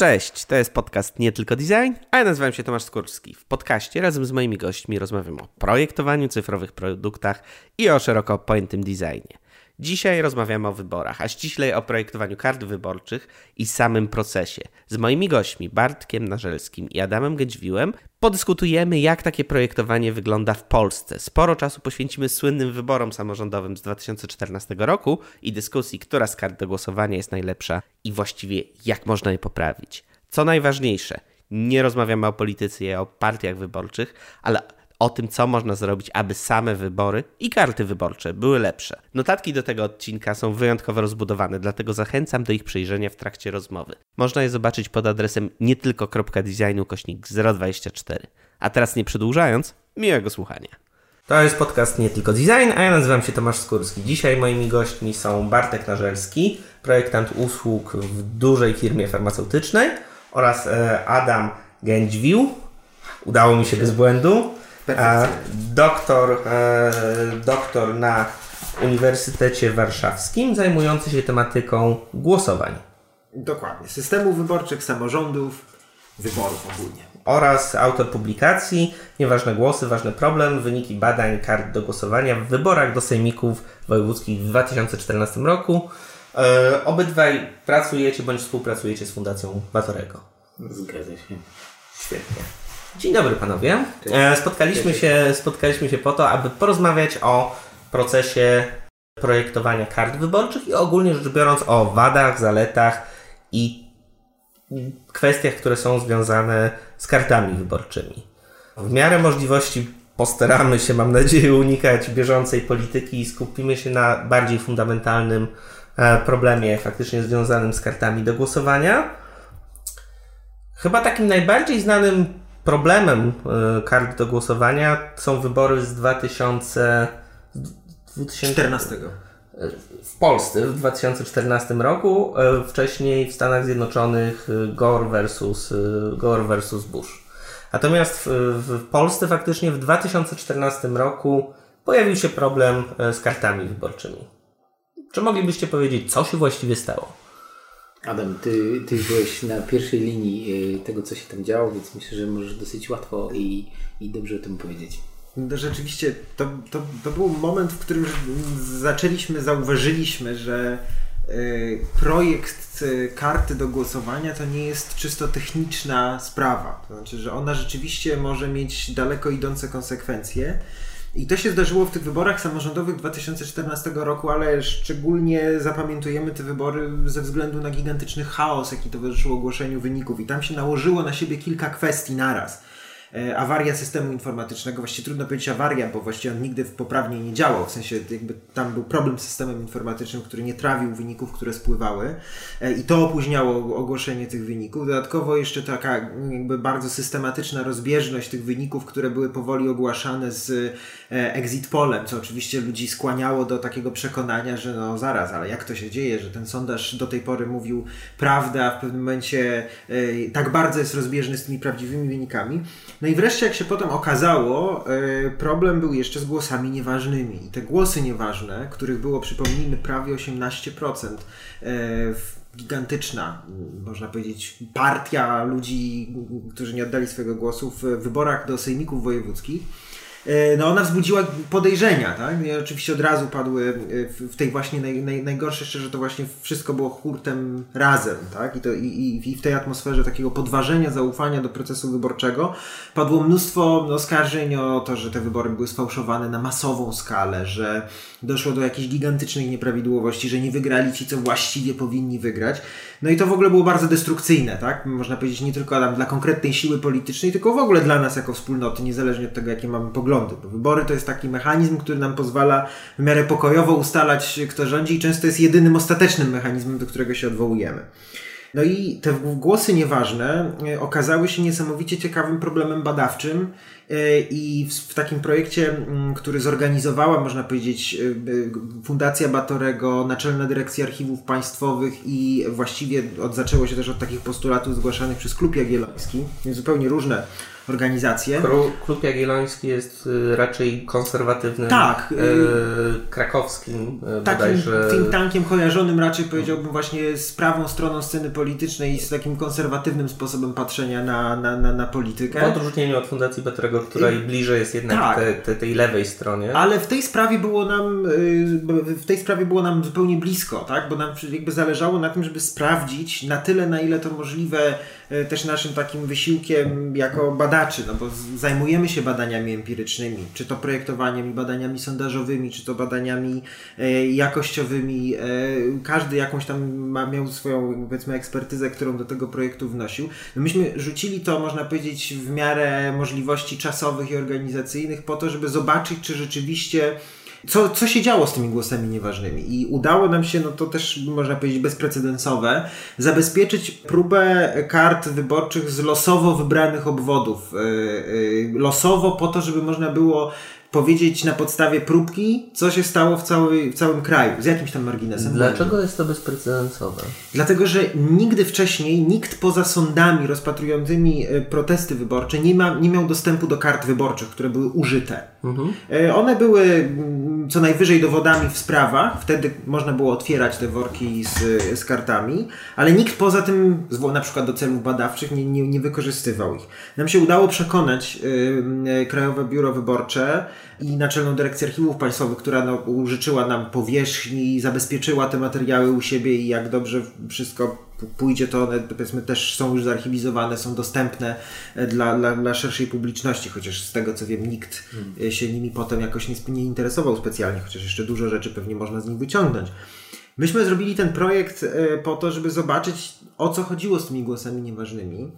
Cześć, to jest podcast Nie Tylko Design, a ja nazywam się Tomasz Skórski. W podcaście razem z moimi gośćmi rozmawiam o projektowaniu cyfrowych produktach i o szeroko pojętym designie. Dzisiaj rozmawiamy o wyborach, a ściślej o projektowaniu kart wyborczych i samym procesie. Z moimi gośćmi Bartkiem Narzelskim i Adamem Gędźwiłem podyskutujemy, jak takie projektowanie wygląda w Polsce. Sporo czasu poświęcimy słynnym wyborom samorządowym z 2014 roku i dyskusji, która z kart do głosowania jest najlepsza i właściwie jak można je poprawić. Co najważniejsze, nie rozmawiamy o polityce, o partiach wyborczych, ale o tym, co można zrobić, aby same wybory i karty wyborcze były lepsze. Notatki do tego odcinka są wyjątkowo rozbudowane, dlatego zachęcam do ich przejrzenia w trakcie rozmowy. Można je zobaczyć pod adresem nie tylko.designu kośnik 024. A teraz nie przedłużając, miłego słuchania. To jest podcast Nie Tylko Design, a ja nazywam się Tomasz Skórski. Dzisiaj moimi gośćmi są Bartek Narzelski, projektant usług w dużej firmie farmaceutycznej oraz e, Adam Gędźwił. Udało mi się bez błędu. Doktor, e, doktor na Uniwersytecie Warszawskim, zajmujący się tematyką głosowań. Dokładnie. Systemów wyborczych, samorządów, wyborów ogólnie. Oraz autor publikacji Nieważne głosy, ważny problem, wyniki badań kart do głosowania w wyborach do sejmików wojewódzkich w 2014 roku. E, obydwaj pracujecie bądź współpracujecie z Fundacją Batorego. Zgadza się. Świetnie. Dzień dobry panowie. E, spotkaliśmy się, spotkaliśmy się po to, aby porozmawiać o procesie projektowania kart wyborczych i ogólnie rzecz biorąc o wadach, zaletach i kwestiach, które są związane z kartami wyborczymi. W miarę możliwości postaramy się, mam nadzieję, unikać bieżącej polityki i skupimy się na bardziej fundamentalnym e, problemie faktycznie związanym z kartami do głosowania. Chyba takim najbardziej znanym problemem e, kart do głosowania są wybory z 2000, 2014. W Polsce w 2014 roku, e, wcześniej w Stanach Zjednoczonych e, Gore versus, Gore versus Bush. Natomiast w, w Polsce faktycznie w 2014 roku pojawił się problem z kartami wyborczymi. Czy moglibyście powiedzieć, co się właściwie stało? Adam, ty, ty byłeś na pierwszej linii y, tego, co się tam działo, więc myślę, że możesz dosyć łatwo i, i dobrze o tym powiedzieć. No rzeczywiście, to, to, to był moment, w którym zaczęliśmy, zauważyliśmy, że y, projekt y, karty do głosowania to nie jest czysto techniczna sprawa. To znaczy, że ona rzeczywiście może mieć daleko idące konsekwencje. I to się zdarzyło w tych wyborach samorządowych 2014 roku, ale szczególnie zapamiętujemy te wybory ze względu na gigantyczny chaos, jaki towarzyszył ogłoszeniu wyników. I tam się nałożyło na siebie kilka kwestii naraz. E, awaria systemu informatycznego, właściwie trudno powiedzieć awaria, bo właściwie on nigdy poprawnie nie działał, w sensie jakby tam był problem z systemem informatycznym, który nie trawił wyników, które spływały e, i to opóźniało ogłoszenie tych wyników. Dodatkowo jeszcze taka jakby bardzo systematyczna rozbieżność tych wyników, które były powoli ogłaszane z e, exit polem, co oczywiście ludzi skłaniało do takiego przekonania, że no zaraz, ale jak to się dzieje, że ten sondaż do tej pory mówił prawdę, a w pewnym momencie tak bardzo jest rozbieżny z tymi prawdziwymi wynikami. No i wreszcie, jak się potem okazało, e, problem był jeszcze z głosami nieważnymi. I te głosy nieważne, których było, przypomnijmy, prawie 18%, e, gigantyczna, można powiedzieć, partia ludzi, którzy nie oddali swojego głosu w wyborach do sejmików wojewódzkich no ona wzbudziła podejrzenia, tak? I oczywiście od razu padły e, w tej właśnie naj, naj, najgorsze jeszcze, że to właśnie wszystko było hurtem razem, tak? I, to, i, i w tej atmosferze takiego podważenia zaufania do procesu wyborczego padło mnóstwo oskarżeń o to, że te wybory były sfałszowane na masową skalę, że doszło do jakichś gigantycznych nieprawidłowości, że nie wygrali ci, co właściwie powinni wygrać. No i to w ogóle było bardzo destrukcyjne, tak? Można powiedzieć nie tylko dla konkretnej siły politycznej, tylko w ogóle dla nas jako wspólnoty, niezależnie od tego, jakie mamy poglądy. Bo wybory to jest taki mechanizm, który nam pozwala w miarę pokojowo ustalać, kto rządzi i często jest jedynym ostatecznym mechanizmem, do którego się odwołujemy. No i te głosy nieważne e, okazały się niesamowicie ciekawym problemem badawczym e, i w, takim projekcie, który zorganizowała, można powiedzieć, e, Fundacja Batorego, Naczelna Dyrekcja Archiwów Państwowych i właściwie od, zaczęło się też od takich postulatów zgłaszanych przez Klub Jagielloński, zupełnie różne organizacje. Klub Jagielloński jest y, raczej konserwatywnym, tak, e, krakowskim e, takim bodajże. think tankiem kojarzonym raczej powiedziałbym właśnie z prawą stroną sceny politycznej i z takim konserwatywnym sposobem patrzenia na, na, na, na politykę. W odróżnieniu od Fundacji Betrego, której I, bliżej jest jednak tak, te, te, tej lewej stronie. Ale w tej sprawie było nam w tej sprawie było nam zupełnie blisko, tak? Bo nam jakby zależało na tym, żeby sprawdzić na tyle, na ile to możliwe też naszym takim wysiłkiem jako badaczy, no bo zajmujemy się badaniami empirycznymi, czy to projektowaniem badaniami sondażowymi, czy to badaniami e, jakościowymi. E, każdy jakąś tam miał swoją, powiedzmy, ekspertyzę, którą do tego projektu wnosił. No myśmy rzucili to, można powiedzieć, w miarę możliwości czasowych i organizacyjnych po to, żeby zobaczyć, czy rzeczywiście co, co się działo z tymi głosami nieważnymi. I udało nam się, no to też można powiedzieć bezprecedensowe, zabezpieczyć próbę kart wyborczych z losowo wybranych obwodów. Yy, yy, losowo po to, żeby można było powiedzieć na podstawie próbki, co się stało w, cały, w całym kraju, z jakimś tam marginesem. Dlaczego jest to bezprecedensowe? Dlatego, że nigdy wcześniej nikt poza sądami rozpatrującymi e, protesty wyborcze nie, ma, nie miał dostępu do kart wyborczych, które były użyte. Mhm. E, one były mm, co najwyżej dowodami w sprawach, wtedy można było otwierać te worki z, z kartami, ale nikt poza tym, na przykład do celów badawczych, nie, nie, nie wykorzystywał ich. Nam się udało przekonać yy, Krajowe Biuro Wyborcze, i Naczelną Dyrekcję Archiwów Państwowych, która no, użyczyła nam powierzchni, zabezpieczyła te materiały u siebie i jak dobrze wszystko pójdzie, to one powiedzmy też są już zarchiwizowane, są dostępne e, dla, dla, dla szerszej publiczności, chociaż z tego co wiem nikt hmm. się nimi potem jakoś nie, nie interesował specjalnie, chociaż jeszcze dużo rzeczy pewnie można z nich wyciągnąć. Myśmy zrobili ten projekt e, po to, żeby zobaczyć o co chodziło z tymi głosami nieważnymi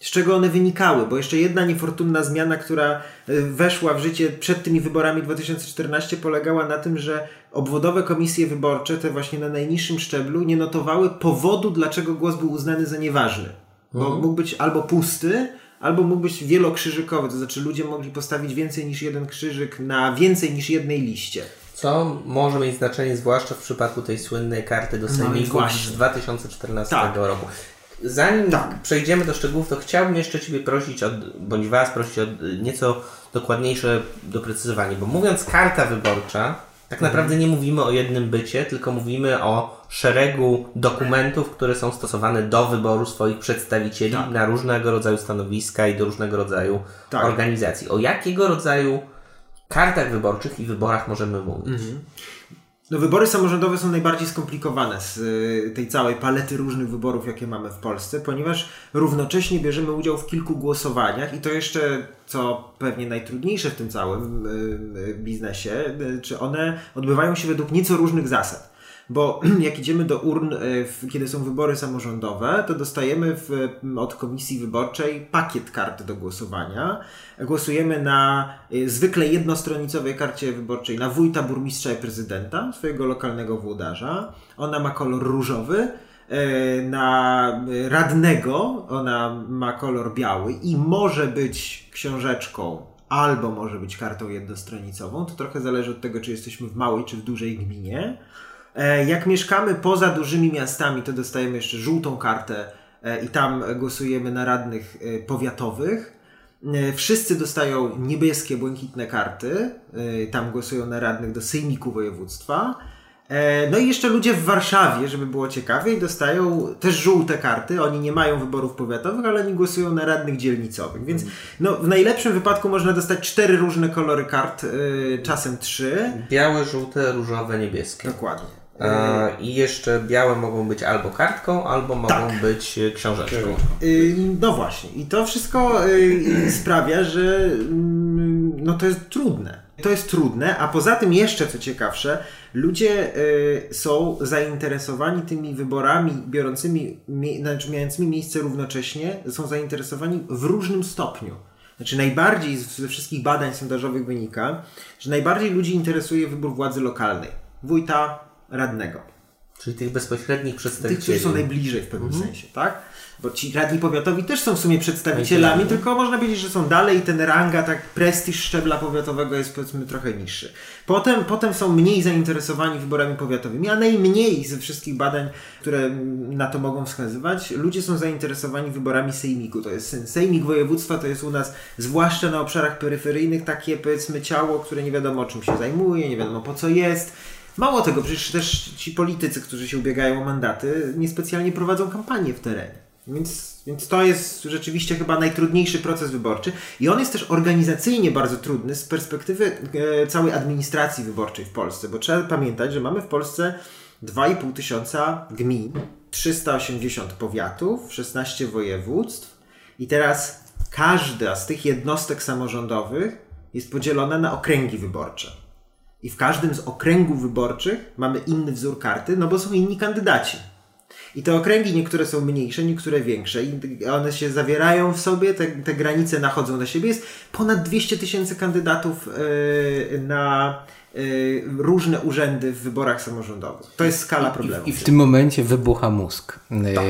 z czego one wynikały, bo jeszcze jedna niefortunna zmiana, która e, weszła w życie przed tymi wyborami 2014 polegała na tym, że obwodowe komisje wyborcze, te właśnie na najniższym szczeblu, nie notowały powodu, dlaczego głos był uznany za nieważny. Bo mhm. mógł być albo pusty, albo mógł być wielokrzyżykowy, to znaczy ludzie mogli postawić więcej niż jeden krzyżyk na więcej niż jednej liście. Co może mieć znaczenie, zwłaszcza w przypadku tej słynnej karty do Sejmiku no z 2014 tak. roku. Zanim tak. przejdziemy do szczegółów, to chciałbym jeszcze Ciebie prosić, od, bądź Was prosić o nieco dokładniejsze doprecyzowanie, bo mówiąc karta wyborcza, tak mhm. naprawdę nie mówimy o jednym bycie, tylko mówimy o szeregu dokumentów, które są stosowane do wyboru swoich przedstawicieli tak. na różnego rodzaju stanowiska i do różnego rodzaju tak. organizacji. O jakiego rodzaju kartach wyborczych i wyborach możemy mówić? Mhm. No wybory samorządowe są najbardziej skomplikowane z y, tej całej palety różnych wyborów, jakie mamy w Polsce, ponieważ równocześnie bierzemy udział w kilku głosowaniach i to jeszcze, co pewnie najtrudniejsze w tym całym y, y, biznesie, czy one odbywają się według nieco różnych zasad bo jak idziemy do urn, e, kiedy są wybory samorządowe, to dostajemy w, od komisji wyborczej pakiet kart do głosowania. Głosujemy na e, zwykle jednostronicowej karcie wyborczej na wójta, burmistrza i prezydenta, swojego lokalnego włodarza. Ona ma kolor różowy e, na radnego ona ma kolor biały i może być książeczką albo może być kartą jednostronicową. To trochę zależy od tego, czy jesteśmy w małej czy w dużej gminie. E, jak mieszkamy poza dużymi miastami, to dostajemy jeszcze żółtą kartę e, i tam głosujemy na radnych e, powiatowych. Wszyscy dostają niebieskie, błękitne karty. Tam głosują na radnych do sejmiku województwa. No i jeszcze ludzie w Warszawie, żeby było ciekawiej, dostają też żółte karty. Oni nie mają wyborów powiatowych, ale oni głosują na radnych dzielnicowych. Więc no, w najlepszym wypadku można dostać cztery różne kolory kart, czasem trzy. Białe, żółte, różowe, niebieskie. Dokładnie. I jeszcze białe mogą być albo kartką, albo mogą tak. być e, książeczką. Y, no właśnie. I to wszystko y, sprawia, że mm, no to jest trudne. To jest trudne, a poza tym jeszcze co ciekawsze, ludzie y, są zainteresowani tymi wyborami biorącymi, znaczy mającymi miejsce równocześnie, są zainteresowani w różnym stopniu. Znaczy najbardziej ze wszystkich badań sondażowych wynika, że najbardziej ludzi interesuje wybór władzy lokalnej. Wójta, radnego. Czyli tych bezpośrednich przedstawicieli. Tych, którzy są najbliżej w pewnym mhm. sensie, tak? bo ci radni powiatowi też są w sumie przedstawicielami, tylko można powiedzieć, że są dalej i ten ranga, tak prestiż szczebla powiatowego jest powiedzmy trochę niższy. Potem, potem są mniej zainteresowani wyborami powiatowymi, a najmniej ze wszystkich badań, które na to mogą wskazywać, ludzie są zainteresowani wyborami sejmiku. To jest sejmik województwa, to jest u nas, zwłaszcza na obszarach peryferyjnych, takie powiedzmy ciało, które nie wiadomo czym się zajmuje, nie wiadomo po co jest. Mało tego, przecież też ci politycy, którzy się ubiegają o mandaty, niespecjalnie prowadzą kampanię w terenie. Więc, więc to jest rzeczywiście chyba najtrudniejszy proces wyborczy i on jest też organizacyjnie bardzo trudny z perspektywy e, całej administracji wyborczej w Polsce, bo trzeba pamiętać, że mamy w Polsce 2,5 tysiąca gmin, 380 powiatów, 16 województw i teraz każda z tych jednostek samorządowych jest podzielona na okręgi wyborcze. I w każdym z okręgów wyborczych mamy inny wzór karty, no bo są inni kandydaci. I te okręgi niektóre są mniejsze, niektóre większe i one się zawierają w sobie, te, te granice nachodzą na siebie. Jest ponad 200 tysięcy kandydatów yy, na yy, różne urzędy w wyborach samorządowych. To jest skala problemu. I, w tym momencie wybucha mózg. Tak.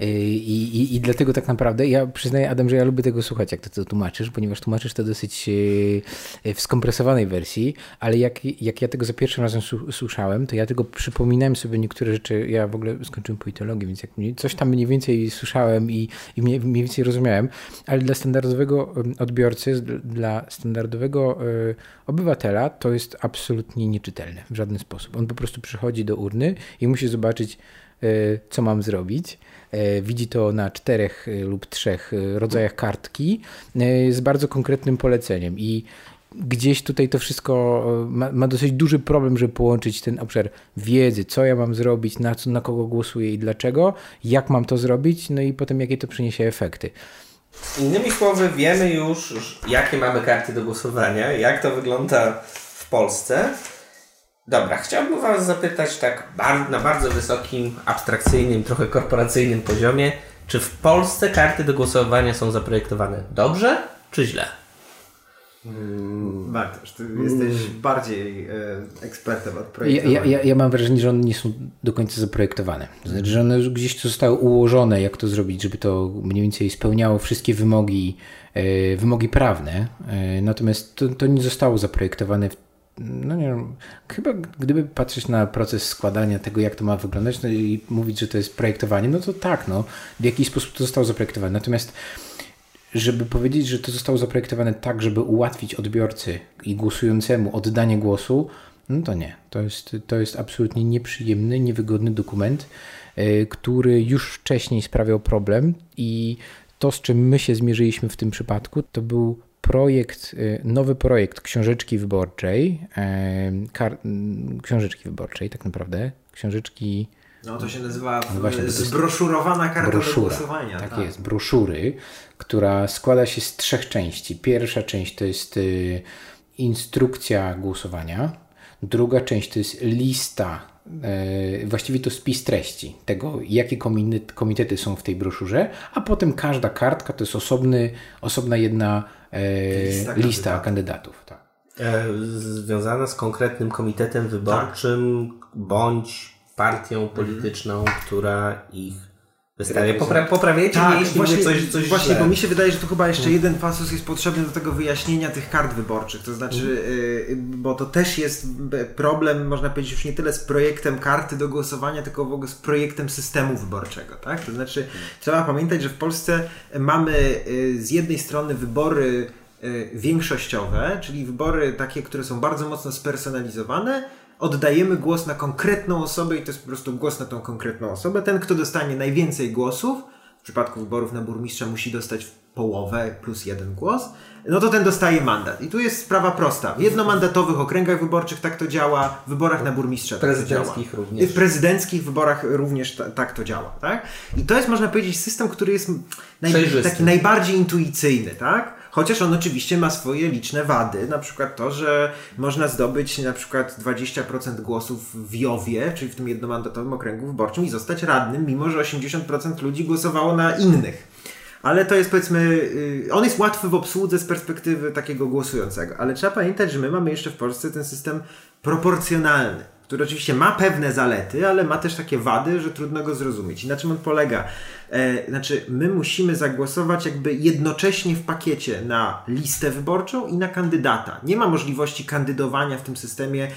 Y, I, i, I dlatego tak naprawdę ja przyznaję, Adam, że ja lubię tego słuchać, jak ty to tłumaczysz, ponieważ tłumaczysz to dosyć y, w skompresowanej wersji, ale jak, jak ja tego za pierwszym razem słyszałem, to ja tego przypominałem sobie niektóre rzeczy. Ja w ogóle skończyłem politologię, więc jak coś tam mniej więcej słyszałem i, i mniej, mniej więcej rozumiałem, ale dla standardowego odbiorcy, dla standardowego y, obywatela to jest absolutnie nieczytelne w żaden sposób. On po prostu przychodzi do urny i musi zobaczyć, co mam zrobić widzi to na czterech e, lub trzech e, rodzajach kartki z bardzo konkretnym poleceniem i gdzieś tutaj to wszystko ma, ma, dosyć duży problem, żeby połączyć ten obszar wiedzy, co ja mam zrobić, na, co, na kogo głosuję i dlaczego, jak mam to zrobić, no i potem jakie to przyniesie efekty. Innymi słowy, wiemy już, jakie mamy karty do głosowania, jak to wygląda w Polsce. Dobra, chciałbym Was zapytać tak na bardzo wysokim, abstrakcyjnym, trochę korporacyjnym poziomie, czy w Polsce karty do głosowania są zaprojektowane dobrze czy źle? Hmm. Bartosz, ty jesteś hmm. bardziej e, ekspertem od projektu. Ja, ja, ja, mam wrażenie, że one nie są do końca zaprojektowane. Znaczy, że one gdzieś zostały ułożone, jak to zrobić, żeby to mniej więcej spełniało wszystkie wymogi, e, wymogi prawne. E, natomiast to, to nie zostało zaprojektowane w no nie wiem, chyba gdyby patrzeć na proces składania tego, jak to ma wyglądać no i mówić, że to jest projektowanie, no to tak, no, w jakiś sposób to zostało zaprojektowane. Natomiast żeby powiedzieć, że to zostało zaprojektowane tak, żeby ułatwić odbiorcy i głosującemu oddanie głosu, no to nie. To jest, to jest absolutnie nieprzyjemny, niewygodny dokument, yy, który już wcześniej sprawiał problem i to, z czym my się zmierzyliśmy w tym przypadku, to był projekt, y, nowy projekt książeczki wyborczej, kar, książeczki wyborczej tak naprawdę, książeczki... No to się nazywa no właśnie, zbroszurowana karta broszura, do głosowania. Tak, tak, jest, broszury, która składa się z trzech części. Pierwsza część to jest y, instrukcja głosowania, druga część to jest lista właściwie to spis treści tego, jakie komitety są w tej broszurze, a potem każda kartka to jest osobny, osobna jedna e, lista, lista kandydatów. tak. E, związana z konkretnym komitetem wyborczym tak. bądź partią polityczną, mhm. która ich Wystawie. Popra poprawiajcie tak, jeśli właśnie, coś, coś Właśnie, źle. bo mi się wydaje, że tu chyba jeszcze hmm. jeden pasus jest potrzebny do tego wyjaśnienia tych kart wyborczych. To znaczy, hmm. bo to też jest problem, można powiedzieć, już nie tyle z projektem karty do głosowania, tylko w ogóle z projektem systemu wyborczego. Tak? To znaczy, hmm. trzeba pamiętać, że w Polsce mamy y, z jednej strony wybory y, większościowe, czyli wybory takie, które są bardzo mocno spersonalizowane, oddajemy głos na konkretną osobę i to jest po prostu głos na tą konkretną osobę. Ten, kto dostanie najwięcej głosów, w przypadku wyborów na burmistrza musi dostać połowę plus jeden głos, no to ten dostaje mandat. I tu jest sprawa prosta. W jednomandatowych okręgach wyborczych tak to działa, w wyborach na burmistrza tak to działa. również. W prezydenckich wyborach również tak to działa. Tak? I to jest, można powiedzieć, system, który jest naj, taki najbardziej intuicyjny. Tak? Chociaż on oczywiście ma swoje liczne wady, na przykład to, że można zdobyć na przykład 20% głosów w Jowie, czyli w tym jednomandatowym okręgu wyborczym i zostać radnym, mimo że 80% ludzi głosowało na innych. Ale to jest powiedzmy, y, on jest łatwy w obsłudze z perspektywy takiego głosującego. Ale trzeba pamiętać, że my mamy jeszcze w Polsce ten system proporcjonalny. Który oczywiście ma pewne zalety, ale ma też takie wady, że trudno go zrozumieć. I na czym on polega? E, znaczy, my musimy zagłosować jakby jednocześnie w pakiecie na listę wyborczą i na kandydata. Nie ma możliwości kandydowania w tym systemie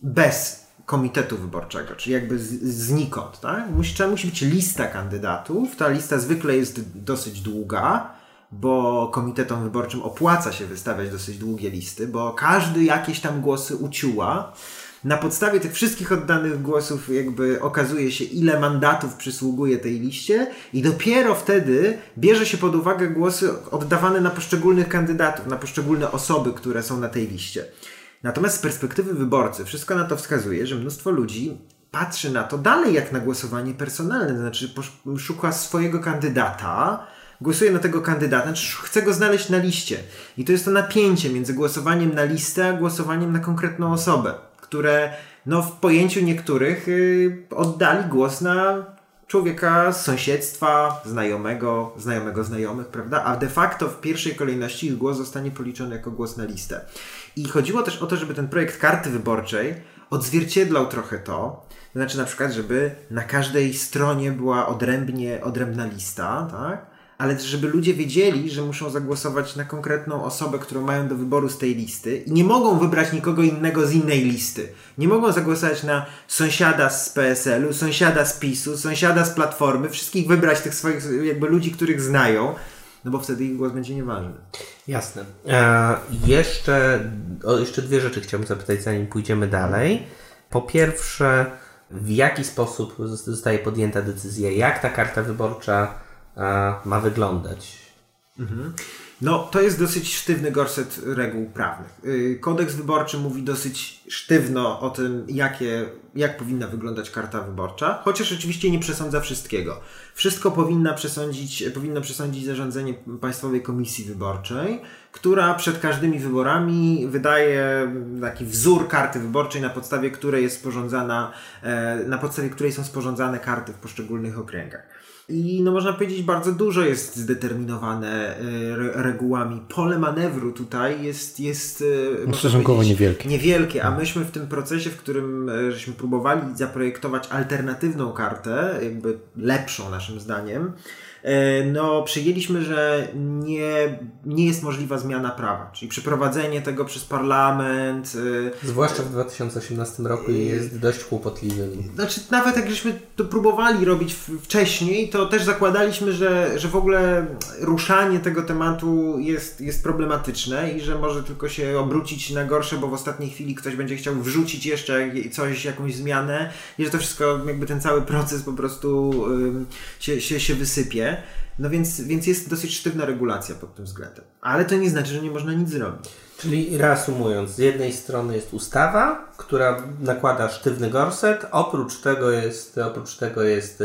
bez komitetu wyborczego, czyli jakby z, znikąd. Tak? Musi, musi być lista kandydatów. Ta lista zwykle jest dosyć długa, bo komitetom wyborczym opłaca się wystawiać dosyć długie listy, bo każdy jakieś tam głosy uciuła. Na podstawie tych wszystkich oddanych głosów jakby okazuje się, ile mandatów przysługuje tej liście i dopiero wtedy bierze się pod uwagę głosy oddawane na poszczególnych kandydatów, na poszczególne osoby, które są na tej liście. Natomiast z perspektywy wyborcy wszystko na to wskazuje, że mnóstwo ludzi patrzy na to dalej jak na głosowanie personalne, to znaczy szuka swojego kandydata, głosuje na tego kandydata, znaczy chce go znaleźć na liście. I to jest to napięcie między głosowaniem na listę, a głosowaniem na konkretną osobę, które no, w pojęciu niektórych yy, oddali głos na człowieka z sąsiedztwa, znajomego, znajomego znajomych, prawda? A de facto w pierwszej kolejności ich głos zostanie policzony jako głos na listę. I chodziło też o to, żeby ten projekt karty wyborczej odzwierciedlał trochę to. To znaczy na przykład, żeby na każdej stronie była odrębnie, odrębna lista, tak? Ale żeby ludzie wiedzieli, że muszą zagłosować na konkretną osobę, którą mają do wyboru z tej listy i nie mogą wybrać nikogo innego z innej listy. Nie mogą zagłosować na sąsiada z PSL-u, sąsiada z PiSu, sąsiada z Platformy, wszystkich wybrać tych swoich jakby ludzi, których znają, no bo wtedy ich głos będzie nieważny. Jasne. E, jeszcze, o, jeszcze dwie rzeczy chciałbym zapytać, zanim pójdziemy dalej. Po pierwsze, w jaki sposób zostaje podjęta decyzja, jak ta karta wyborcza ma wyglądać? Mhm. No, to jest dosyć sztywny gorset reguł prawnych. Y, kodeks wyborczy mówi dosyć sztywno o tym, jakie, jak powinna wyglądać karta wyborcza, chociaż oczywiście nie przesądza wszystkiego. Wszystko powinna przesądzić, powinno przesądzić zarządzenie Państwowej Komisji Wyborczej, która przed każdymi wyborami wydaje taki wzór karty wyborczej, na podstawie której jest sporządzana, e, na podstawie której są sporządzane karty w poszczególnych okręgach. I no można powiedzieć, bardzo dużo jest zdeterminowane e, regułami. Pole manewru tutaj jest, jest e, no, stosunkowo niewielkie. Niewielkie, a no. myśmy w tym procesie, w którym e, żeśmy próbowali zaprojektować alternatywną kartę, jakby lepszą naszym zdaniem, no przyjęliśmy, że nie, nie jest możliwa zmiana prawa, czyli przeprowadzenie tego przez parlament. E, Zwłaszcza w 2018 roku jest dość kłopotliwy. Znaczy nawet jak żeśmy to próbowali robić wcześniej, to też zakładaliśmy, że, że w ogóle ruszanie tego tematu jest, jest problematyczne i że może tylko się obrócić na gorsze, bo w ostatniej chwili ktoś będzie chciał wrzucić jeszcze coś, jakąś zmianę i że to wszystko, jakby ten cały proces po prostu się, się, się wysypie. No więc, więc jest dosyć sztywna regulacja pod tym względem. Ale to nie znaczy, że nie można nic zrobić. Czyli reasumując, z jednej strony jest ustawa, która nakłada sztywny gorset, oprócz tego jest, oprócz tego jest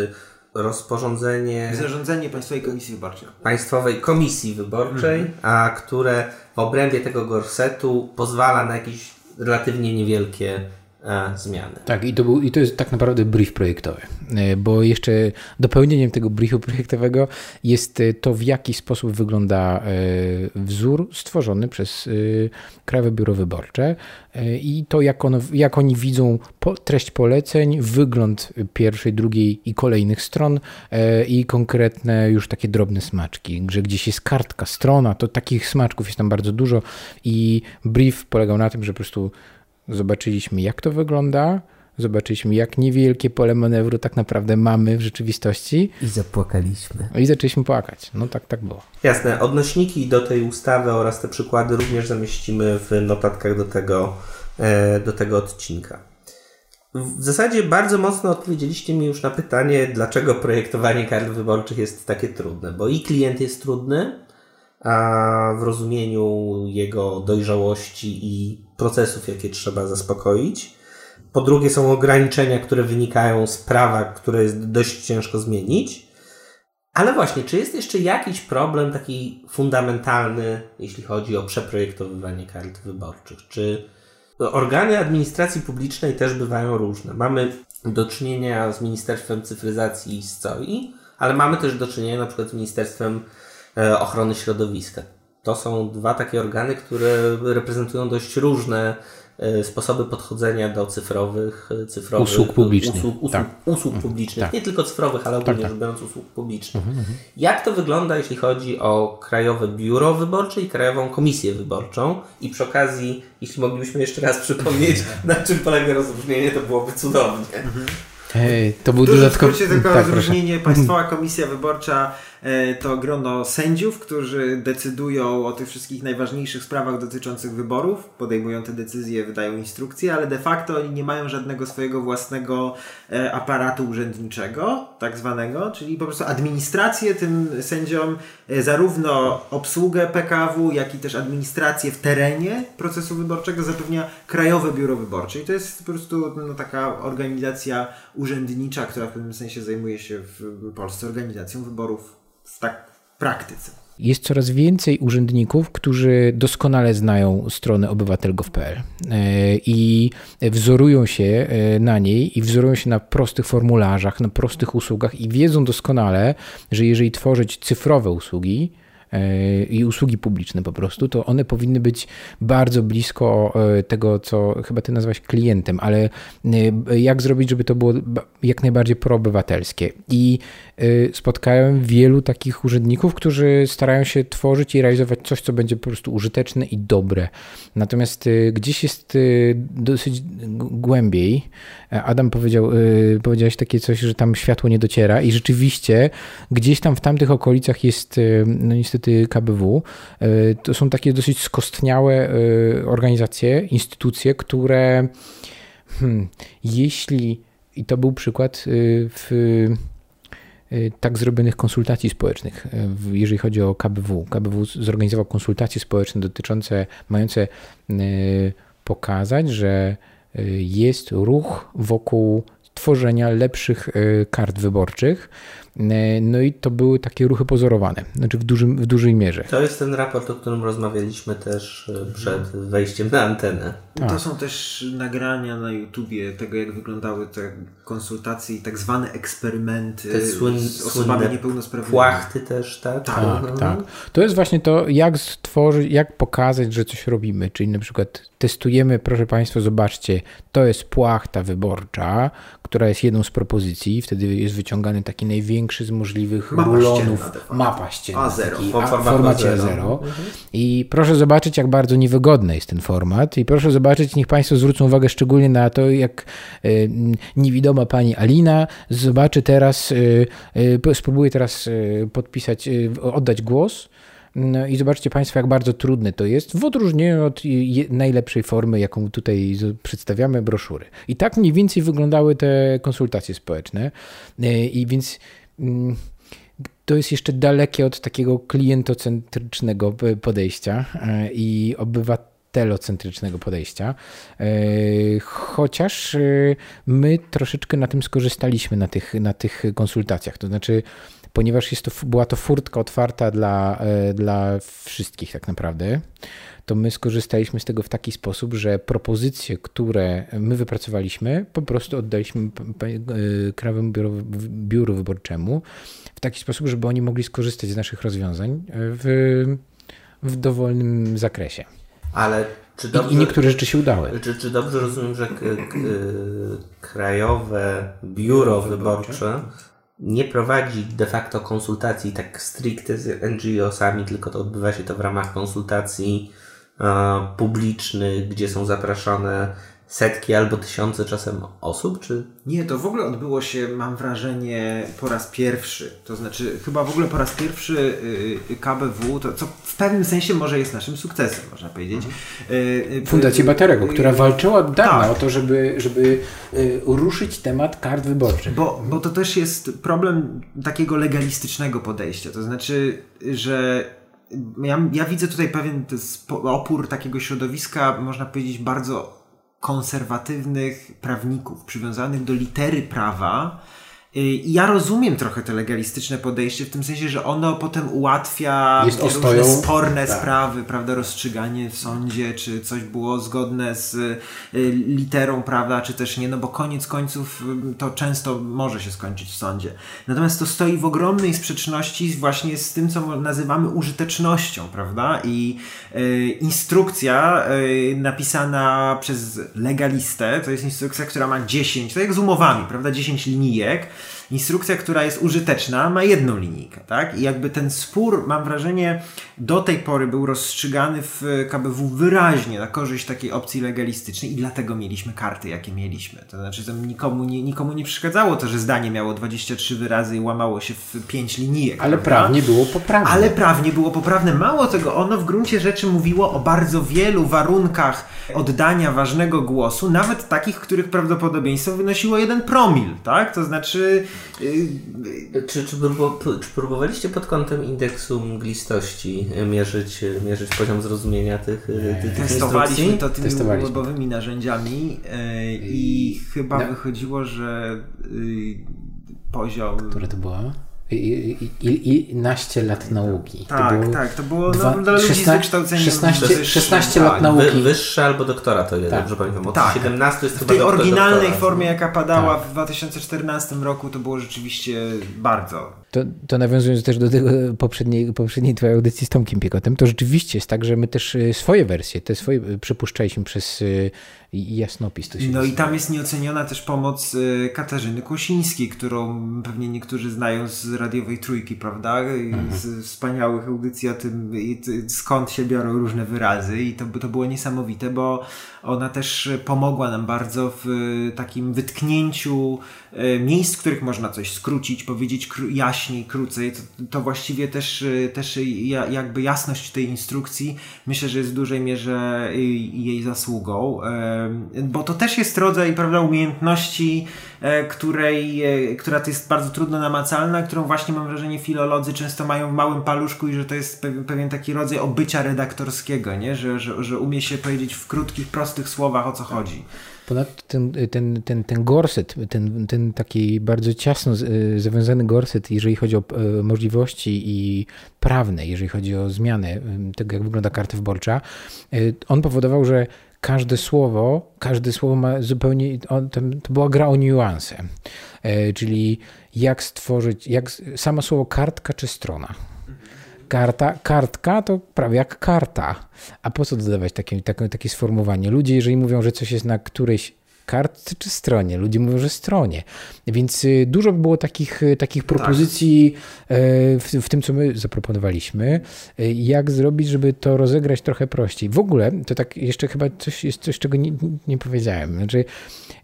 rozporządzenie. Zarządzenie Państwowej Komisji Wyborczej. Państwowej Komisji Wyborczej, mhm. a które w obrębie tego gorsetu pozwala na jakieś relatywnie niewielkie zmiany. Tak, i to, był, i to jest tak naprawdę brief projektowy, e, bo jeszcze dopełnieniem tego briefu projektowego jest e, to, w jaki sposób wygląda e, wzór stworzony przez Krajowe Biuro Wyborcze i to, jak, ono, jak oni widzą treść poleceń, wygląd pierwszej, drugiej i kolejnych stron i konkretne już takie drobne smaczki, że gdzieś jest kartka, strona, to takich smaczków jest tam bardzo dużo i brief polegał na tym, że po prostu Zobaczyliśmy, jak to wygląda, zobaczyliśmy, jak niewielkie pole manewru tak naprawdę mamy w rzeczywistości. I zapłakaliśmy. I zaczęliśmy płakać. No tak, tak było. Jasne. Odnośniki do tej ustawy oraz te przykłady również zamieścimy w notatkach do tego, e, do tego odcinka. W zasadzie bardzo mocno odpowiedzieliście mi już na pytanie, dlaczego projektowanie kart wyborczych jest takie trudne. Bo i klient jest trudny, w rozumieniu jego dojrzałości i procesów, jakie trzeba zaspokoić. Po drugie, są ograniczenia, które wynikają z prawa, które jest dość ciężko zmienić. Ale właśnie, czy jest jeszcze jakiś problem taki fundamentalny, jeśli chodzi o przeprojektowywanie kart wyborczych? Czy organy administracji publicznej też bywają różne? Mamy do czynienia z Ministerstwem Cyfryzacji i SCOI, ale mamy też do czynienia na przykład z Ministerstwem ochrony środowiska. to są dwa takie organy, które reprezentują dość różne E, sposoby podchodzenia do cyfrowych, e, cyfrowych usług publicznych. Usług, usług, tak. usług mhm. publicznych, tak. nie tylko cyfrowych, ale tak, ogólnie tak, rzecz biorąc usług publicznych. Mhm, mhm, Jak to wygląda, jeśli chodzi o Krajowe Biuro Wyborcze i Krajową Komisję Wyborczą? I przy okazji, jeśli moglibyśmy jeszcze raz przypomnieć, na czym polega rozróżnienie, to byłoby cudownie. Mhm. to był dodatkowy... tylko tak, rozróżnienie. Państwowa Komisja Wyborcza E, to grono sędziów, którzy decydują o tych wszystkich najważniejszych sprawach dotyczących wyborów, podejmują te decyzje, wydają instrukcje, ale de facto oni nie mają żadnego swojego własnego e, aparatu urzędniczego, tak zwanego, czyli po prostu administrację tym sędziom, e, zarówno obsługę PKW, jak i też administrację w terenie procesu wyborczego zapewnia Krajowe Biuro Wyborcze. I to jest po prostu no, taka organizacja urzędnicza, która w pewnym sensie zajmuje się w Polsce organizacją wyborów w tak praktyce. Jest coraz więcej urzędników, którzy doskonale znają stronę obywatel.gov.pl e, i wzorują się e, na niej i wzorują się na prostych formularzach, na prostych usługach i wiedzą doskonale, że jeżeli tworzyć cyfrowe usługi, E, i usługi publiczne po prostu, to one powinny być bardzo blisko tego, co chyba ty nazwałeś klientem, ale jak zrobić, żeby to było jak najbardziej proobywatelskie. I spotkałem wielu takich urzędników, którzy starają się tworzyć i realizować coś, co będzie po prostu użyteczne i dobre. Natomiast gdzieś jest dosyć głębiej. Adam powiedział, powiedziałeś takie coś, że tam światło nie dociera i rzeczywiście gdzieś tam w tamtych okolicach jest no niestety KBW, to są takie dosyć skostniałe organizacje, instytucje, które hmm, jeśli, i to był przykład w tak zrobionych konsultacji społecznych, jeżeli chodzi o KBW. KBW zorganizował konsultacje społeczne dotyczące, mające pokazać, że jest ruch wokół tworzenia lepszych kart wyborczych, no i to były takie ruchy pozorowane, znaczy w, dużym, w dużej mierze. To jest ten raport, o którym rozmawialiśmy też e, przed wejściem na antenę. Tak. To są też nagrania na YouTubie tego, jak wyglądały te konsultacje i tak zwane eksperymenty te słyn, z osobami niepełnosprawnymi. Płachty też, tak? Tak, mhm. tak. To jest właśnie to, jak stworzyć, jak pokazać, że coś robimy, czyli na przykład testujemy, proszę Państwa, zobaczcie, to jest płachta wyborcza, która jest jedną z propozycji, wtedy jest wyciągany taki największy z możliwych mapa rulonów, ścienna, mapa ścienna, A0, w formacie A0. Mhm. I proszę zobaczyć, jak bardzo niewygodny jest ten format i proszę zobaczyć, niech Państwo zwrócą uwagę szczególnie na to, jak y, niewidoma pani Alina zobaczy teraz, y, y, spróbuje teraz podpisać, oddać głos, no i zobaczcie Państwo, jak bardzo trudne to jest, w odróżnieniu od najlepszej formy, jaką tutaj przedstawiamy, broszury. I tak mniej więcej wyglądały te konsultacje społeczne. E, I więc to jest jeszcze dalekie od takiego klientocentrycznego podejścia e, i obywatelocentrycznego podejścia. E, chociaż my troszeczkę na tym skorzystaliśmy, na tych, na tych konsultacjach. To znaczy, ponieważ jest to, była to furtka otwarta dla, e, dla wszystkich tak naprawdę, to my skorzystaliśmy z tego w taki sposób, że propozycje, które my wypracowaliśmy, po prostu oddaliśmy e, Krajowemu Biuru, Biuru Wyborczemu w taki sposób, żeby oni mogli skorzystać z naszych rozwiązań w, w dowolnym zakresie. Ale czy dobrze, I, I, niektóre rzeczy się udały. Czy, czy dobrze rozumiem, że Krajowe Biuro Wyborcze nie prowadzi de facto konsultacji tak stricte z NGO-sami, tylko to odbywa się to w ramach konsultacji e, publicznych, gdzie są zapraszane setki albo tysiące czasem osób, czy? Nie, to w ogóle odbyło się, mam wrażenie, po raz pierwszy. To znaczy, chyba w ogóle po raz pierwszy y, y, KBW, to co w pewnym sensie może jest naszym sukcesem, można powiedzieć. Mhm. Fundacji Baterego, która walczyła od dawna tak. o to, żeby, żeby ruszyć temat kart wyborczych. Bo, bo to też jest problem takiego legalistycznego podejścia. To znaczy, że ja, ja widzę tutaj pewien opór takiego środowiska, można powiedzieć, bardzo konserwatywnych prawników przywiązanych do litery prawa I ja rozumiem trochę to legalistyczne podejście, w tym sensie, że ono potem ułatwia Jest różne ostoją. sporne Tak. sprawy, prawda, rozstrzyganie w sądzie, czy coś było zgodne z y, literą, prawda, czy też nie, no bo koniec końców y, to często może się skończyć w sądzie. Natomiast to stoi w ogromnej sprzeczności właśnie z tym, co nazywamy użytecznością, prawda, i y, instrukcja y, napisana przez legalistę, to jest instrukcja, która ma 10, tak jak z umowami, prawda, 10 linijek, Instrukcja, która jest użyteczna, ma jedną linijkę, tak? I jakby ten spór, mam wrażenie, do tej pory był rozstrzygany w KBW wyraźnie na korzyść takiej opcji legalistycznej i dlatego mieliśmy karty, jakie mieliśmy. To znaczy, nikomu nie, nikomu nie przeszkadzało to, że zdanie miało 23 wyrazy i łamało się w 5 linijek. Ale prawda? prawnie było poprawne. Ale prawnie było poprawne. Mało tego, ono w gruncie rzeczy mówiło o bardzo wielu warunkach oddania ważnego głosu, nawet takich, których prawdopodobieństwo wynosiło jeden promil, tak? To znaczy... Yy, Czy, czy, czy próbowaliście pod kątem indeksu mglistości mierzyć, mierzyć poziom zrozumienia tych, tych, tych Testowaliśmy instrukcji? to tymi Testowaliśmy. narzędziami yy, i chyba No. wychodziło, że yy, poziom... Które to było? I, i, i, naście lat nauki. Tak, to tak, to było dwa- no, dla ludzi z 16 wykształceniem 16 wyższym. 16 lat Tak, nauki. wy, wyższe albo doktora, to ile Tak. dobrze pamiętam. Od Tak. 17 jest W tej doktor, oryginalnej doktora. formie, jaka padała Tak. w 2014 roku, to było rzeczywiście bardzo. To, to nawiązując też do tego poprzedniej, poprzedniej twojej audycji z Tomkiem Piekotem, to rzeczywiście jest tak, że my też y, swoje wersje, te swoje y, przypuszczaliśmy przez y, jasnopis. To się No i tam jest nieoceniona też pomoc Katarzyny Kłosińskiej, którą pewnie niektórzy znają z radiowej trójki, prawda? I Z wspaniałych audycji o tym, skąd się biorą różne wyrazy i to, to było niesamowite, bo ona też pomogła nam bardzo w takim wytknięciu miejsc, w których można coś skrócić, powiedzieć kró- jaśniej, krócej. To, to właściwie też, y, też ja, jakby jasność tej instrukcji myślę, że jest w dużej mierze y, jej zasługą, bo to też jest rodzaj prawda, umiejętności, e, której, e, która to jest bardzo trudno namacalna, którą właśnie mam wrażenie filolodzy często mają w małym paluszku i że to jest pewien, pewien taki rodzaj obycia redaktorskiego, nie? Że, że, że umie się powiedzieć w krótkich, prostych słowach o co chodzi. Ponadto ten, ten, ten, ten gorset, ten, ten taki bardzo ciasno y, zawiązany gorset, jeżeli chodzi o e, możliwości i prawne, jeżeli chodzi o zmianę y, tego, jak wygląda karta wyborcza, y, on powodował, że każde słowo, każde słowo ma zupełnie, on, to była gra o niuanse, E, czyli jak stworzyć, jak samo słowo kartka czy strona. Karta, kartka to prawie jak karta. A po co dodawać takie, takie, takie sformułowanie? Ludzie, jeżeli mówią, że coś jest na którejś kartce czy stronie, ludzie mówią, że stronie. Więc y, dużo było takich, y, takich propozycji e, w, w tym, co my zaproponowaliśmy. Y, Jak zrobić, żeby to rozegrać trochę prościej. W ogóle, to tak jeszcze chyba coś jest coś, czego nie, nie powiedziałem. Znaczy,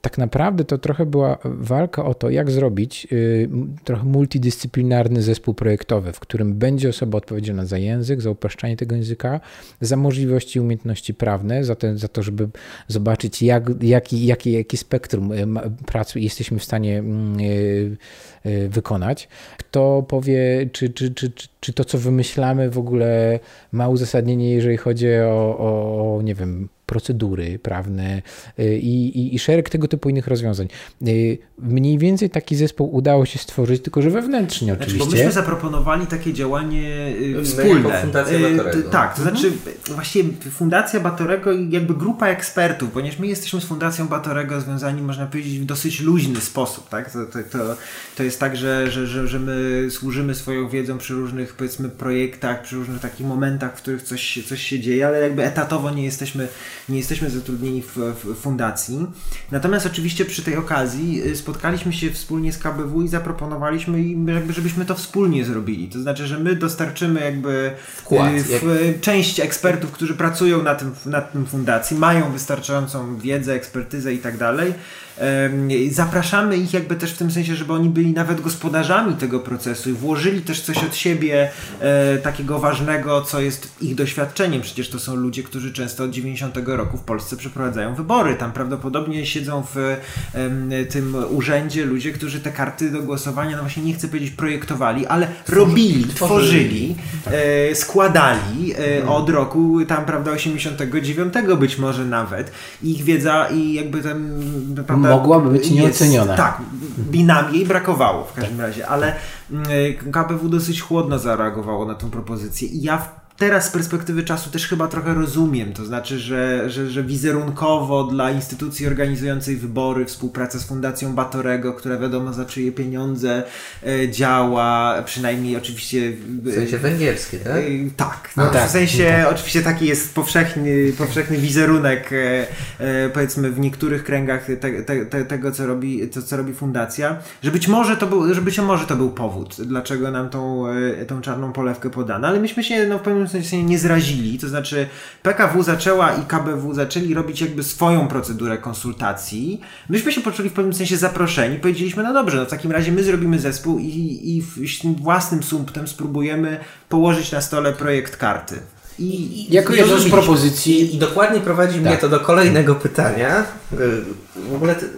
tak naprawdę to trochę była walka o to, jak zrobić y, trochę multidyscyplinarny zespół projektowy, w którym będzie osoba odpowiedzialna za język, za upraszczanie tego języka, za możliwości i umiejętności prawne, za, te, za to, żeby zobaczyć, jak, jaki, jaki, jaki spektrum y, pracy jesteśmy w stanie mm, y, wykonać. Kto powie, czy, czy, czy, czy, to, co wymyślamy, w ogóle ma uzasadnienie, jeżeli chodzi o, o nie wiem, procedury prawne y, i, i, i szereg tego typu innych rozwiązań. Y, Mniej więcej taki zespół udało się stworzyć, tylko że wewnętrznie Znaczy, oczywiście. bo myśmy zaproponowali takie działanie y, My wspólne. Fundacja Batorego. Tak, to znaczy właściwie Fundacja Batorego i jakby grupa ekspertów, ponieważ my jesteśmy z Fundacją Batorego związani, można powiedzieć, w dosyć luźny sposób. Tak? To, to, to, to jest tak, że, że, że, że my służymy swoją wiedzą przy różnych powiedzmy projektach, przy różnych takich momentach, w których coś, coś się dzieje, ale jakby etatowo nie jesteśmy, nie jesteśmy zatrudnieni w, w fundacji. Natomiast oczywiście przy tej okazji y, spotkaliśmy się wspólnie z KBW i zaproponowaliśmy im, jakby, żebyśmy to wspólnie zrobili. To znaczy, że my dostarczymy jakby Wkład, y, w, część ekspertów, którzy pracują na tym, na tym fundacji, mają wystarczającą wiedzę, ekspertyzę i tak dalej. Zapraszamy ich jakby też w tym sensie, żeby oni byli nawet gospodarzami tego procesu i włożyli też coś od siebie e, takiego ważnego, co jest ich doświadczeniem. Przecież to są ludzie, którzy często od 90 roku w Polsce przeprowadzają wybory. Tam prawdopodobnie siedzą w tym urzędzie ludzie, którzy te karty do głosowania, no właśnie nie chcę powiedzieć projektowali, ale robili, tworzyli, e, składali e, od roku tam, prawda, 89 być może nawet. Ich wiedza i jakby tam... Prawda, Mogłaby być nieoceniona. tak, bi nam jej brakowało w każdym razie, ale mm, KPW dosyć chłodno zareagowało na tę propozycję i ja w teraz z perspektywy czasu też chyba trochę rozumiem, to znaczy, że, że, że wizerunkowo dla instytucji organizującej wybory, współpraca z Fundacją Batorego, która wiadomo za czyje pieniądze e, działa, przynajmniej oczywiście... W sensie węgierskie, tak? E, tak, No no tak, w sensie no oczywiście taki jest powszechny, powszechny wizerunek e, powiedzmy w niektórych kręgach te, te, te, tego, co robi, to, co robi fundacja, że być może to był, że być może to był powód, dlaczego nam tą, tą czarną polewkę podano, ale myśmy się no, w pewnym sensie nie zrazili, to znaczy PKW zaczęła i KBW zaczęli robić jakby swoją procedurę konsultacji. Myśmy się poczuli w pewnym sensie zaproszeni, powiedzieliśmy, no dobrze, no w takim razie my zrobimy zespół i, i w- własnym sumptem spróbujemy położyć na stole projekt karty. I, Jako i jedną z propozycji I, dokładnie prowadzi mnie Tak. to do kolejnego pytania. Y, W ogóle ty,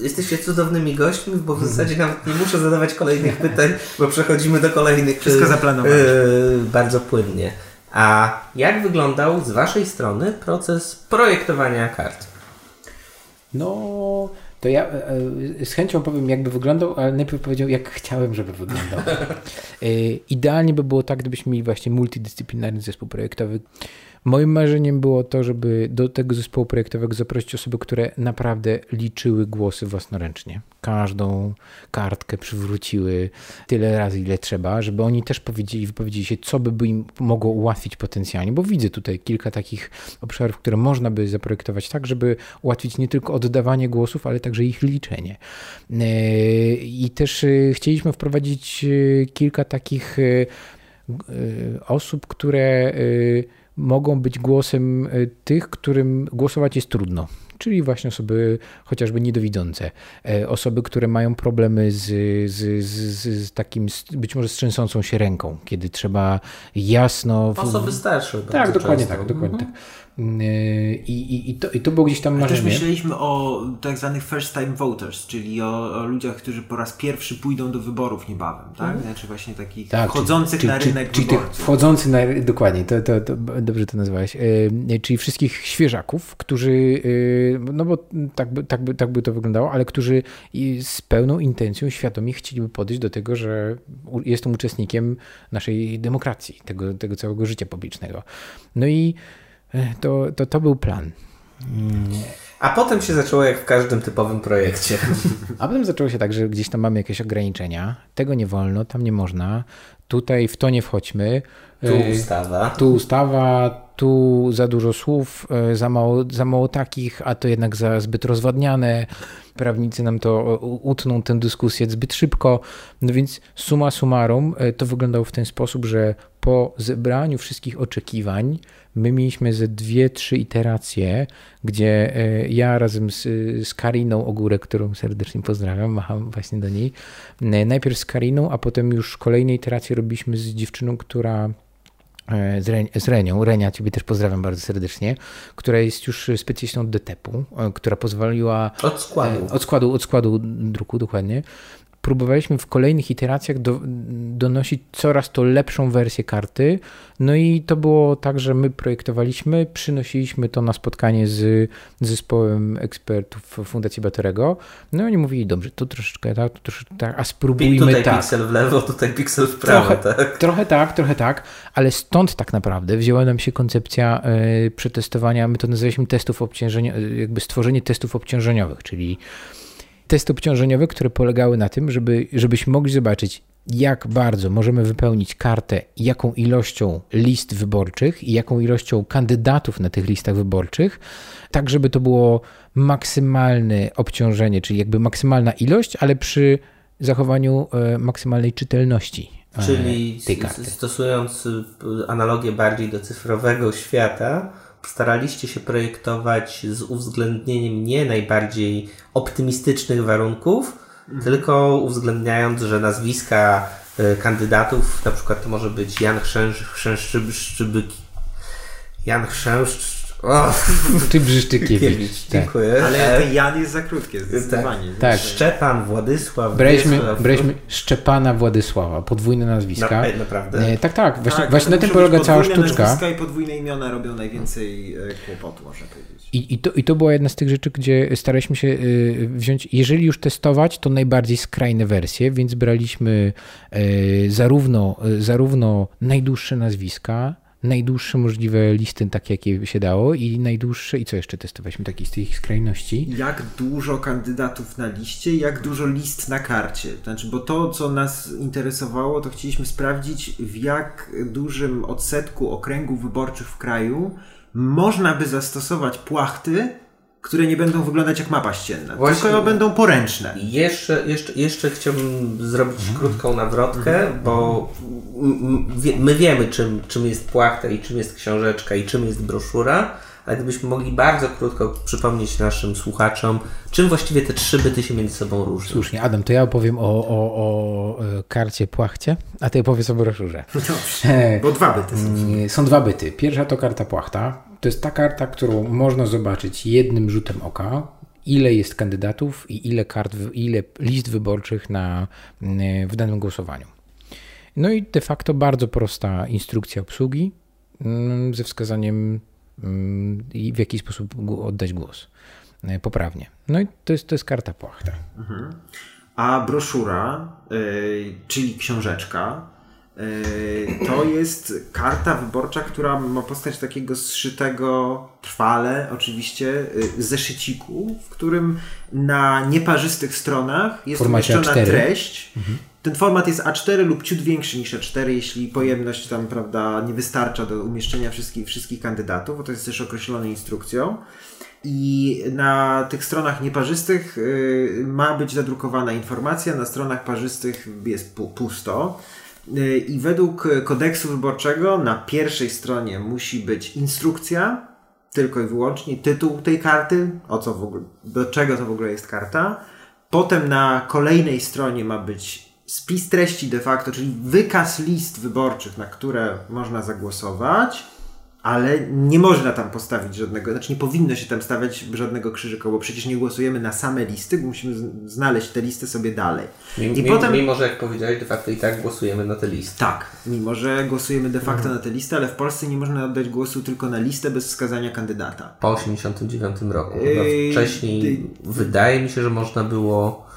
jesteście cudownymi gośćmi, bo w zasadzie nawet nie muszę zadawać kolejnych pytań, bo przechodzimy do kolejnych. Wszystko y, zaplanowaliśmy. y, Bardzo płynnie. A jak wyglądał z Waszej strony proces projektowania kart? No, to ja e, e, z chęcią powiem, jakby wyglądał, ale najpierw powiedział, jak chciałem, żeby wyglądał. E, Idealnie by było tak, gdybyśmy mieli właśnie multidyscyplinarny zespół projektowy. Moim marzeniem było to, żeby do tego zespołu projektowego zaprosić osoby, które naprawdę liczyły głosy własnoręcznie. Każdą kartkę przywróciły tyle razy, ile trzeba, żeby oni też powiedzieli, wypowiedzieli się, co by, im mogło ułatwić potencjalnie, bo widzę tutaj kilka takich obszarów, które można by zaprojektować tak, żeby ułatwić nie tylko oddawanie głosów, ale także ich liczenie. E, I też e, chcieliśmy wprowadzić e, kilka takich osób, które mogą być głosem e, tych, którym głosować jest trudno. Czyli właśnie osoby chociażby niedowidzące, e, osoby, które mają problemy z, z, z, z, takim, być może z trzęsącą się ręką, kiedy trzeba jasno. w- Osoby starsze. tak, dokładnie często. tak, dokładnie tak. I, i, i, to, I to było gdzieś tam Ale też marzenie. myśleliśmy o tak zwanych first time voters, czyli o, o ludziach, którzy po raz pierwszy pójdą do wyborów niebawem, tak? Znaczy właśnie takich Tak, wchodzących czyli- na czyli- rynek czyli tych wyborców. wchodzących na dokładnie, to, to, to dobrze to nazwałeś. Yy, czyli wszystkich świeżaków, którzy, yy, no bo tak by, tak, by, tak by to wyglądało, ale którzy z pełną intencją, świadomie chcieliby podejść do tego, że jestem uczestnikiem naszej demokracji, tego, tego całego życia publicznego. No i to, to, to był plan. A potem się zaczęło jak w każdym typowym projekcie. A potem zaczęło się tak, że gdzieś tam mamy jakieś ograniczenia. Tego nie wolno, tam nie można. Tutaj w to nie wchodźmy. Tu ustawa. tu ustawa, tu za dużo słów, e, za mało, za mało takich, a to jednak za zbyt rozwadniane. Prawnicy nam to utną tę dyskusję zbyt szybko. No więc summa summarum e, to wyglądało w ten sposób, że po zebraniu wszystkich oczekiwań my mieliśmy ze dwie, trzy iteracje, gdzie e, ja razem z, z Kariną Ogórek, którą serdecznie pozdrawiam, macham właśnie do niej, e, najpierw z Kariną, a potem już kolejne iteracje robiliśmy z dziewczyną, która e, z, z Renią. Renia, Ciebie też pozdrawiam bardzo serdecznie, która jest już specjalistą DTP-u, która pozwoliła Od składu. od składu, od składu druku, dokładnie. Próbowaliśmy w kolejnych iteracjach do, donosić coraz to lepszą wersję karty. No i to było tak, że my projektowaliśmy, przynosiliśmy to na spotkanie z zespołem ekspertów Fundacji Batorego. No i oni mówili, dobrze, tu troszeczkę tak, tu troszeczkę tak, a spróbujmy Tutaj tak. piksel w lewo, tutaj piksel w prawo, Trochę, tak? trochę tak, trochę tak, ale stąd tak naprawdę wzięła nam się koncepcja e, przetestowania, my to nazywaliśmy testów obciążeniowych, jakby stworzenie testów obciążeniowych, czyli testy obciążeniowe, które polegały na tym, żeby, żebyśmy mogli zobaczyć, jak bardzo możemy wypełnić kartę, jaką ilością list wyborczych i jaką ilością kandydatów na tych listach wyborczych, tak żeby to było maksymalne obciążenie, czyli jakby maksymalna ilość, ale przy zachowaniu e, maksymalnej czytelności e, Czyli tej karty. stosując analogię bardziej do cyfrowego świata, staraliście się projektować z uwzględnieniem nie najbardziej optymistycznych warunków, tylko uwzględniając, że nazwiska y, kandydatów, na przykład to może być Jan Chrzęsz, Chrzęszczybyki, Jan Chrzęszcz, O, Ty Brzeszczykiewicz. Kiewicz, Tak. dziękuję. Ale E, ten Jan jest za krótkie, zdecydowanie. Tak. Szczepan, Władysław, Braliśmy, Wiesław. braliśmy Szczepana Władysława, podwójne nazwiska. Na, naprawdę? E, tak, tak, właśnie, Tak, właśnie to na tym polega cała podwójne sztuczka. nazwiska i podwójne imiona robią najwięcej e, kłopotu, można powiedzieć. I, i, to, I to była jedna z tych rzeczy, gdzie staraliśmy się y, wziąć, jeżeli już testować, to najbardziej skrajne wersje, więc braliśmy y, zarówno, y, zarówno najdłuższe nazwiska, najdłuższe możliwe listy, takie jakie się dało i najdłuższe, i co jeszcze testowaliśmy, takich z tych skrajności. Jak dużo kandydatów na liście, jak dużo list na karcie. Znaczy, bo to, co nas interesowało, to chcieliśmy sprawdzić, w jak dużym odsetku okręgów wyborczych w kraju można by zastosować płachty, które nie będą wyglądać jak mapa ścienna, Właśnie- tylko będą poręczne. Jeszcze, jeszcze, jeszcze chciałbym zrobić krótką nawrotkę, bo m- m- wie- my wiemy, czym, czym jest płachta i czym jest książeczka i czym jest broszura, ale gdybyśmy mogli bardzo krótko przypomnieć naszym słuchaczom, czym właściwie te trzy byty się między sobą różnią. Słusznie, Adam, to ja opowiem o, o, o e, karcie płachcie, a ty opowiedz o broszurze. Dobrze, bo dwa byty są. Mm, Są dwa byty. Pierwsza to karta płachta. To jest ta karta, którą można zobaczyć jednym rzutem oka, ile jest kandydatów i ile kart, ile list wyborczych na, mm, w danym głosowaniu. No i de facto bardzo prosta instrukcja obsługi mm, ze wskazaniem mm, w jaki sposób oddać głos e, poprawnie. No i to jest, to jest karta płachta. A broszura, y, czyli książeczka, to jest karta wyborcza, która ma postać takiego zszytego trwale, oczywiście, y, zeszyciku, w którym na nieparzystych stronach jest formacie umieszczona A4. treść. Ten format jest A4 lub ciut większy niż A4, jeśli pojemność tam, prawda, nie wystarcza do umieszczenia wszystkich, wszystkich kandydatów, bo to jest też określone instrukcją. I na tych stronach nieparzystych y, ma być zadrukowana informacja, na stronach parzystych jest pu- pusto. Y, I według kodeksu wyborczego na pierwszej stronie musi być instrukcja, tylko i wyłącznie tytuł tej karty, o co w ogóle, do czego to w ogóle jest karta. Potem na kolejnej stronie ma być spis treści de facto, czyli wykaz list wyborczych, na które można zagłosować, ale nie można tam postawić żadnego, znaczy nie powinno się tam stawiać żadnego krzyżyka, bo przecież nie głosujemy na same listy, bo musimy znaleźć te listy sobie dalej. Mimo, I potem mimo, że jak powiedziałeś, de facto i tak głosujemy na te listy. tak, mimo że głosujemy de facto na tę listę, ale w Polsce nie można oddać głosu tylko na listę bez wskazania kandydata. Po 89 roku. Yy, Chyba wcześniej ty- wydaje mi się, że można było.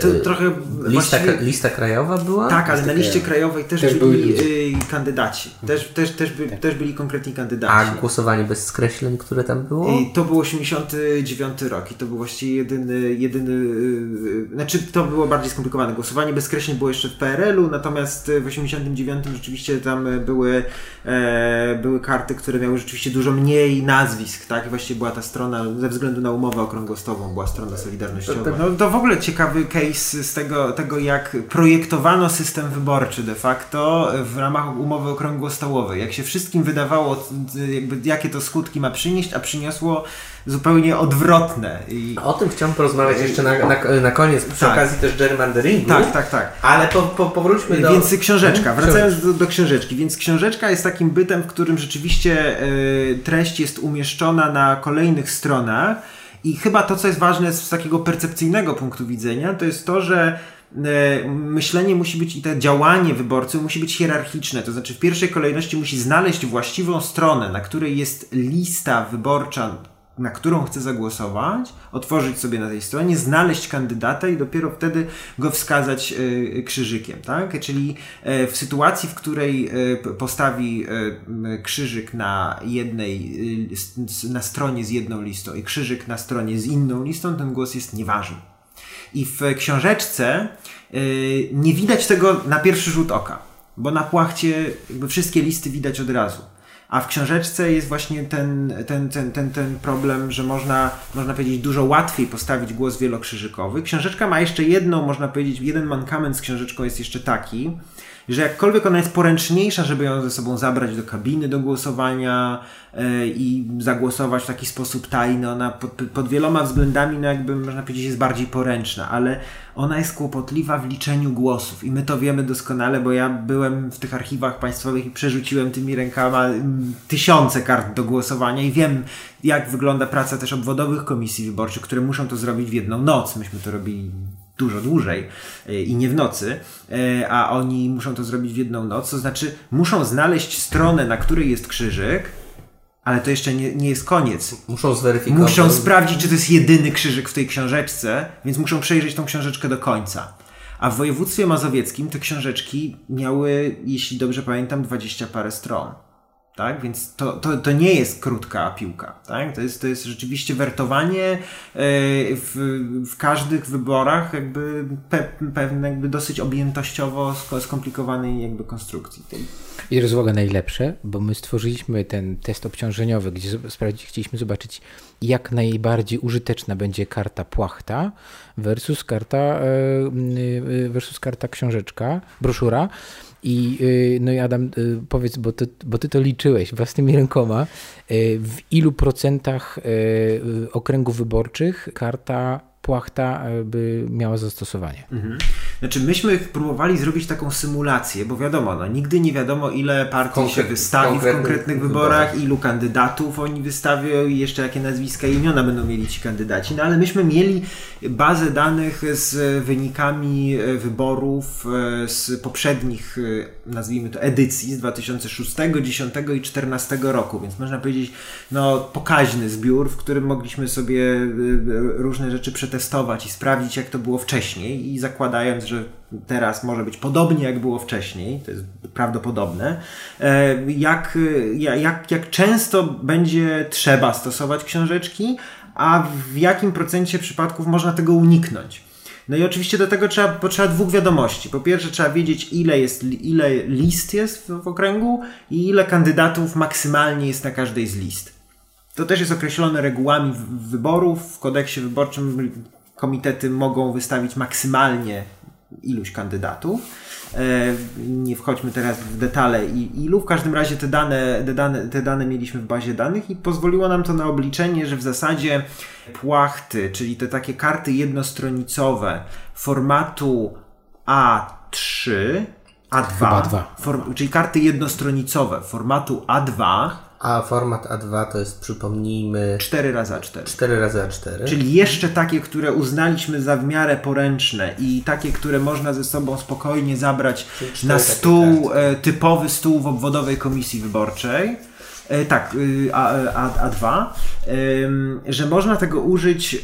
To yy, trochę Lista, właściwie- lista krajowa była? Tak, ale Lista na liście krajowa. krajowej też, Też byli byli y, kandydaci. Też, też, też, by, też byli konkretni kandydaci. A głosowanie bez skreśleń, które tam było? I to był 89 rok i to był właściwie jedyny, jedyny yy, znaczy to było bardziej skomplikowane. Głosowanie bez skreśleń było jeszcze w PRL-u, natomiast w 89 rzeczywiście tam były, e, były karty, które miały rzeczywiście dużo mniej nazwisk, tak? I właściwie była ta strona, ze względu na umowę okrągłostową, była strona solidarnościowa. No to w ogóle ciekawy case z tego, tego jak projektowano system wyborczy de facto w ramach umowy okrągłostołowej. Jak się wszystkim wydawało, jakby, jakie to skutki ma przynieść, a przyniosło zupełnie odwrotne. I... O tym chciałem porozmawiać jeszcze na, na, na koniec, przy Tak. okazji też gerrymanderingu. Tak, tak, tak. Ale po, po, powróćmy do... Więc książeczka, Hmm? wracając do, do książeczki. Więc książeczka jest takim bytem, w którym rzeczywiście e, treść jest umieszczona na kolejnych stronach. I chyba to, co jest ważne z takiego percepcyjnego punktu widzenia, to jest to, że e, myślenie musi być i to działanie wyborcy musi być hierarchiczne. To znaczy, w pierwszej kolejności musi znaleźć właściwą stronę, na której jest lista wyborcza na którą chce zagłosować, otworzyć sobie na tej stronie, znaleźć kandydata i dopiero wtedy go wskazać e, krzyżykiem, tak? Czyli e, w sytuacji, w której e, postawi krzyżyk na jednej, s- na stronie z jedną listą i krzyżyk na stronie z inną listą, ten głos jest nieważny. I w książeczce y, nie widać tego na pierwszy rzut oka, bo na płachcie wszystkie listy widać od razu. A w książeczce jest właśnie ten, ten, ten, ten, ten problem, że można, można powiedzieć, dużo łatwiej postawić głos wielokrzyżykowy. Książeczka ma jeszcze jedną, można powiedzieć, jeden mankament z książeczką jest jeszcze taki, że jakkolwiek ona jest poręczniejsza, żeby ją ze sobą zabrać do kabiny do głosowania yy, i zagłosować w taki sposób tajny, ona pod, pod, wieloma względami, no jakby można powiedzieć, jest bardziej poręczna, ale ona jest kłopotliwa w liczeniu głosów i my to wiemy doskonale, bo ja byłem w tych archiwach państwowych i przerzuciłem tymi rękama mm, tysiące kart do głosowania i wiem, jak wygląda praca też obwodowych komisji wyborczych, które muszą to zrobić w jedną noc. Myśmy to robili dużo dłużej e, i nie w nocy, e, a oni muszą to zrobić w jedną noc, to znaczy muszą znaleźć stronę, na której jest krzyżyk, ale to jeszcze nie, nie jest koniec. Muszą zweryfikować. Muszą sprawdzić, czy to jest jedyny krzyżyk w tej książeczce, więc muszą przejrzeć tą książeczkę do końca. A w województwie mazowieckim te książeczki miały, jeśli dobrze pamiętam, dwadzieścia parę stron tak? Więc to, to, to nie jest krótka piłka, tak? To jest, to jest rzeczywiście wertowanie e, w, w każdych wyborach jakby pe, pewne jakby dosyć objętościowo skomplikowanej jakby konstrukcji. I rozwaga najlepsze, bo my stworzyliśmy ten test obciążeniowy, gdzie chcieliśmy zobaczyć jak najbardziej użyteczna będzie karta płachta versus karta e, e, versus karta książeczka, broszura i, y, no i Adam, y, powiedz, bo ty, bo ty to liczyłeś własnymi rękoma, y, w ilu procentach okręgów wyborczych karta płachta e, by miała zastosowanie. Mhm. Znaczy myśmy próbowali zrobić taką symulację, bo wiadomo, no, nigdy nie wiadomo ile partii Konkret, się wystawi w konkretnych wyborach, wyborach, ilu kandydatów oni wystawią i jeszcze jakie nazwiska i imiona będą mieli ci kandydaci. No ale myśmy mieli bazę danych z wynikami e, wyborów e, z poprzednich, nazwijmy to, edycji z 2006, 2010 i 2014 roku, więc można powiedzieć, no pokaźny zbiór, w którym mogliśmy sobie różne rzeczy przetestować przetestować i sprawdzić, jak to było wcześniej, i zakładając, że teraz może być podobnie, jak było wcześniej, to jest prawdopodobne, e, jak, jak, jak często będzie trzeba stosować książeczki, a w jakim procencie przypadków można tego uniknąć. No i oczywiście do tego trzeba, potrzeba dwóch wiadomości. Po pierwsze trzeba wiedzieć, ile, jest, ile list jest w, w okręgu i ile kandydatów maksymalnie jest na każdej z list. To też jest określone regułami wyborów. W kodeksie wyborczym komitety mogą wystawić maksymalnie iluś kandydatów. E, nie wchodźmy teraz w detale ilu. W każdym razie te dane, te, dane, te dane mieliśmy w bazie danych i pozwoliło nam to na obliczenie, że w zasadzie płachty, czyli te takie karty jednostronicowe formatu A3, A2, form, czyli karty jednostronicowe formatu A2 a format A2 to jest, przypomnijmy... 4 razy A4. 4 razy A4. Czyli jeszcze takie, które uznaliśmy za w miarę poręczne i takie, które można ze sobą spokojnie zabrać na stół, e, typowy stół w obwodowej komisji wyborczej tak, y, A, A, A2, że można tego użyć, e,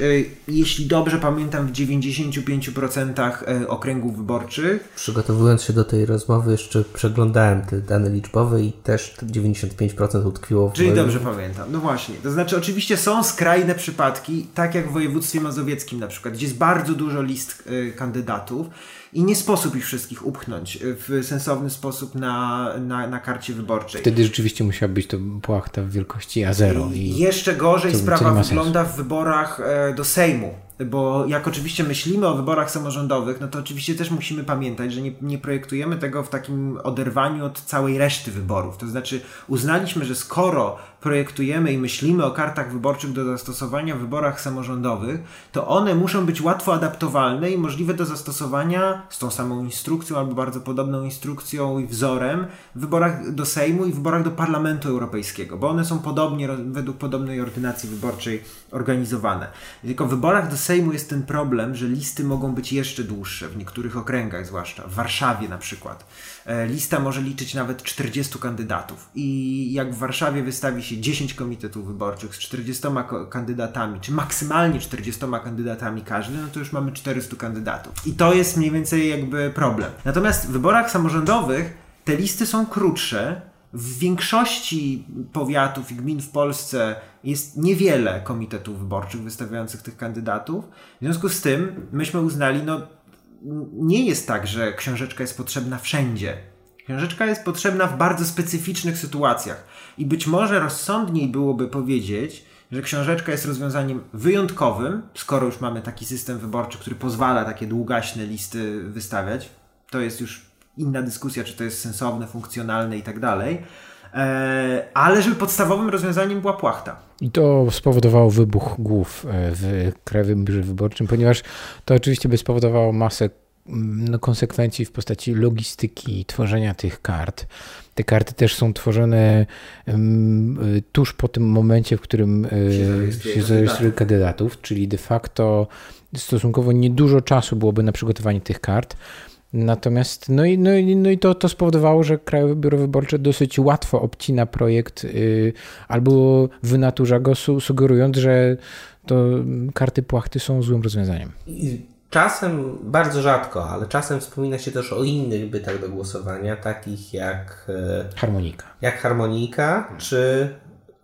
jeśli dobrze pamiętam, w 95% e, okręgów wyborczych. Przygotowując się do tej rozmowy, jeszcze przeglądałem te dane liczbowe i też 95% utkwiło w Czyli dobrze pamiętam. No właśnie. To znaczy, oczywiście są skrajne przypadki, tak jak w województwie mazowieckim na przykład, gdzie jest bardzo dużo list kandydatów i nie sposób ich wszystkich upchnąć w sensowny sposób na, na, na karcie wyborczej. Wtedy rzeczywiście musiała być to płachta w wielkości A0. I, I jeszcze gorzej sprawa wygląda w wyborach e, do Sejmu bo jak oczywiście myślimy o wyborach samorządowych, no to oczywiście też musimy pamiętać, że nie, nie, projektujemy tego w takim oderwaniu od całej reszty wyborów. To znaczy uznaliśmy, że skoro projektujemy i myślimy o kartach wyborczych do zastosowania w wyborach samorządowych, to one muszą być łatwo adaptowalne i możliwe do zastosowania z tą samą instrukcją albo bardzo podobną instrukcją i wzorem w wyborach do Sejmu i w wyborach do Parlamentu Europejskiego, bo one są podobnie, według podobnej ordynacji wyborczej organizowane. Tylko w wyborach do Sejmu jest ten problem, że listy mogą być jeszcze dłuższe, w niektórych okręgach zwłaszcza, w Warszawie na przykład. E, lista może liczyć nawet 40 kandydatów i jak w Warszawie wystawi się 10 komitetów wyborczych z 40 kandydatami, czy maksymalnie 40 kandydatami każdy, no to już mamy 400 kandydatów. I to jest mniej więcej jakby problem. Natomiast w wyborach samorządowych te listy są krótsze, w większości powiatów i gmin w Polsce jest niewiele komitetów wyborczych wystawiających tych kandydatów. W związku z tym myśmy uznali, no nie jest tak, że książeczka jest potrzebna wszędzie. Książeczka jest potrzebna w bardzo specyficznych sytuacjach. I być może rozsądniej byłoby powiedzieć, że książeczka jest rozwiązaniem wyjątkowym, skoro już mamy taki system wyborczy, który pozwala takie długaśne listy wystawiać. To jest już inna dyskusja, czy to jest sensowne, funkcjonalne i tak dalej. E, ale żeby podstawowym rozwiązaniem była płachta. I to spowodowało wybuch głów e, w Krajowym Biurze Wyborczym, ponieważ to oczywiście by spowodowało masę mm, no, konsekwencji w postaci logistyki tworzenia tych kart. Te karty też są tworzone um, tuż po tym momencie, w którym się, się zarejestruje kandydatów, czyli de facto stosunkowo niedużo czasu byłoby na przygotowanie tych kart. Natomiast, no i, no i, no i to, to spowodowało, że Krajowe Biuro Wyborcze dosyć łatwo obcina projekt yy, albo wynaturza go, su sugerując, że to karty płachty są złym rozwiązaniem. Czasem, bardzo rzadko, ale czasem wspomina się też o innych bytach do głosowania, takich jak yy, harmonika. Jak harmonika, czy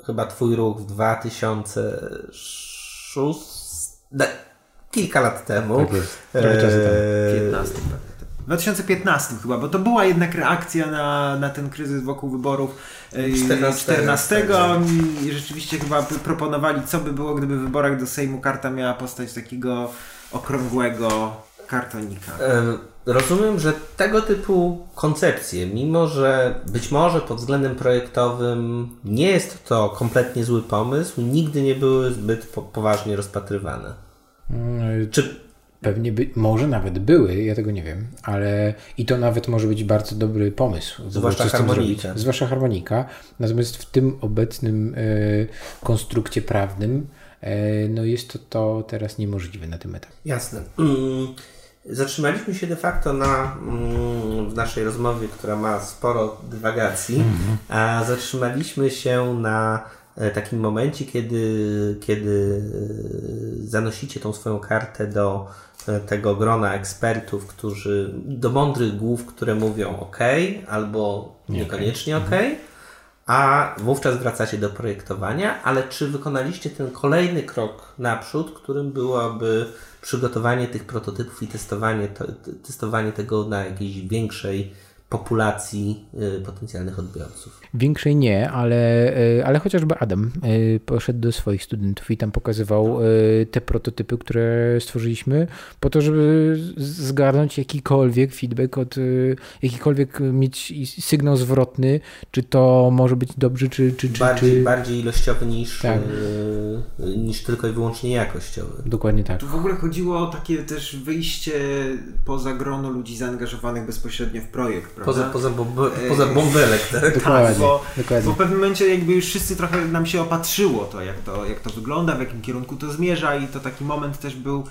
chyba Twój ruch w 2006 kilka lat temu. Tak jest. Trochę czasu temu. 15. W 2015 chyba, bo to była jednak reakcja na, na ten kryzys wokół wyborów 14, 14 i rzeczywiście chyba proponowali, co by było, gdyby w wyborach do Sejmu karta miała postać takiego okrągłego kartonika. Rozumiem, że tego typu koncepcje, mimo że być może pod względem projektowym nie jest to kompletnie zły pomysł, nigdy nie były zbyt po poważnie rozpatrywane. Mm, Czy Pewnie by, może nawet były, ja tego nie wiem, ale i to nawet może być bardzo dobry pomysł. Zwłaszcza harmonika. Zwłaszcza harmonika. Natomiast w tym obecnym e, konstrukcie prawnym e, no jest to, to teraz niemożliwe na tym etapie. Jasne. Mm, zatrzymaliśmy się de facto na, mm, w naszej rozmowie, która ma sporo dywagacji, mm -hmm. a zatrzymaliśmy się na takim momencie, kiedy, kiedy e, zanosicie tą swoją kartę do tego grona ekspertów, którzy do mądrych głów, które mówią OK albo niekoniecznie OK, a wówczas wracacie do projektowania, ale czy wykonaliście ten kolejny krok naprzód, którym byłoby przygotowanie tych prototypów i testowanie, to, testowanie tego na jakiejś większej populacji y, potencjalnych odbiorców. Większej nie, ale, y, ale chociażby Adam y, poszedł do swoich studentów i tam pokazywał te prototypy, które stworzyliśmy, po to, żeby zgarnąć jakikolwiek feedback od, jakikolwiek mieć sygnał zwrotny, czy to może być dobrze, czy... czy, czy bardziej, czy... bardziej ilościowy niż, tak. niż tylko i wyłącznie jakościowy. Dokładnie tak. Tu w ogóle chodziło o takie też wyjście poza grono ludzi zaangażowanych bezpośrednio w projekt Poza, poza, bombe, poza bąbelek, tak? tak dokładnie, bo, dokładnie. bo w pewnym momencie jakby już wszyscy trochę nam się opatrzyło to jak, to, jak to wygląda, w jakim kierunku to zmierza i to taki moment też był,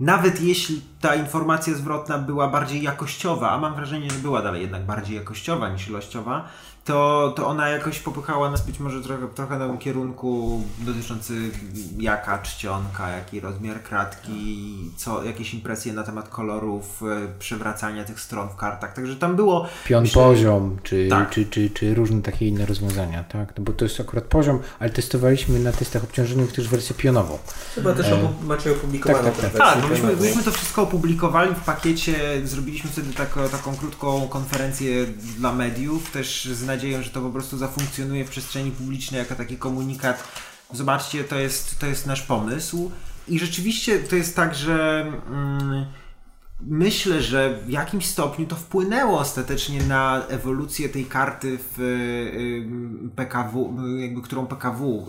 nawet jeśli ta informacja zwrotna była bardziej jakościowa, a mam wrażenie, że była dalej jednak bardziej jakościowa niż ilościowa, to, to ona jakoś popychała nas być może trochę, trochę na kierunku dotyczący jaka czcionka, jaki rozmiar kratki, co, jakieś impresje na temat kolorów, e, przewracania tych stron w kartach. Także tam było. Pion myślę, poziom, czy, tak. czy, czy, czy różne takie inne rozwiązania, tak? No bo to jest akurat poziom, ale testowaliśmy na testach obciążeniowych też wersję pionową. Chyba też e... macie opublikowaną tak, tak, tak. tak no myśmy, myśmy to wszystko opublikowali w pakiecie, zrobiliśmy wtedy taką, taką krótką konferencję dla mediów, też z nadzieją, że to po prostu zafunkcjonuje w przestrzeni publicznej jako taki komunikat. Zobaczcie, to jest, to jest nasz pomysł. I rzeczywiście to jest tak, że. Mm, myślę, że w jakimś stopniu to wpłynęło ostatecznie na ewolucję tej karty w y, PKW, jakby którą PKW,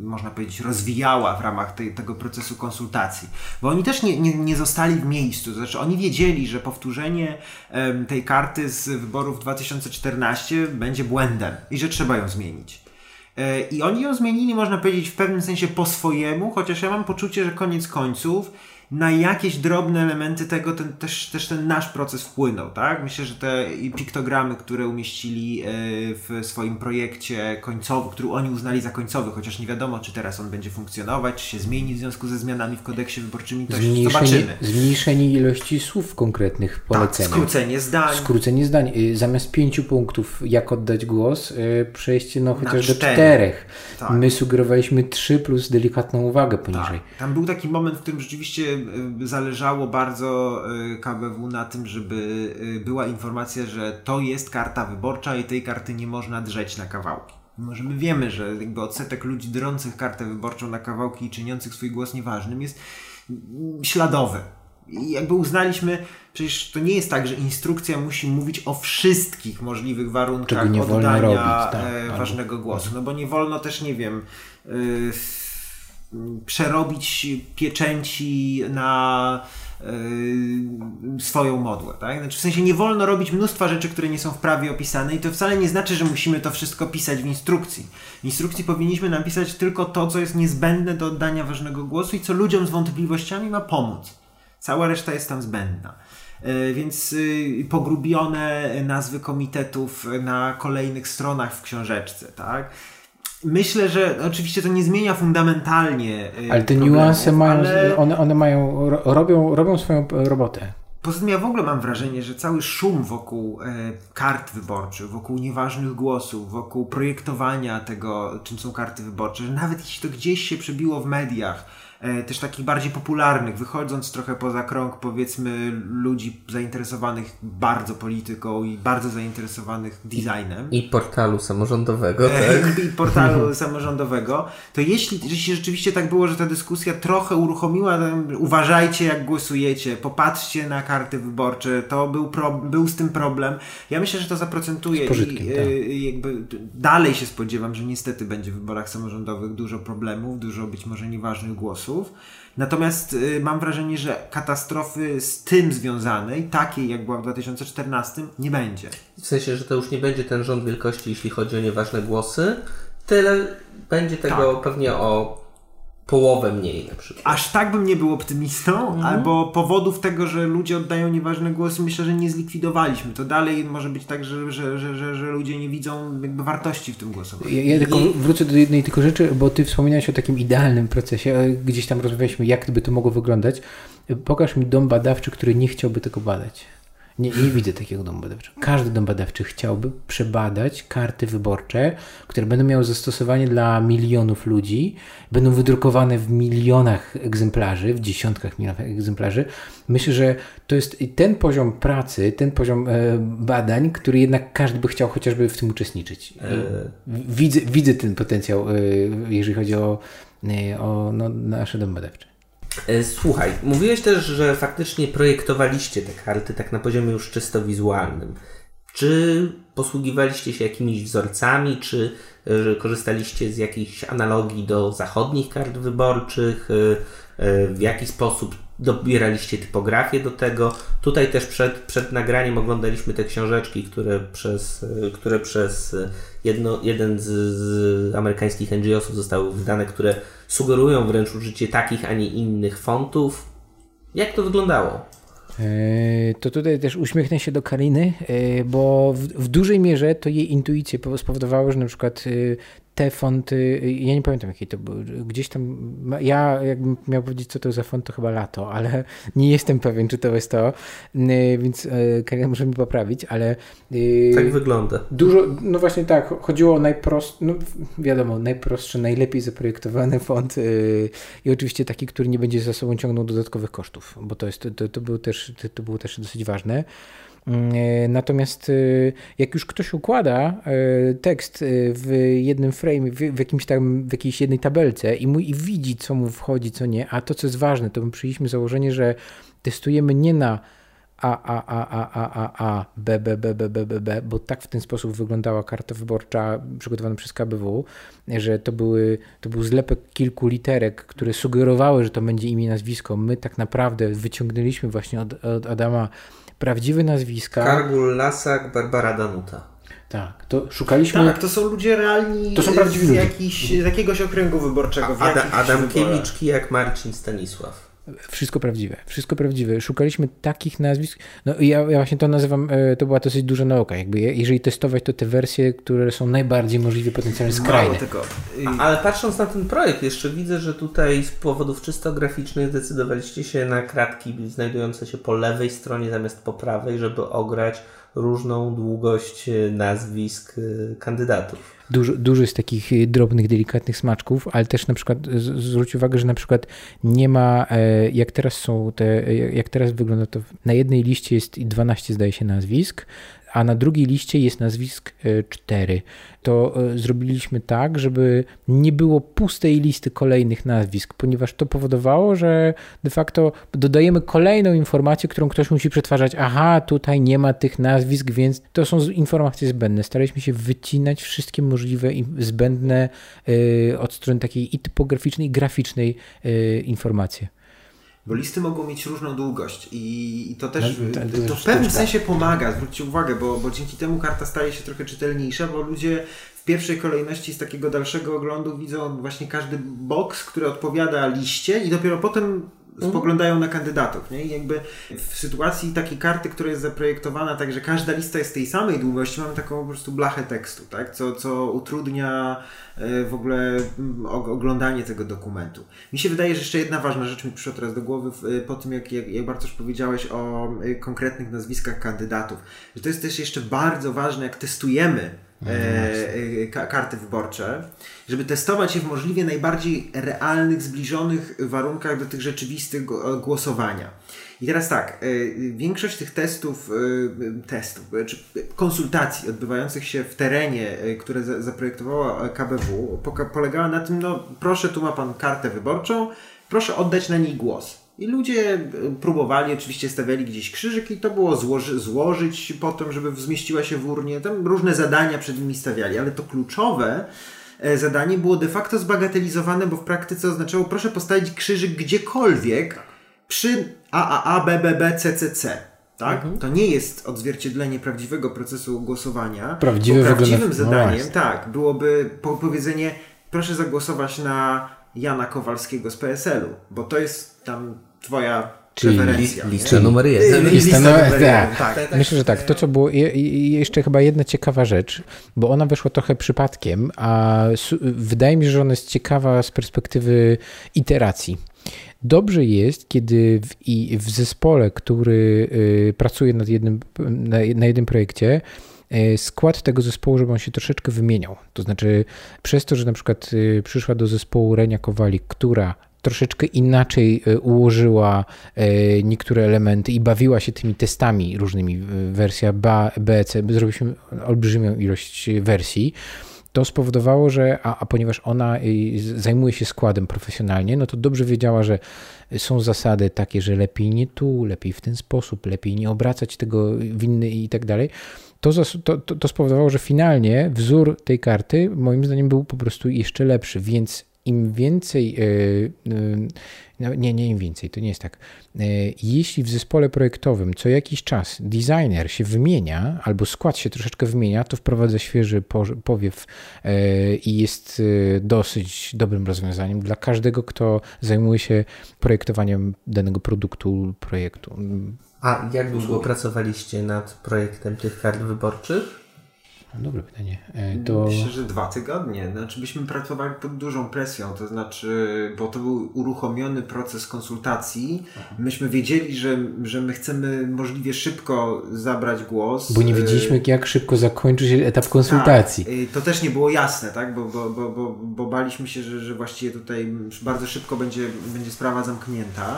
y, można powiedzieć, rozwijała w ramach tej, tego procesu konsultacji. Bo oni też nie, nie, nie zostali w miejscu, to znaczy oni wiedzieli, że powtórzenie tej karty z wyborów 2014 będzie błędem i że trzeba ją zmienić. E, I oni ją zmienili, można powiedzieć, w pewnym sensie po swojemu, chociaż ja mam poczucie, że koniec końców na jakieś drobne elementy tego ten, też, też ten nasz proces wpłynął, tak? Myślę, że te piktogramy, które umieścili e, w swoim projekcie końcowym, który oni uznali za końcowy, chociaż nie wiadomo, czy teraz on będzie funkcjonować, czy się zmieni w związku ze zmianami w kodeksie wyborczym, to zmniejszenie, zobaczymy. Zmniejszenie ilości słów konkretnych polecenia. Tak, skrócenie zdań. Skrócenie zdań. Y, zamiast pięciu punktów, jak oddać głos, y, przejście no chociaż do czterech. Tak. My sugerowaliśmy trzy plus delikatną uwagę poniżej. Tak. Tam był taki moment, w którym rzeczywiście zależało bardzo y, KBW na tym, żeby y, była informacja, że to jest karta wyborcza i tej karty nie można drzeć na kawałki. Mimo, że my wiemy, że jakby odsetek ludzi drących kartę wyborczą na kawałki i czyniących swój głos nieważnym jest mm, śladowy. I jakby uznaliśmy, przecież to nie jest tak, że instrukcja musi mówić o wszystkich możliwych warunkach oddania robić, tak, e, ważnego głosu. No bo nie wolno też, nie wiem, y, przerobić pieczęci na y, swoją modłę, tak? Znaczy w sensie nie wolno robić mnóstwa rzeczy, które nie są w prawie opisane i to wcale nie znaczy, że musimy to wszystko pisać w instrukcji. W instrukcji powinniśmy napisać tylko to, co jest niezbędne do oddania ważnego głosu i co ludziom z wątpliwościami ma pomóc. Cała reszta jest tam zbędna. Y, więc y, pogrubione nazwy komitetów na kolejnych stronach w książeczce, tak? Myślę, że oczywiście to nie zmienia fundamentalnie. Y, ale te niuanse mają, ale... one, one mają, robią, robią swoją robotę. Poza tym ja w ogóle mam wrażenie, że cały szum wokół e, kart wyborczych, wokół nieważnych głosów, wokół projektowania tego, czym są karty wyborcze, że nawet jeśli to gdzieś się przebiło w mediach, E, też takich bardziej popularnych, wychodząc trochę poza krąg powiedzmy ludzi zainteresowanych bardzo polityką i bardzo zainteresowanych designem. I, portalu samorządowego, e, tak? I, portalu samorządowego, to jeśli, jeśli rzeczywiście tak było, że ta dyskusja trochę uruchomiła, uważajcie jak głosujecie, popatrzcie na karty wyborcze, to był, pro, był z tym problem. Ja myślę, że to zaprocentuje i e, tak. jakby dalej się spodziewam, że niestety będzie w wyborach samorządowych dużo problemów, dużo być może nieważnych głosów. Natomiast y, mam wrażenie, że katastrofy z tym związanej, takiej jak była w 2014, nie będzie. W sensie, że to już nie będzie ten rząd wielkości, jeśli chodzi o nieważne głosy, tyle będzie tego tak. pewnie o połowę mniej na przykład. Aż tak bym nie był optymistą, mhm. albo powodów tego, że ludzie oddają nieważne głosy, myślę, że nie zlikwidowaliśmy. To dalej może być tak, że, że, że, że, że ludzie nie widzą jakby wartości w tym głosowaniu. Ja, ja tylko I... wrócę do jednej tylko rzeczy, bo ty wspominałeś o takim idealnym procesie, gdzieś tam rozmawialiśmy, jak by to mogło wyglądać. Pokaż mi dom badawczy, który nie chciałby tego badać. Nie, nie widzę takiego domu badawczego. Każdy dom badawczy chciałby przebadać karty wyborcze, które będą miały zastosowanie dla milionów ludzi, będą wydrukowane w milionach egzemplarzy, w dziesiątkach milionów egzemplarzy. Myślę, że to jest ten poziom pracy, ten poziom e, badań, który jednak każdy by chciał chociażby w tym uczestniczyć. E... Widzę, widzę ten potencjał, e, jeżeli chodzi o, o no, nasze domy badawcze. E, słuchaj, mówiłeś też, że faktycznie projektowaliście te karty tak na poziomie już czysto wizualnym. Czy posługiwaliście się jakimiś wzorcami, czy e, korzystaliście z jakichś analogii do zachodnich kart wyborczych? E, w jaki sposób dobieraliście typografię do tego? Tutaj też przed, przed nagraniem oglądaliśmy te książeczki, które przez, które przez jedno, jeden z, z amerykańskich NGO-sów zostały wydane, które sugerują wręcz użycie takich, a nie innych fontów. Jak to wyglądało? E, to tutaj też uśmiechnę się do Kariny, e, bo w, w, dużej mierze to jej intuicje spowodowały, że na przykład e, te fonty, ja nie pamiętam jakie to były, gdzieś tam, ja jakbym miał powiedzieć co to za font, to chyba lato, ale nie jestem pewien, czy to jest to, więc Karina może mi poprawić, ale... Tak wygląda. Dużo, no właśnie tak, chodziło o najprostszy, no wiadomo, najprostszy, najlepiej zaprojektowany font i oczywiście taki, który nie będzie za sobą ciągnął dodatkowych kosztów, bo to, jest, to, to, było, też, to było też dosyć ważne. Mm, e, natomiast e, jak już ktoś układa e, tekst w jednym frame, w, jakimś tam, w jakiejś jednej tabelce i, mu, i widzi, co mu wchodzi, co nie, a to, co jest ważne, to my przyjęliśmy założenie, że testujemy nie na a, A, A, A, A, A, A, B, B, B, B, B, B, B, bo tak w ten sposób wyglądała karta wyborcza przygotowana przez KBW, że to, były, to był zlepek kilku literek, które sugerowały, że to będzie imię, nazwisko. My tak naprawdę wyciągnęliśmy właśnie od, od Adama prawdziwe nazwiska. Kargul Lasak, Barbara Danuta. Tak, to szukaliśmy. Tak, to są ludzie realni to są prawdziwi z, jakiś, z jakiegoś okręgu wyborczego. A, Adam, Adamkiewicz, jak Marcin Stanisław. Wszystko prawdziwe, wszystko prawdziwe. Szukaliśmy takich nazwisk. No ja, ja właśnie to nazywam, e, to była dosyć duża nauka. Jakby jeżeli testować, to te wersje, które są najbardziej możliwie potencjalnie skrajne. Tego. Ale patrząc na ten projekt, jeszcze widzę, że tutaj z powodów czysto graficznych zdecydowaliście się na kratki znajdujące się po lewej stronie zamiast po prawej, żeby ograć różną długość e, nazwisk e, kandydatów. Dużo, dużo jest takich e, drobnych, delikatnych smaczków, ale też na przykład zwróć uwagę, że na przykład nie ma, jak teraz są te, jak teraz wygląda to, na jednej liście jest 12 zdaje się nazwisk, a na drugiej liście jest nazwisk 4. To zrobiliśmy tak, żeby nie było pustej listy kolejnych nazwisk, ponieważ to powodowało, że de facto dodajemy kolejną informację, którą ktoś musi przetwarzać. Aha, tutaj nie ma tych nazwisk, więc to są informacje zbędne. Staraliśmy się wycinać wszystkie możliwe zbędne od strony takiej i typograficznej, i graficznej informacje. Bo listy mogą mieć różną długość i, i to też no, to, to w pewnym sensie pomaga, zwróćcie uwagę, bo, bo dzięki temu karta staje się trochę czytelniejsza, bo ludzie w pierwszej kolejności z takiego dalszego oglądu widzą właśnie każdy boks, który odpowiada liście i dopiero potem. Spoglądają na kandydatów. Nie? I jakby w sytuacji takiej karty, która jest zaprojektowana tak, że każda lista jest tej samej długości, mamy taką po prostu blachę tekstu, tak? co, co utrudnia e, w ogóle mm, oglądanie tego dokumentu. Mi się wydaje, że jeszcze jedna ważna rzecz mi przyszła teraz do głowy po tym, jak, jak, jak już powiedziałeś o e, konkretnych nazwiskach kandydatów, że to jest też jeszcze bardzo ważne, jak testujemy e, e karty wyborcze, żeby testować je w możliwie najbardziej realnych, zbliżonych warunkach do tych rzeczywistych głosowania. I teraz tak, e, większość tych testów, e, testów, czy konsultacji odbywających się w terenie, które zaprojektowała KBW, polegała na tym, no proszę, tu ma Pan kartę wyborczą, proszę oddać na niej głos. I ludzie e, próbowali, oczywiście stawiali gdzieś krzyżyk i to było złoży, złożyć potem, żeby zmieściła się w urnie. Tam różne zadania przed nimi stawiali, ale to kluczowe e, zadanie było de facto zbagatelizowane, bo w praktyce oznaczało proszę postawić krzyżyk gdziekolwiek przy AAA, BBB, CCC. Tak? Mhm. To nie jest odzwierciedlenie prawdziwego procesu głosowania. Prawdziwe prawdziwym zadaniem, no tak, byłoby powiedzenie proszę zagłosować na Jana Kowalskiego z PSL-u, bo to jest tam twoja Czyli preferencja. Lista numer jeden. Lista numer tak. Tak. tak. Myślę, że tak. To, co było. I jeszcze chyba jedna ciekawa rzecz, bo ona weszła trochę przypadkiem, a wydaje mi się, że ona jest ciekawa z perspektywy iteracji. Dobrze jest, kiedy w, i w zespole, który y, pracuje nad jednym, na, na jednym projekcie, E, skład tego zespołu, żeby on się troszeczkę wymieniał. To znaczy, przez to, że na przykład e, przyszła do zespołu Renia Kowalik, która troszeczkę inaczej e, ułożyła niektóre elementy i bawiła się tymi testami różnymi, wersja B, B, C, zrobiliśmy olbrzymią ilość wersji. To spowodowało, że, a, a, ponieważ ona zajmuje się składem profesjonalnie, no to dobrze wiedziała, że są zasady takie, że lepiej nie tu, lepiej w ten sposób, lepiej nie obracać tego w inny i tak dalej. To, to, to spowodowało, że finalnie wzór tej karty moim zdaniem był po prostu jeszcze lepszy, więc im więcej, e, e, no nie, nie im więcej, to nie jest tak. E, jeśli w zespole projektowym co jakiś czas designer się wymienia, albo skład się troszeczkę wymienia, to wprowadza świeży powiew i jest dosyć dobrym rozwiązaniem dla każdego, kto zajmuje się projektowaniem danego produktu, projektu. A jak długo pracowaliście nad projektem tych kart wyborczych? Dobre pytanie. E, to... Myślę, że dwa tygodnie. Znaczy byśmy pracowali pod dużą presją, to znaczy, bo to był uruchomiony proces konsultacji. Myśmy wiedzieli, że, że my chcemy możliwie szybko zabrać głos. Bo nie wiedzieliśmy, jak szybko zakończy się etap konsultacji. Tak. To też nie było jasne, tak? bo, bo, bo, bo, bo baliśmy się, że, że właściwie tutaj bardzo szybko będzie, będzie sprawa zamknięta.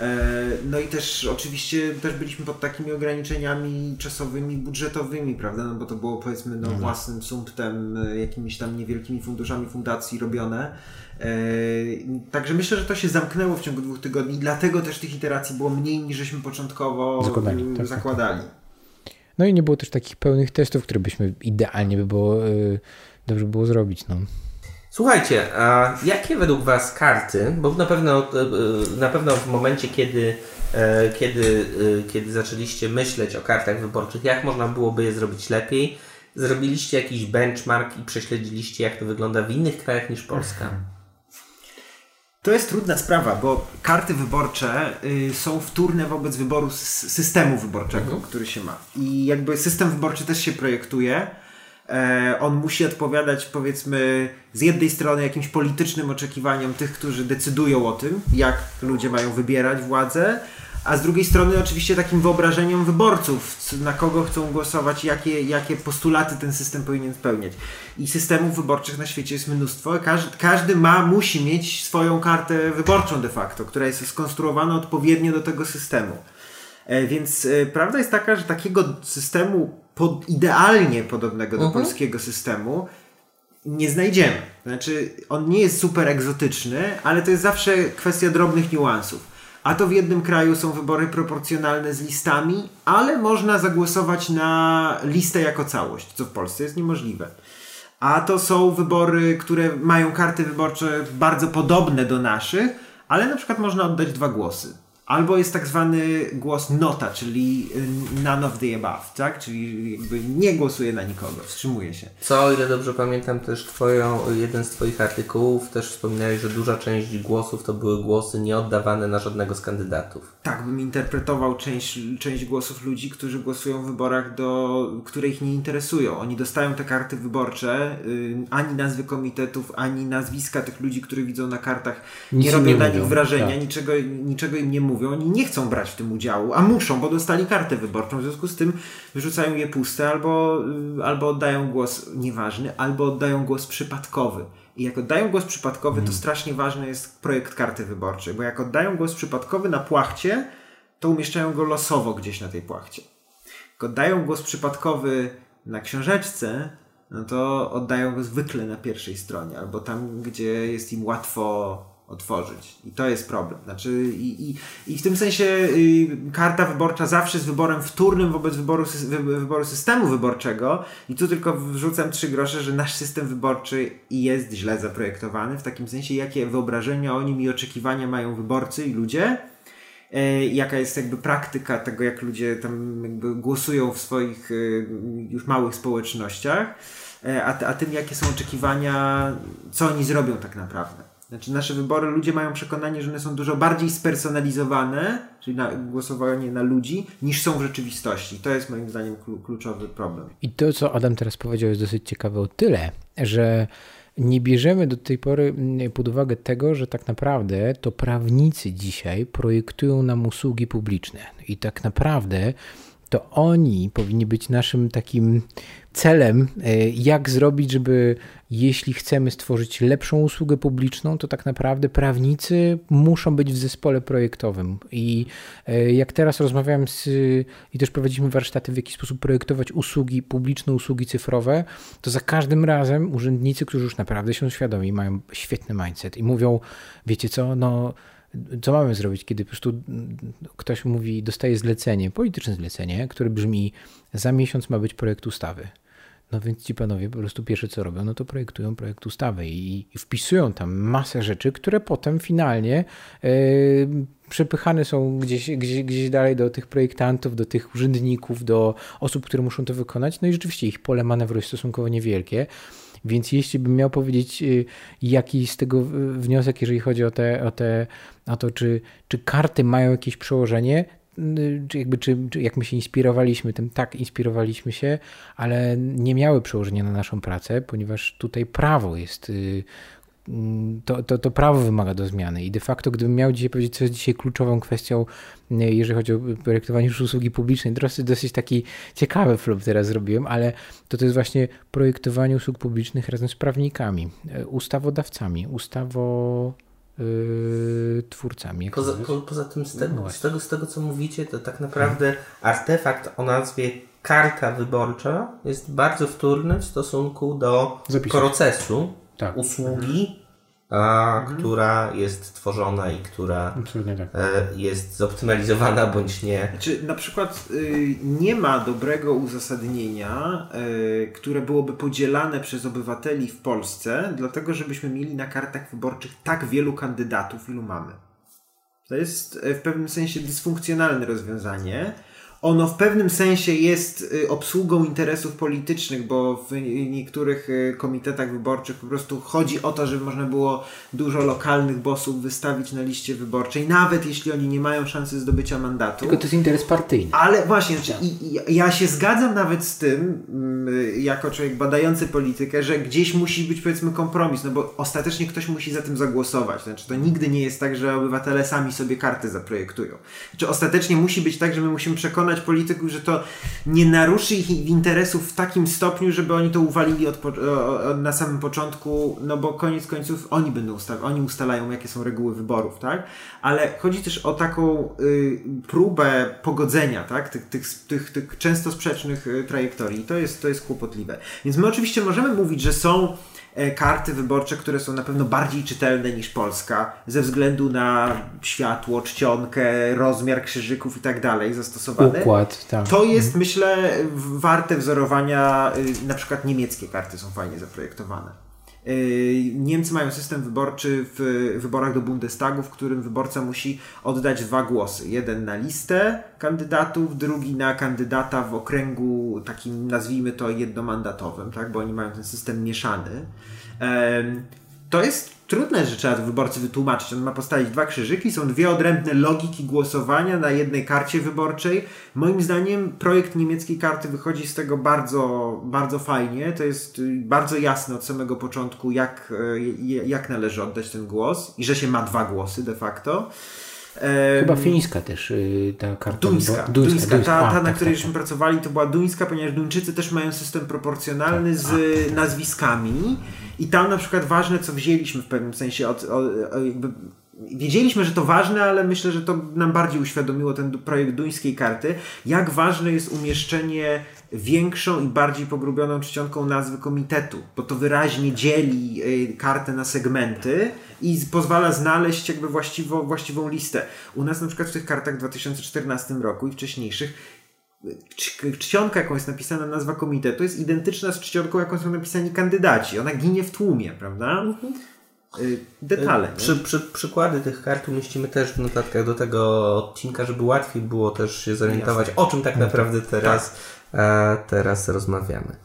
E, no i też oczywiście też byliśmy pod takimi ograniczeniami czasowymi, budżetowymi, prawda? No bo to było powiedzmy no, mhm. własnym sumptem, e, jakimiś tam niewielkimi funduszami fundacji robione. E, także myślę, że to się zamknęło w ciągu dwóch tygodni, dlatego też tych iteracji było mniej niż żeśmy początkowo zakładali. Tak, tak, zakładali. Tak. No i nie było też takich pełnych testów, które byśmy idealnie by było dobrze było zrobić. No. Słuchajcie, a jakie według Was karty, bo na pewno, e, na pewno w momencie, kiedy, e, kiedy, e, kiedy zaczęliście myśleć o kartach wyborczych, jak można byłoby je zrobić lepiej, zrobiliście jakiś benchmark i prześledziliście, jak to wygląda w innych krajach niż Polska? Mhm. To jest trudna sprawa, bo karty wyborcze y, są wtórne wobec wyboru systemu wyborczego, mhm. który się ma. I jakby system wyborczy też się projektuje E, on musi odpowiadać, powiedzmy, z jednej strony jakimś politycznym oczekiwaniom tych, którzy decydują o tym, jak ludzie mają wybierać władzę, a z drugiej strony oczywiście takim wyobrażeniom wyborców, na kogo chcą głosować, jakie, jakie postulaty ten system powinien spełniać. I systemów wyborczych na świecie jest mnóstwo. Każdy, każdy ma, musi mieć swoją kartę wyborczą de facto, która jest skonstruowana odpowiednio do tego systemu. E, więc e, prawda jest taka, że takiego systemu pod, idealnie podobnego do Mhm. polskiego systemu nie znajdziemy. Znaczy, on nie jest super egzotyczny, ale to jest zawsze kwestia drobnych niuansów. A to w jednym kraju są wybory proporcjonalne z listami, ale można zagłosować na listę jako całość, co w Polsce jest niemożliwe. A to są wybory, które mają karty wyborcze bardzo podobne do naszych, ale na przykład można oddać dwa głosy. Albo jest tak zwany głos nota, czyli y, none of the above, tak? Czyli jakby nie głosuje na nikogo, wstrzymuje się. Co, o ile dobrze pamiętam, też twoją, jeden z Twoich artykułów też wspominałeś, że duża część głosów to były głosy nieoddawane na żadnego z kandydatów. Tak bym interpretował część, część głosów ludzi, którzy głosują w wyborach, do, które ich nie interesują. Oni dostają te karty wyborcze, y, ani nazwy komitetów, ani nazwiska tych ludzi, których widzą na kartach, Nic nie robią nie na mówią, nich wrażenia, tak. niczego, niczego im nie mówią. Oni nie chcą brać w tym udziału, a muszą, bo dostali kartę wyborczą. W związku z tym wyrzucają je puste albo, y, albo oddają głos nieważny, albo oddają głos przypadkowy. I jak oddają głos przypadkowy, to strasznie ważny jest projekt karty wyborczej, bo jak oddają głos przypadkowy na płachcie, to umieszczają go losowo gdzieś na tej płachcie. Jak oddają głos przypadkowy na książeczce, no to oddają go zwykle na pierwszej stronie, albo tam, gdzie jest im łatwo otworzyć. I to jest problem. Znaczy, i, i, i w tym sensie y, karta wyborcza zawsze jest wyborem wtórnym wobec wyboru, wyboru systemu wyborczego. I tu tylko wrzucam trzy grosze, że nasz system wyborczy jest źle zaprojektowany, w takim sensie, jakie wyobrażenia o nim i oczekiwania mają wyborcy i ludzie e, jaka jest jakby praktyka tego, jak ludzie tam głosują w swoich e, już małych społecznościach, e, a, a tym, jakie są oczekiwania, co oni zrobią tak naprawdę. Znaczy nasze wybory, ludzie mają przekonanie, że one są dużo bardziej spersonalizowane, czyli na, głosowanie na ludzi, niż są w rzeczywistości. To jest moim zdaniem klu- kluczowy problem. I to, co Adam teraz powiedział, jest dosyć ciekawe o tyle, że nie bierzemy do tej pory mm, pod uwagę tego, że tak naprawdę to prawnicy dzisiaj projektują nam usługi publiczne. I tak naprawdę to oni powinni być naszym takim celem, e, jak zrobić, żeby jeśli chcemy stworzyć lepszą usługę publiczną, to tak naprawdę prawnicy muszą być w zespole projektowym. I e, jak teraz rozmawiałem z, i też prowadzimy warsztaty, w jaki sposób projektować usługi publiczne, usługi cyfrowe, to za każdym razem urzędnicy, którzy już naprawdę są świadomi, mają świetny mindset i mówią, wiecie co, no co mamy zrobić, kiedy po prostu ktoś mówi, dostaje zlecenie, polityczne zlecenie, które brzmi, za miesiąc ma być projekt ustawy. No więc ci panowie po prostu pierwsze co robią, no to projektują projekt ustawy i, i wpisują tam masę rzeczy, które potem finalnie yy, przepychane są gdzieś, gdzieś, gdzieś dalej do tych projektantów, do tych urzędników, do osób, które muszą to wykonać. No i rzeczywiście ich pole manewru jest stosunkowo niewielkie. Więc jeśli bym miał powiedzieć, y, jaki z tego wniosek, jeżeli chodzi o, te, o, te, o to, czy, czy karty mają jakieś przełożenie, czy jakby, czy, czy jak my się inspirowaliśmy tym, tak, inspirowaliśmy się, ale nie miały przełożenia na naszą pracę, ponieważ tutaj prawo jest. y, mm, To, to, to prawo wymaga do zmiany i de facto, gdybym miał dzisiaj powiedzieć, co jest dzisiaj kluczową kwestią, y, jeżeli chodzi o projektowanie już usługi publicznej, dosyć, dosyć taki ciekawy flop teraz zrobiłem, ale to to jest właśnie projektowanie usług publicznych razem z prawnikami, y, ustawodawcami, ustawo y, twórcami. Poza, po, poza tym, z No tego, z, tego, z tego co mówicie, to tak naprawdę artefakt o nazwie karta wyborcza jest bardzo wtórny w stosunku do Zapisów. procesu Tak. usługi, a, która jest tworzona i która tak. e, jest zoptymalizowana bądź nie. Czy na przykład y, nie ma dobrego uzasadnienia, y, które byłoby podzielane przez obywateli w Polsce, dlatego żebyśmy mieli na kartach wyborczych tak wielu kandydatów, ilu mamy. To jest y, w pewnym sensie dysfunkcjonalne rozwiązanie. Ono w pewnym sensie jest y, obsługą interesów politycznych, bo w niektórych y, komitetach wyborczych po prostu chodzi o to, żeby można było dużo lokalnych bossów wystawić na liście wyborczej, nawet jeśli oni nie mają szansy zdobycia mandatu. Tylko to jest interes partyjny. Ale właśnie, znaczy, i, ja się zgadzam nawet z tym, mm, jako człowiek badający politykę, że gdzieś musi być powiedzmy kompromis, no bo ostatecznie ktoś musi za tym zagłosować. Znaczy, to nigdy nie jest tak, że obywatele sami sobie karty zaprojektują. Czy ostatecznie musi być tak, że my musimy przekonać przekonać polityków, że to nie naruszy ich interesów w takim stopniu, żeby oni to uwalili od, od, na samym początku, no bo koniec końców oni będą ustawiać, oni ustalają, jakie są reguły wyborów, tak? Ale chodzi też o taką y, próbę pogodzenia, tak? Tych, tych, tych, tych często sprzecznych y, trajektorii. To jest, to jest kłopotliwe. Więc my oczywiście możemy mówić, że są karty wyborcze, które są na pewno bardziej czytelne niż Polska, ze względu na światło, czcionkę, rozmiar krzyżyków i tak dalej zastosowane. Układ, tak. To jest, myślę, warte wzorowania. Y, na przykład niemieckie karty są fajnie zaprojektowane. Y, Niemcy mają system wyborczy w wyborach do Bundestagu, w którym wyborca musi oddać dwa głosy. Jeden na listę kandydatów, drugi na kandydata w okręgu takim, nazwijmy to, jednomandatowym, tak? bo oni mają ten system mieszany. To jest trudne, że trzeba to wyborcy wytłumaczyć. On ma postawić dwa krzyżyki, są dwie odrębne logiki głosowania na jednej karcie wyborczej. Moim zdaniem projekt niemieckiej karty wychodzi z tego bardzo, bardzo fajnie. To jest y, bardzo jasne od samego początku, jak, y, jak należy oddać ten głos i że się ma dwa głosy de facto. Chyba fińska też y, ta karta. Duńska. Duńska, duńska, duńska. Ta, ta, na tak, której tak, tak. pracowali, to była duńska, ponieważ Duńczycy też mają system proporcjonalny tak, z tak. nazwiskami. I tam na przykład ważne, co wzięliśmy w pewnym sensie od, jakby wiedzieliśmy, że to ważne, ale myślę, że to nam bardziej uświadomiło ten projekt duńskiej karty, jak ważne jest umieszczenie większą i bardziej pogrubioną czcionką nazwy komitetu, bo to wyraźnie dzieli y, kartę na segmenty i pozwala znaleźć jakby właściwą, właściwą listę. U nas na przykład w tych kartach w 2014 roku i wcześniejszych czcionka, jaką jest napisana nazwa komitetu, jest identyczna z czcionką, jaką są napisani kandydaci. Ona ginie w tłumie, prawda? Mhm. Y, detale. Przy, przy, przykłady tych kart umieścimy też w notatkach do tego odcinka, żeby łatwiej było też się zorientować, Jasne. o czym tak naprawdę teraz, tak. Teraz rozmawiamy.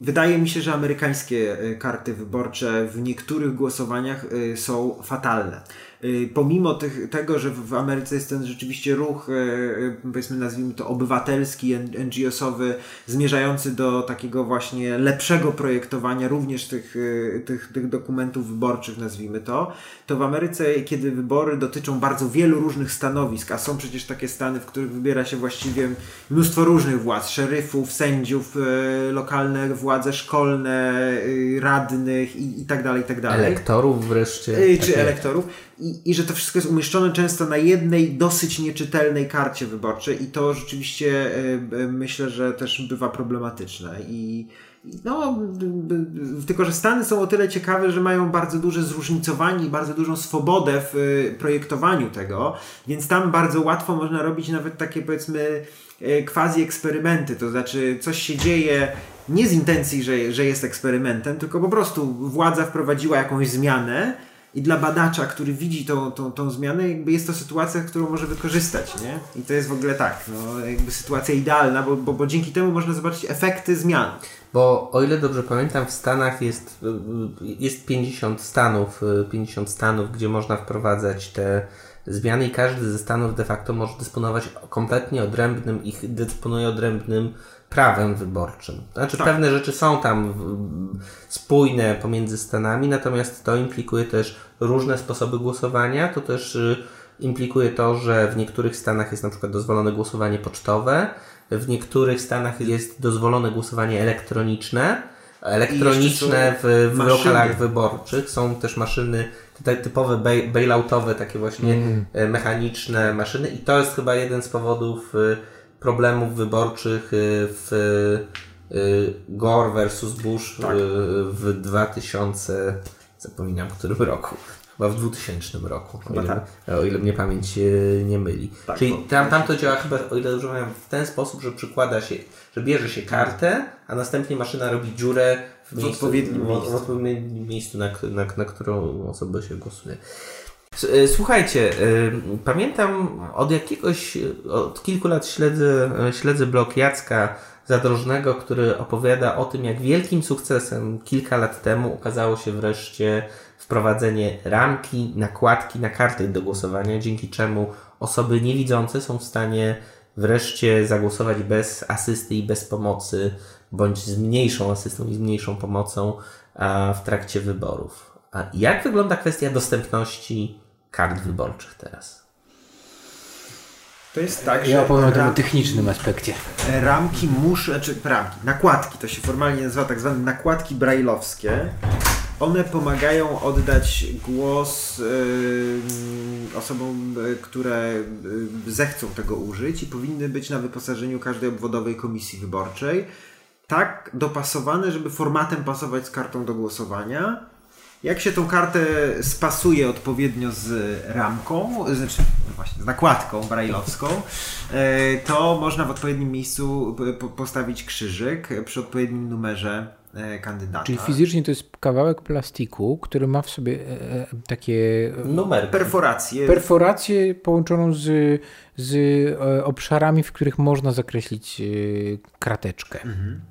Wydaje mi się, że amerykańskie e, karty wyborcze w niektórych głosowaniach są fatalne. Y, pomimo tych, tego, że w Ameryce jest ten rzeczywiście ruch, y, y, powiedzmy nazwijmy to obywatelski, NGO-sowy, zmierzający do takiego właśnie lepszego projektowania również tych, tych, tych dokumentów wyborczych, nazwijmy to, to w Ameryce, kiedy wybory dotyczą bardzo wielu różnych stanowisk, a są przecież takie stany, w których wybiera się właściwie mnóstwo różnych władz, szeryfów, sędziów, lokalne władze szkolne, radnych i, i tak dalej, i tak dalej. Elektorów wreszcie. Czy elektorów i, i że to wszystko jest umieszczone często na jednej dosyć nieczytelnej karcie wyborczej i to rzeczywiście y, myślę, że też bywa problematyczne. I no, tylko że Stany są o tyle ciekawe, że mają bardzo duże zróżnicowanie i bardzo dużą swobodę w y, projektowaniu tego, więc tam bardzo łatwo można robić nawet takie powiedzmy y, quasi eksperymenty, to znaczy coś się dzieje nie z intencji, że, że jest eksperymentem, tylko po prostu władza wprowadziła jakąś zmianę, i dla badacza, który widzi tą, tą, tą zmianę, jakby jest to sytuacja, którą może wykorzystać, nie? I to jest w ogóle tak, no, jakby sytuacja idealna, bo, bo, bo dzięki temu można zobaczyć efekty zmian. Bo o ile dobrze pamiętam, w Stanach jest, jest 50 stanów, 50 stanów, gdzie można wprowadzać te zmiany i każdy ze stanów de facto może dysponować kompletnie odrębnym, ich dysponuje odrębnym prawem wyborczym. Znaczy tak. pewne rzeczy są tam spójne pomiędzy Stanami, natomiast to implikuje też różne sposoby głosowania. To też y, implikuje to, że w niektórych Stanach jest na przykład dozwolone głosowanie pocztowe, w niektórych Stanach jest dozwolone głosowanie elektroniczne. Elektroniczne w, w lokalach wyborczych są też maszyny te typowe bailoutowe, takie właśnie mm. E, mechaniczne maszyny i to jest chyba jeden z powodów y, problemów wyborczych y, w y, Gore versus Bush tak. w 2000, zapominam w którym roku. Chyba w 2000 roku, o ile, tak. o ile mnie pamięć nie myli. Tak, Czyli tam, tam to działa chyba, o ile dobrze pamiętam, w ten sposób, że przykłada się, że bierze się kartę, a następnie maszyna robi dziurę w, w miejscu, odpowiednim, w, w odpowiednim miejscu, na, na, na którą osobę się głosuje. E, słuchajcie, e, pamiętam od jakiegoś, od kilku lat śledzę, e, śledzę blog Jacka Zadrożnego, który opowiada o tym, jak wielkim sukcesem kilka lat temu okazało się wreszcie wprowadzenie ramki, nakładki na karty do głosowania, dzięki czemu osoby niewidzące są w stanie wreszcie zagłosować bez asysty i bez pomocy, bądź z mniejszą asystą i z mniejszą pomocą w trakcie wyborów. A jak wygląda kwestia dostępności kart wyborczych teraz? To jest tak, Ja że opowiem o tym technicznym aspekcie. ramki muszą, czy ramki, nakładki, to się formalnie nazywa tak zwane nakładki brajlowskie. One pomagają oddać głos y, osobom, y, które y, zechcą tego użyć i powinny być na wyposażeniu każdej obwodowej komisji wyborczej tak dopasowane, żeby formatem pasować z kartą do głosowania. Jak się tą kartę spasuje odpowiednio z ramką, znaczy no właśnie, z nakładką brajlowską, e, to można w odpowiednim miejscu postawić krzyżyk przy odpowiednim numerze e, kandydata. Czyli fizycznie to jest kawałek plastiku, który ma w sobie e, takie Numer. Perforacje. perforację połączoną z, z obszarami, w których można zakreślić krateczkę.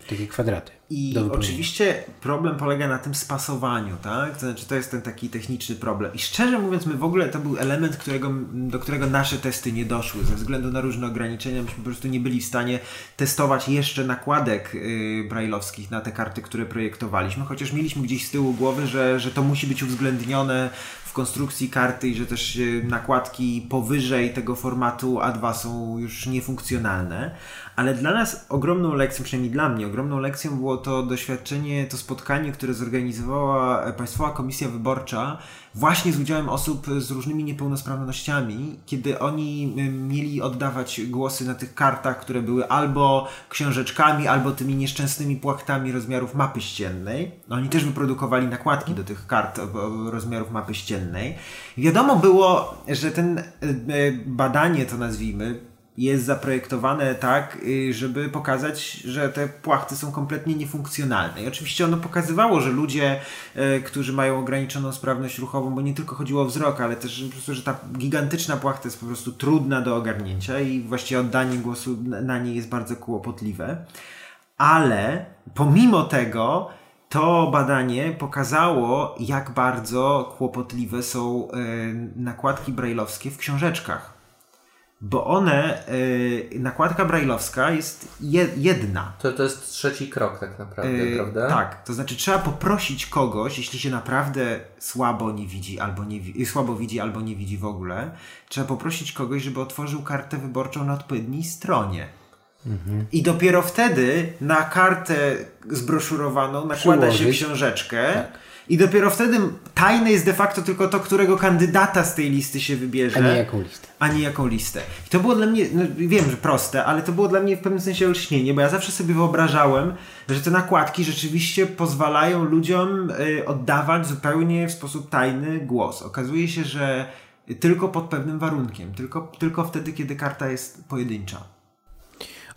Takie kwadraty. I do wypełnienia. oczywiście problem polega na tym spasowaniu, tak? To znaczy to jest ten taki techniczny problem. I szczerze mówiąc, my w ogóle to był element, którego, do którego nasze testy nie doszły. Ze względu na różne ograniczenia, myśmy po prostu nie byli w stanie testować jeszcze nakładek yy, brajlowskich na te karty, które projektowaliśmy, chociaż mieliśmy gdzieś z tyłu głowy, że, że to musi być uwzględnione w konstrukcji karty i że też yy, nakładki powyżej tego formatu A2 są już niefunkcjonalne. Ale dla nas ogromną lekcją, przynajmniej dla mnie, ogromną lekcją było to doświadczenie, to spotkanie, które zorganizowała e, Państwowa Komisja Wyborcza właśnie z udziałem osób z różnymi niepełnosprawnościami, kiedy oni mieli oddawać głosy na tych kartach, które były albo książeczkami, albo tymi nieszczęsnymi płachtami rozmiarów mapy ściennej. No, Oni też wyprodukowali nakładki do tych kart rozmiarów mapy ściennej. Wiadomo było, że ten y, y, badanie, to nazwijmy, jest zaprojektowane tak, y, żeby pokazać, że te płachty są kompletnie niefunkcjonalne. I oczywiście ono pokazywało, że ludzie, y, którzy mają ograniczoną sprawność ruchową, bo nie tylko chodziło o wzrok, ale też po prostu, że ta gigantyczna płachta jest po prostu trudna do ogarnięcia i właściwie oddanie głosu na- niej jest bardzo kłopotliwe. Ale pomimo tego, to badanie pokazało, jak bardzo kłopotliwe są y, nakładki brajlowskie w książeczkach bo one, y, nakładka brajlowska jest je, jedna. To, to jest trzeci krok tak naprawdę, Y, prawda? Tak, to znaczy trzeba poprosić kogoś, jeśli się naprawdę słabo nie widzi, albo nie słabo widzi, albo nie widzi w ogóle, trzeba poprosić kogoś, żeby otworzył kartę wyborczą na odpowiedniej stronie. I dopiero wtedy na kartę zbroszurowaną nakłada się Przyłożyć. książeczkę. I dopiero wtedy tajne jest de facto tylko to, którego kandydata z tej listy się wybierze A nie jaką listę. a nie jaką listę. I to było dla mnie, no, wiem, że proste, ale to było dla mnie w pewnym sensie olśnienie, bo ja zawsze sobie wyobrażałem, że te nakładki rzeczywiście pozwalają ludziom y, oddawać zupełnie w sposób tajny głos. Okazuje się, że tylko pod pewnym warunkiem, tylko, tylko wtedy, kiedy karta jest pojedyncza.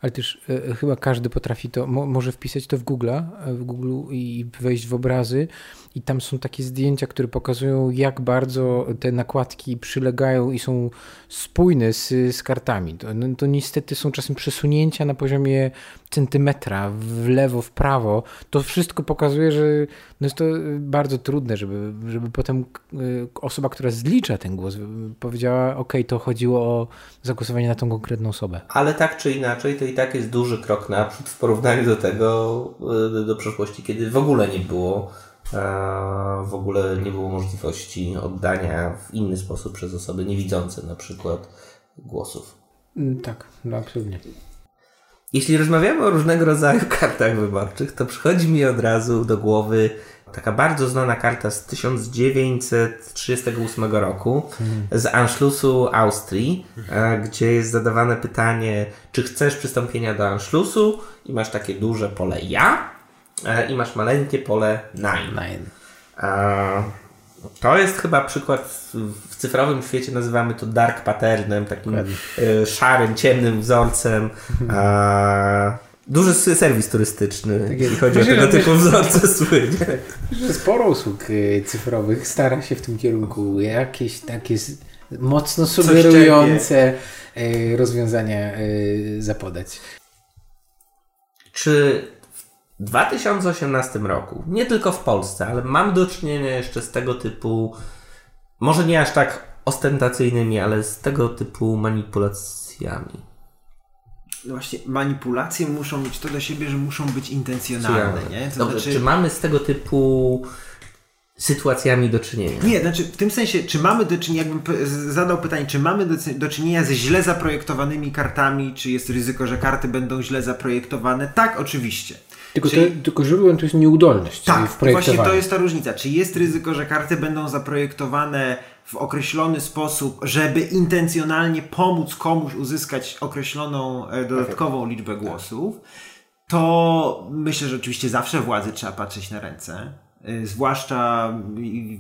Ale też e, chyba każdy potrafi to, mo, może wpisać to w Google, w Google i wejść w obrazy i tam są takie zdjęcia, które pokazują jak bardzo te nakładki przylegają i są spójne z, z kartami. To, no, to niestety są czasem przesunięcia na poziomie centymetra w lewo, w prawo. To wszystko pokazuje, że no jest to bardzo trudne, żeby, żeby potem e, osoba, która zlicza ten głos powiedziała, ok, to chodziło o zagłosowanie na tą konkretną osobę. Ale tak czy inaczej, to i tak jest duży krok naprzód w porównaniu do tego, y, do przeszłości, kiedy w ogóle nie było e, w ogóle nie było możliwości oddania w inny sposób przez osoby niewidzące na przykład głosów. Mm, Tak, no absolutnie. Jeśli rozmawiamy o różnego rodzaju kartach wyborczych, to przychodzi mi od razu do głowy taka bardzo znana karta z 1938 roku z Anschlussu Austrii, e, gdzie jest zadawane pytanie, czy chcesz przystąpienia do Anschlussu i masz takie duże pole ja e, i masz maleńkie pole nein. Nein. E, To jest chyba przykład, w cyfrowym świecie nazywamy to dark patternem, takim e, szarym, ciemnym wzorcem. E, Duży serwis turystyczny, jeśli jest. chodzi o Myślę, tego że typu wzorce słynie. Sporo usług cyfrowych stara się w tym kierunku jakieś takie mocno sugerujące rozwiązania zapodać. Czy 2018 roku, nie tylko w Polsce, ale mam do czynienia jeszcze z tego typu, może nie aż tak ostentacyjnymi, ale z tego typu manipulacjami? No właśnie, manipulacje muszą mieć to do siebie, że muszą być intencjonalne, nie? To Dobrze, znaczy, czy mamy z tego typu sytuacjami do czynienia. Nie, znaczy w tym sensie, czy mamy do czynienia, jakbym zadał pytanie, czy mamy do, do, czynienia ze źle zaprojektowanymi kartami, czy jest ryzyko, że karty będą źle zaprojektowane? Tak, oczywiście. Tylko, Czyli... te, tylko źródłem to jest nieudolność tak, w właśnie to jest ta różnica. Czy jest ryzyko, że karty będą zaprojektowane w określony sposób, żeby intencjonalnie pomóc komuś uzyskać określoną e, dodatkową liczbę głosów, to myślę, że oczywiście zawsze władzy trzeba patrzeć na ręce zwłaszcza,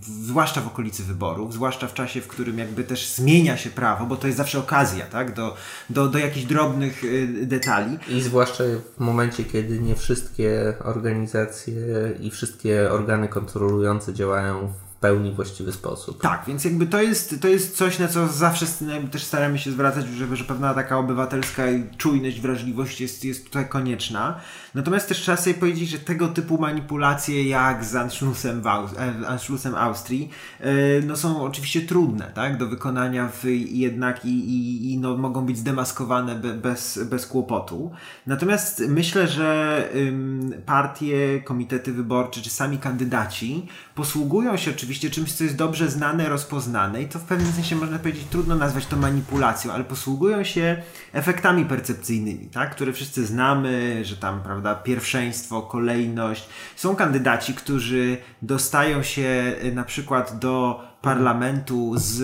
zwłaszcza w okolicy wyborów, zwłaszcza w czasie, w którym jakby też zmienia się prawo, bo to jest zawsze okazja, tak, do, do, do jakichś drobnych y, detali. I zwłaszcza w momencie, kiedy nie wszystkie organizacje i wszystkie organy kontrolujące działają pełni właściwy sposób. Tak, więc jakby to jest, to jest coś, na co zawsze też staramy się zwracać, że, że pewna taka obywatelska czujność, wrażliwość jest, jest tutaj konieczna. Natomiast też trzeba sobie powiedzieć, że tego typu manipulacje jak z Anschlussem, w Aus e, Anschlussem Austrii e, no są oczywiście trudne tak, do wykonania w, jednak i, i, i no, mogą być zdemaskowane bez, bez kłopotu. Natomiast myślę, że ym, partie, komitety wyborcze czy sami kandydaci posługują się oczywiście czymś, co jest dobrze znane, rozpoznane i to w pewnym sensie można powiedzieć, trudno nazwać to manipulacją, ale posługują się efektami percepcyjnymi, tak? które wszyscy znamy, że tam, prawda, pierwszeństwo, kolejność. Są kandydaci, którzy dostają się y, na przykład do parlamentu z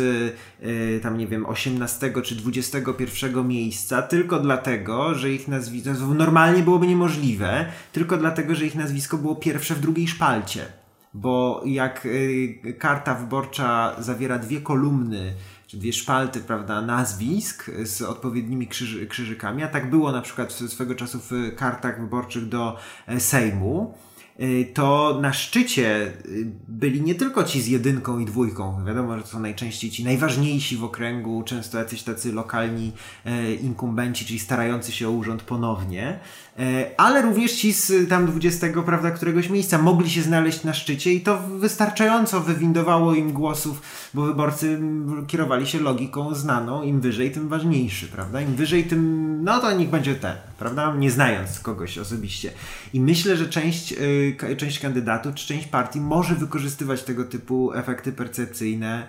y, tam nie wiem 18 czy 21 miejsca tylko dlatego, że ich nazwisko normalnie byłoby niemożliwe, tylko dlatego, że ich nazwisko było pierwsze w drugiej szpalcie bo jak y, karta wyborcza zawiera dwie kolumny, dwie szpalty, prawda, nazwisk z odpowiednimi krzyży, krzyżykami, a tak było na przykład swego czasu w kartach wyborczych do e, Sejmu, y, to na szczycie y, byli nie tylko ci z jedynką i dwójką, wiadomo, że to są najczęściej ci najważniejsi w okręgu, często jacyś tacy lokalni e, inkumbenci, czyli starający się o urząd ponownie, E, ale również ci z tam 20, prawda, któregoś miejsca mogli się znaleźć na szczycie i to wystarczająco wywindowało im głosów, bo wyborcy kierowali się logiką znaną, im wyżej, tym ważniejszy, prawda? Im wyżej, tym, no to niech będzie ten, prawda? Nie znając kogoś osobiście. I myślę, że część, y, część kandydatów czy część partii może wykorzystywać tego typu efekty percepcyjne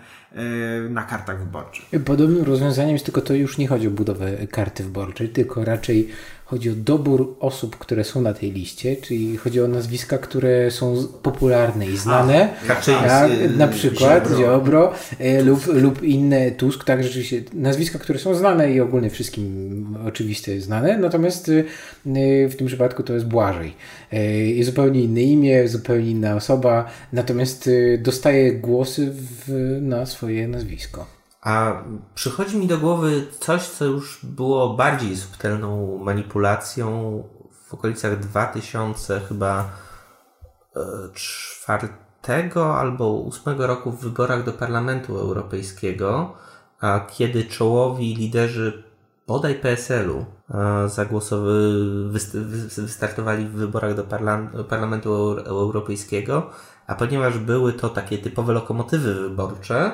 na kartach wyborczych. Podobnym rozwiązaniem jest tylko to już nie chodzi o budowę karty wyborczej, tylko raczej Chodzi o dobór osób, które są na tej liście, czyli chodzi o nazwiska, które są popularne i znane. Kaczyński, tak, na przykład Ziobro, Ziobro e, lub, lub inne Tusk, tak rzeczywiście. Nazwiska, które są znane i ogólnie wszystkim oczywiste znane, natomiast e, w tym przypadku to jest Błażej. E, jest zupełnie inne imię, zupełnie inna osoba, natomiast dostaje głosy w, na swoje nazwisko. A przychodzi mi do głowy coś, co już było bardziej subtelną manipulacją w okolicach 2000 chyba e, czwartego albo ósmego roku w wyborach do Parlamentu Europejskiego, kiedy czołowi liderzy bodaj PSL-u e, wystartowali w wyborach do Parlamentu Europejskiego, a ponieważ były to takie typowe lokomotywy wyborcze,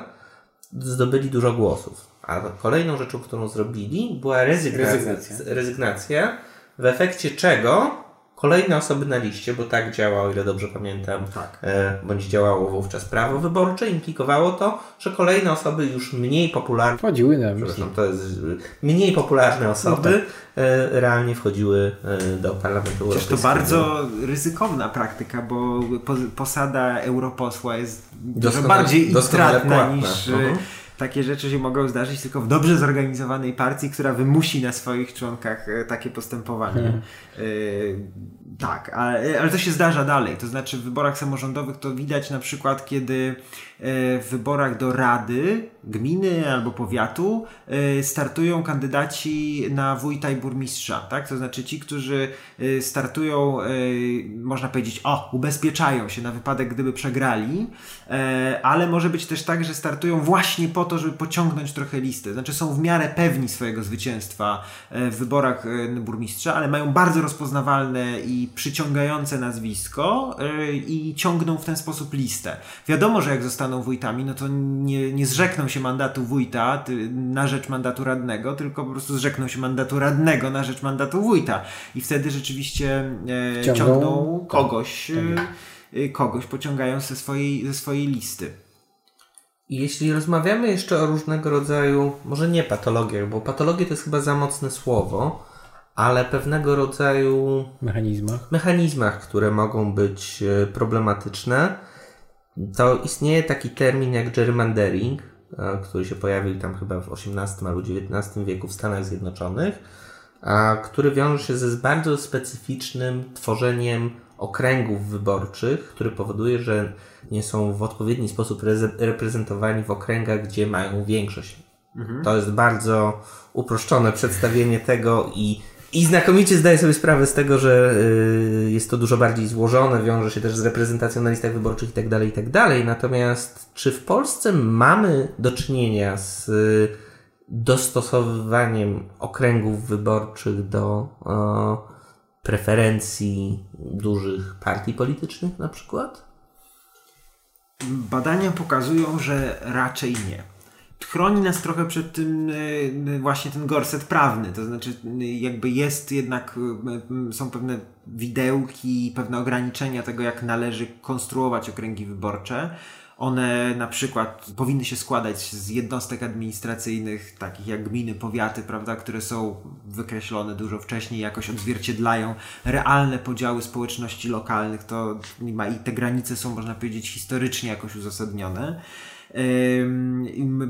zdobyli dużo głosów. A kolejną rzeczą, którą zrobili, była rezygnacja. rezygnacja. rezygnacja w efekcie czego kolejne osoby na liście, bo tak działa, o ile dobrze pamiętam, tak. e, bądź działało wówczas prawo wyborcze, implikowało to, że kolejne osoby już mniej popularne. Wchodziły na Przepraszam, to jest mniej popularne osoby no tak. e, realnie wchodziły e, do Parlamentu Europejskiego. to bardzo ryzykowna praktyka, bo posada europosła jest dużo bardziej intratna niż. Uh-huh takie rzeczy się mogą zdarzyć tylko w dobrze zorganizowanej partii, która wymusi na swoich członkach e, takie postępowanie. Hmm. Tak, ale, ale to się zdarza dalej. To znaczy w wyborach samorządowych to widać na przykład, kiedy E, w wyborach do rady, gminy albo powiatu e, startują kandydaci na wójta i burmistrza, tak? To znaczy ci, którzy e, startują, można powiedzieć, o, ubezpieczają się na wypadek, gdyby przegrali, ale może być też tak, że startują właśnie po to, żeby pociągnąć trochę listę. Znaczy są w miarę pewni swojego zwycięstwa w wyborach burmistrza, ale mają bardzo rozpoznawalne i przyciągające nazwisko i ciągną w ten sposób listę. Wiadomo, że jak zostaną wójtami, no to nie, nie zrzekną się mandatu wójta na rzecz mandatu radnego, tylko po prostu zrzekną się mandatu radnego na rzecz mandatu wójta. I wtedy rzeczywiście e, ciągną, ciągną kogoś. Tak. y, kogoś pociągają ze swojej, ze swojej listy. Jeśli rozmawiamy jeszcze o różnego rodzaju, może nie patologiach, bo patologie to jest chyba za mocne słowo, ale pewnego rodzaju mechanizmach, mechanizmach które mogą być e, problematyczne, to istnieje taki termin jak gerrymandering, e, który się pojawił tam chyba w XVIII albo XIX wieku w Stanach Zjednoczonych, który wiąże się ze bardzo specyficznym tworzeniem okręgów wyborczych, który powoduje, że nie są w odpowiedni sposób reprezentowani w okręgach, gdzie mają większość. Mhm. To jest bardzo uproszczone przedstawienie tego i i znakomicie zdaję sobie sprawę z tego, że y, jest to dużo bardziej złożone, wiąże się też z reprezentacją na listach wyborczych itd., tak itd. Tak Natomiast czy w Polsce mamy do czynienia z y, dostosowywaniem okręgów wyborczych do preferencji dużych partii politycznych na przykład? Badania pokazują, że raczej nie chroni nas trochę przed tym e, właśnie ten gorset prawny, to znaczy jakby jest jednak, e, są pewne widełki, pewne ograniczenia tego, jak należy konstruować okręgi wyborcze. One na przykład powinny się składać z jednostek administracyjnych, takich jak gminy, powiaty, prawda, które są wykreślone dużo wcześniej, jakoś odzwierciedlają realne podziały społeczności lokalnych. To i te granice są, można powiedzieć, historycznie jakoś uzasadnione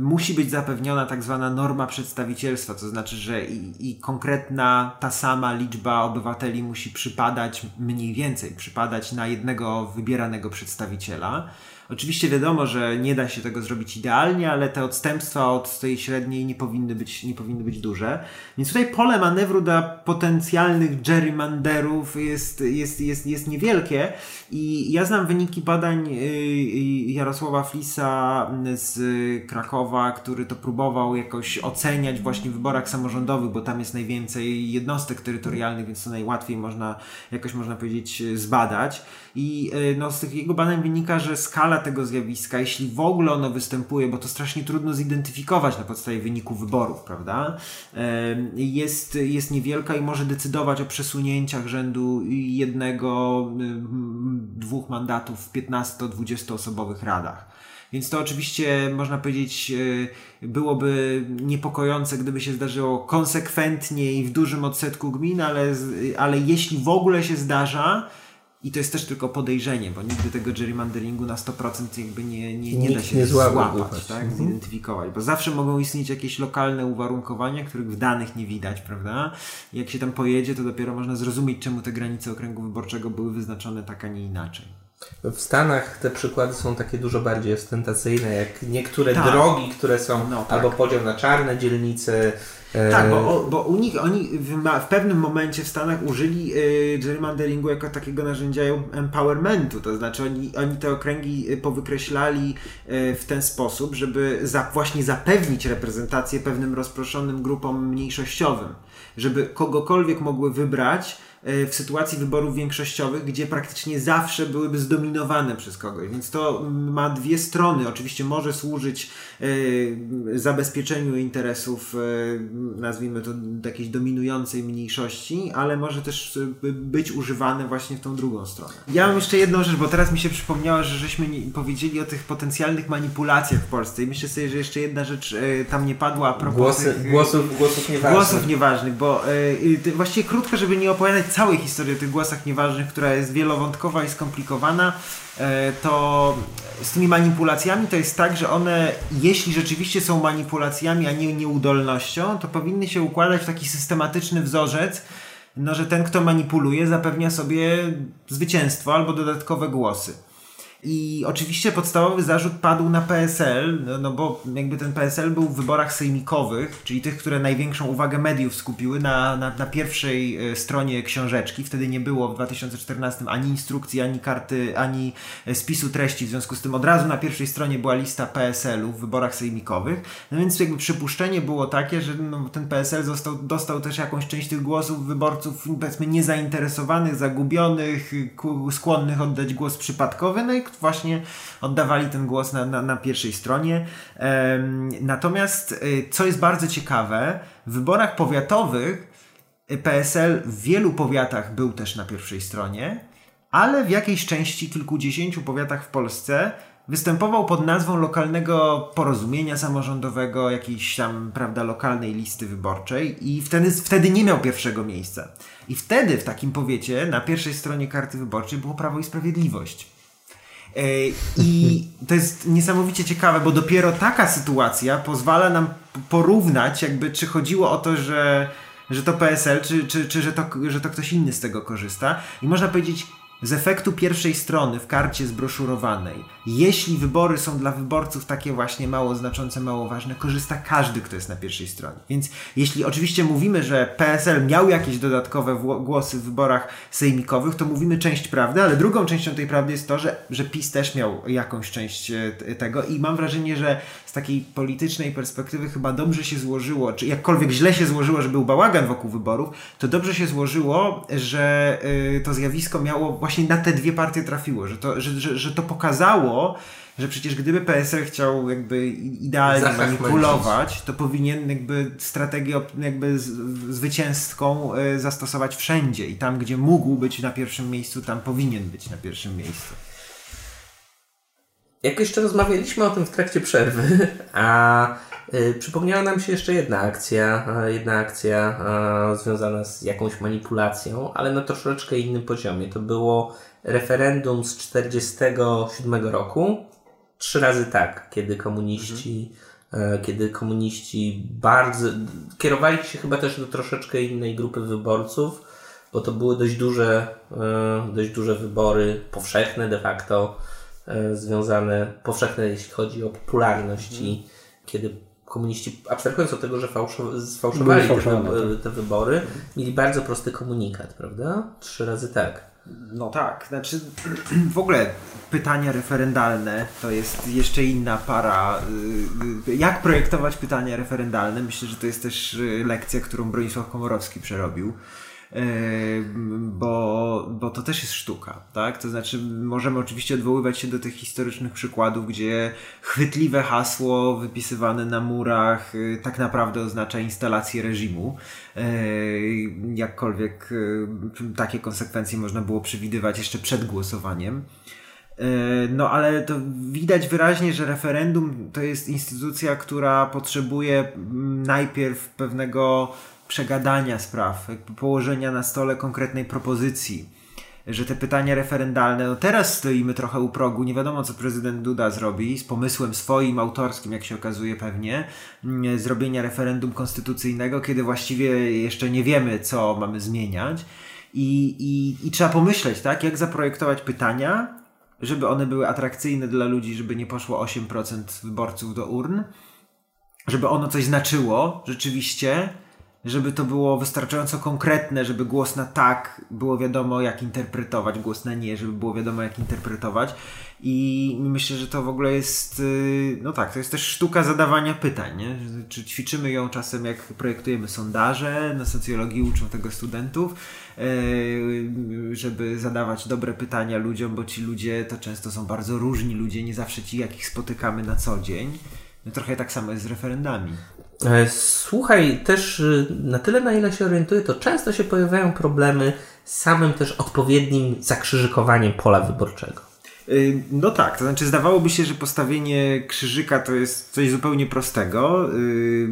musi być zapewniona tak zwana norma przedstawicielstwa, to znaczy, że i, i, konkretna ta sama liczba obywateli musi przypadać mniej więcej, przypadać na jednego wybieranego przedstawiciela. Oczywiście wiadomo, że nie da się tego zrobić idealnie, ale te odstępstwa od tej średniej nie powinny być, nie powinny być duże. Więc tutaj pole manewru dla potencjalnych gerrymanderów jest, jest, jest, jest niewielkie i ja znam wyniki badań y, y, Jarosława Flisa z Krakowa, który to próbował jakoś oceniać właśnie w wyborach samorządowych, bo tam jest najwięcej jednostek terytorialnych, więc to najłatwiej można, jakoś można powiedzieć, zbadać. I y, no, z jego badań wynika, że skala tego zjawiska, jeśli w ogóle ono występuje, bo to strasznie trudno zidentyfikować na podstawie wyniku wyborów, prawda, jest, jest niewielka i może decydować o przesunięciach rzędu jednego, dwóch mandatów w 15-20 osobowych radach. Więc to oczywiście można powiedzieć e, byłoby niepokojące, gdyby się zdarzyło konsekwentnie i w dużym odsetku gmin, ale, ale jeśli w ogóle się zdarza, i to jest też tylko podejrzenie, bo nigdy tego gerrymanderingu na 100% jakby nie, nie, nie da się nie złapać, tak? Mhm. zidentyfikować, bo zawsze mogą istnieć jakieś lokalne uwarunkowania, których w danych nie widać, prawda? I jak się tam pojedzie, to dopiero można zrozumieć, czemu te granice okręgu wyborczego były wyznaczone tak, a nie inaczej. W Stanach te przykłady są takie dużo bardziej ostentacyjne, jak niektóre tak. drogi, które są no, tak. albo podział na czarne dzielnice, tak, bo, bo u nich oni w, w, pewnym momencie w Stanach użyli y, gerrymanderingu jako takiego narzędzia empowermentu, to znaczy oni, oni te okręgi y, powykreślali y, w ten sposób, żeby za, właśnie zapewnić reprezentację pewnym rozproszonym grupom mniejszościowym, żeby kogokolwiek mogły wybrać E, w sytuacji wyborów większościowych, gdzie praktycznie zawsze byłyby zdominowane przez kogoś. Więc to ma dwie strony. Oczywiście może służyć e, zabezpieczeniu interesów, e, nazwijmy to jakiejś dominującej mniejszości, ale może też być używane właśnie w tą drugą stronę. Ja mam jeszcze jedną rzecz, bo teraz mi się przypomniało, że żeśmy powiedzieli o tych potencjalnych manipulacjach w Polsce i myślę sobie, że jeszcze jedna rzecz tam nie padła a propos Głosy, tych, głosów, głosów nieważnych. Głosów nieważnych, bo właściwie krótko, żeby nie opowiadać całej historii o tych głosach nieważnych, która jest wielowątkowa i skomplikowana, e, to z tymi manipulacjami to jest tak, że one, jeśli rzeczywiście są manipulacjami, a nie nieudolnością, to powinny się układać w taki systematyczny wzorzec, no, że ten, kto manipuluje, zapewnia sobie zwycięstwo albo dodatkowe głosy. I oczywiście podstawowy zarzut padł na PSL, no, no, bo jakby ten PSL był w wyborach sejmikowych, czyli tych, które największą uwagę mediów skupiły na, na, na pierwszej e, stronie książeczki. Wtedy nie było w 2014 ani instrukcji, ani karty, ani e, spisu treści, w związku z tym od razu na pierwszej stronie była lista PSL-u w wyborach sejmikowych. No więc jakby przypuszczenie było takie, że no, ten PSL został, dostał też jakąś część tych głosów wyborców powiedzmy niezainteresowanych, zagubionych, skłonnych oddać głos przypadkowy, no i właśnie oddawali ten głos na, na, na pierwszej stronie. Natomiast, y, co jest bardzo ciekawe, w wyborach powiatowych y, PSL w wielu powiatach był też na pierwszej stronie, ale w jakiejś części kilkudziesięciu powiatach w Polsce występował pod nazwą lokalnego porozumienia samorządowego, jakiejś tam, prawda, lokalnej listy wyborczej i wtedy, wtedy nie miał pierwszego miejsca. I wtedy w takim powiecie na pierwszej stronie karty wyborczej było Prawo i Sprawiedliwość. E, I to jest niesamowicie ciekawe, bo dopiero taka sytuacja pozwala nam porównać, jakby czy chodziło o to, że, że to PSL, czy, czy, czy że, to, że to ktoś inny z tego korzysta. I można powiedzieć, z efektu pierwszej strony w karcie zbroszurowanej, jeśli wybory są dla wyborców takie właśnie mało znaczące, mało ważne, korzysta każdy, kto jest na pierwszej stronie. Więc jeśli oczywiście mówimy, że PSL miał jakieś dodatkowe głosy w wyborach sejmikowych, to mówimy część prawdy, ale drugą częścią tej prawdy jest to, że, że PiS też miał jakąś część e, tego i mam wrażenie, że z takiej politycznej perspektywy chyba dobrze się złożyło, czy jakkolwiek źle się złożyło, że był bałagan wokół wyborów, to dobrze się złożyło, że y, to zjawisko miało właśnie na te dwie partie trafiło, że to, że, że, że to pokazało, że przecież gdyby PSL chciał jakby idealnie manipulować, to powinien jakby strategię jakby zwycięską y, zastosować wszędzie i tam, gdzie mógł być na pierwszym miejscu, tam powinien być na pierwszym miejscu. Jak jeszcze rozmawialiśmy o tym w trakcie przerwy, a y, przypomniała nam się jeszcze jedna akcja, jedna akcja związana z jakąś manipulacją, ale na troszeczkę innym poziomie. To było referendum z 1947 roku. Trzy razy tak, kiedy komuniści, mhm. kiedy komuniści bardzo kierowali się chyba też do troszeczkę innej grupy wyborców, bo to były dość duże, e, dość duże wybory, powszechne de facto związane, powszechne jeśli chodzi o popularność mhm. i kiedy komuniści, abstrahując od tego, że sfałszowali te, tak. te, wybory, mhm. mieli bardzo prosty komunikat, prawda? Trzy razy tak. No tak, znaczy w ogóle pytania referendalne to jest jeszcze inna para. Y, y, jak projektować pytania referendalne? Myślę, że to jest też y, lekcja, którą Bronisław Komorowski przerobił bo, bo to też jest sztuka, tak? To znaczy, możemy oczywiście odwoływać się do tych historycznych przykładów, gdzie chwytliwe hasło wypisywane na murach y, tak naprawdę oznacza instalację reżimu. Jakkolwiek y, takie konsekwencje można było przewidywać jeszcze przed głosowaniem. No, ale to widać wyraźnie, że referendum to jest instytucja, która potrzebuje mm, najpierw pewnego przegadania spraw, położenia na stole konkretnej propozycji, że te pytania referendalne, no teraz stoimy trochę u progu, nie wiadomo co prezydent Duda zrobi, z pomysłem swoim, autorskim, jak się okazuje pewnie, mm, zrobienia referendum konstytucyjnego, kiedy właściwie jeszcze nie wiemy, co mamy zmieniać. I, i, i trzeba pomyśleć, tak, jak zaprojektować pytania, żeby one były atrakcyjne dla ludzi, żeby nie poszło 8% wyborców do urn, żeby ono coś znaczyło rzeczywiście, żeby to było wystarczająco konkretne, żeby głos na tak było wiadomo, jak interpretować, głos na nie, żeby było wiadomo, jak interpretować. I myślę, że to w ogóle jest, y, no tak, to jest też sztuka zadawania pytań, nie? Czy ćwiczymy ją czasem, jak projektujemy sondaże, na socjologii uczą tego studentów, y, żeby zadawać dobre pytania ludziom, bo ci ludzie to często są bardzo różni ludzie, nie zawsze ci, jakich spotykamy na co dzień. No trochę tak samo jest z referendami. E, słuchaj, też y, na tyle, na ile się orientuję, to często się pojawiają problemy z samym też odpowiednim zakrzyżykowaniem pola wyborczego. Y, no tak, to znaczy zdawałoby się, że postawienie krzyżyka to jest coś zupełnie prostego. Y,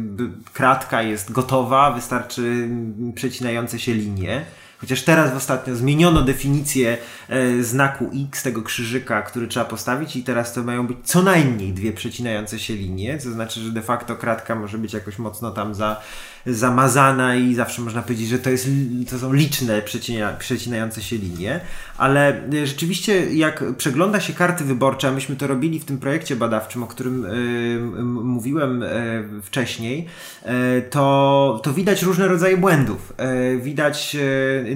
kratka jest gotowa, wystarczy przecinające się linie. Chociaż teraz ostatnio zmieniono definicję e, znaku X, tego krzyżyka, który trzeba postawić i teraz to mają być co najmniej dwie przecinające się linie, co znaczy, że de facto kratka może być jakoś mocno tam za zamazana i zawsze można powiedzieć, że to, jest, to są liczne przecina, przecinające się linie, ale e, rzeczywiście jak przegląda się karty wyborcze, a myśmy to robili w tym projekcie badawczym, o którym y, mówiłem y, wcześniej, y, to, to widać różne rodzaje błędów. widać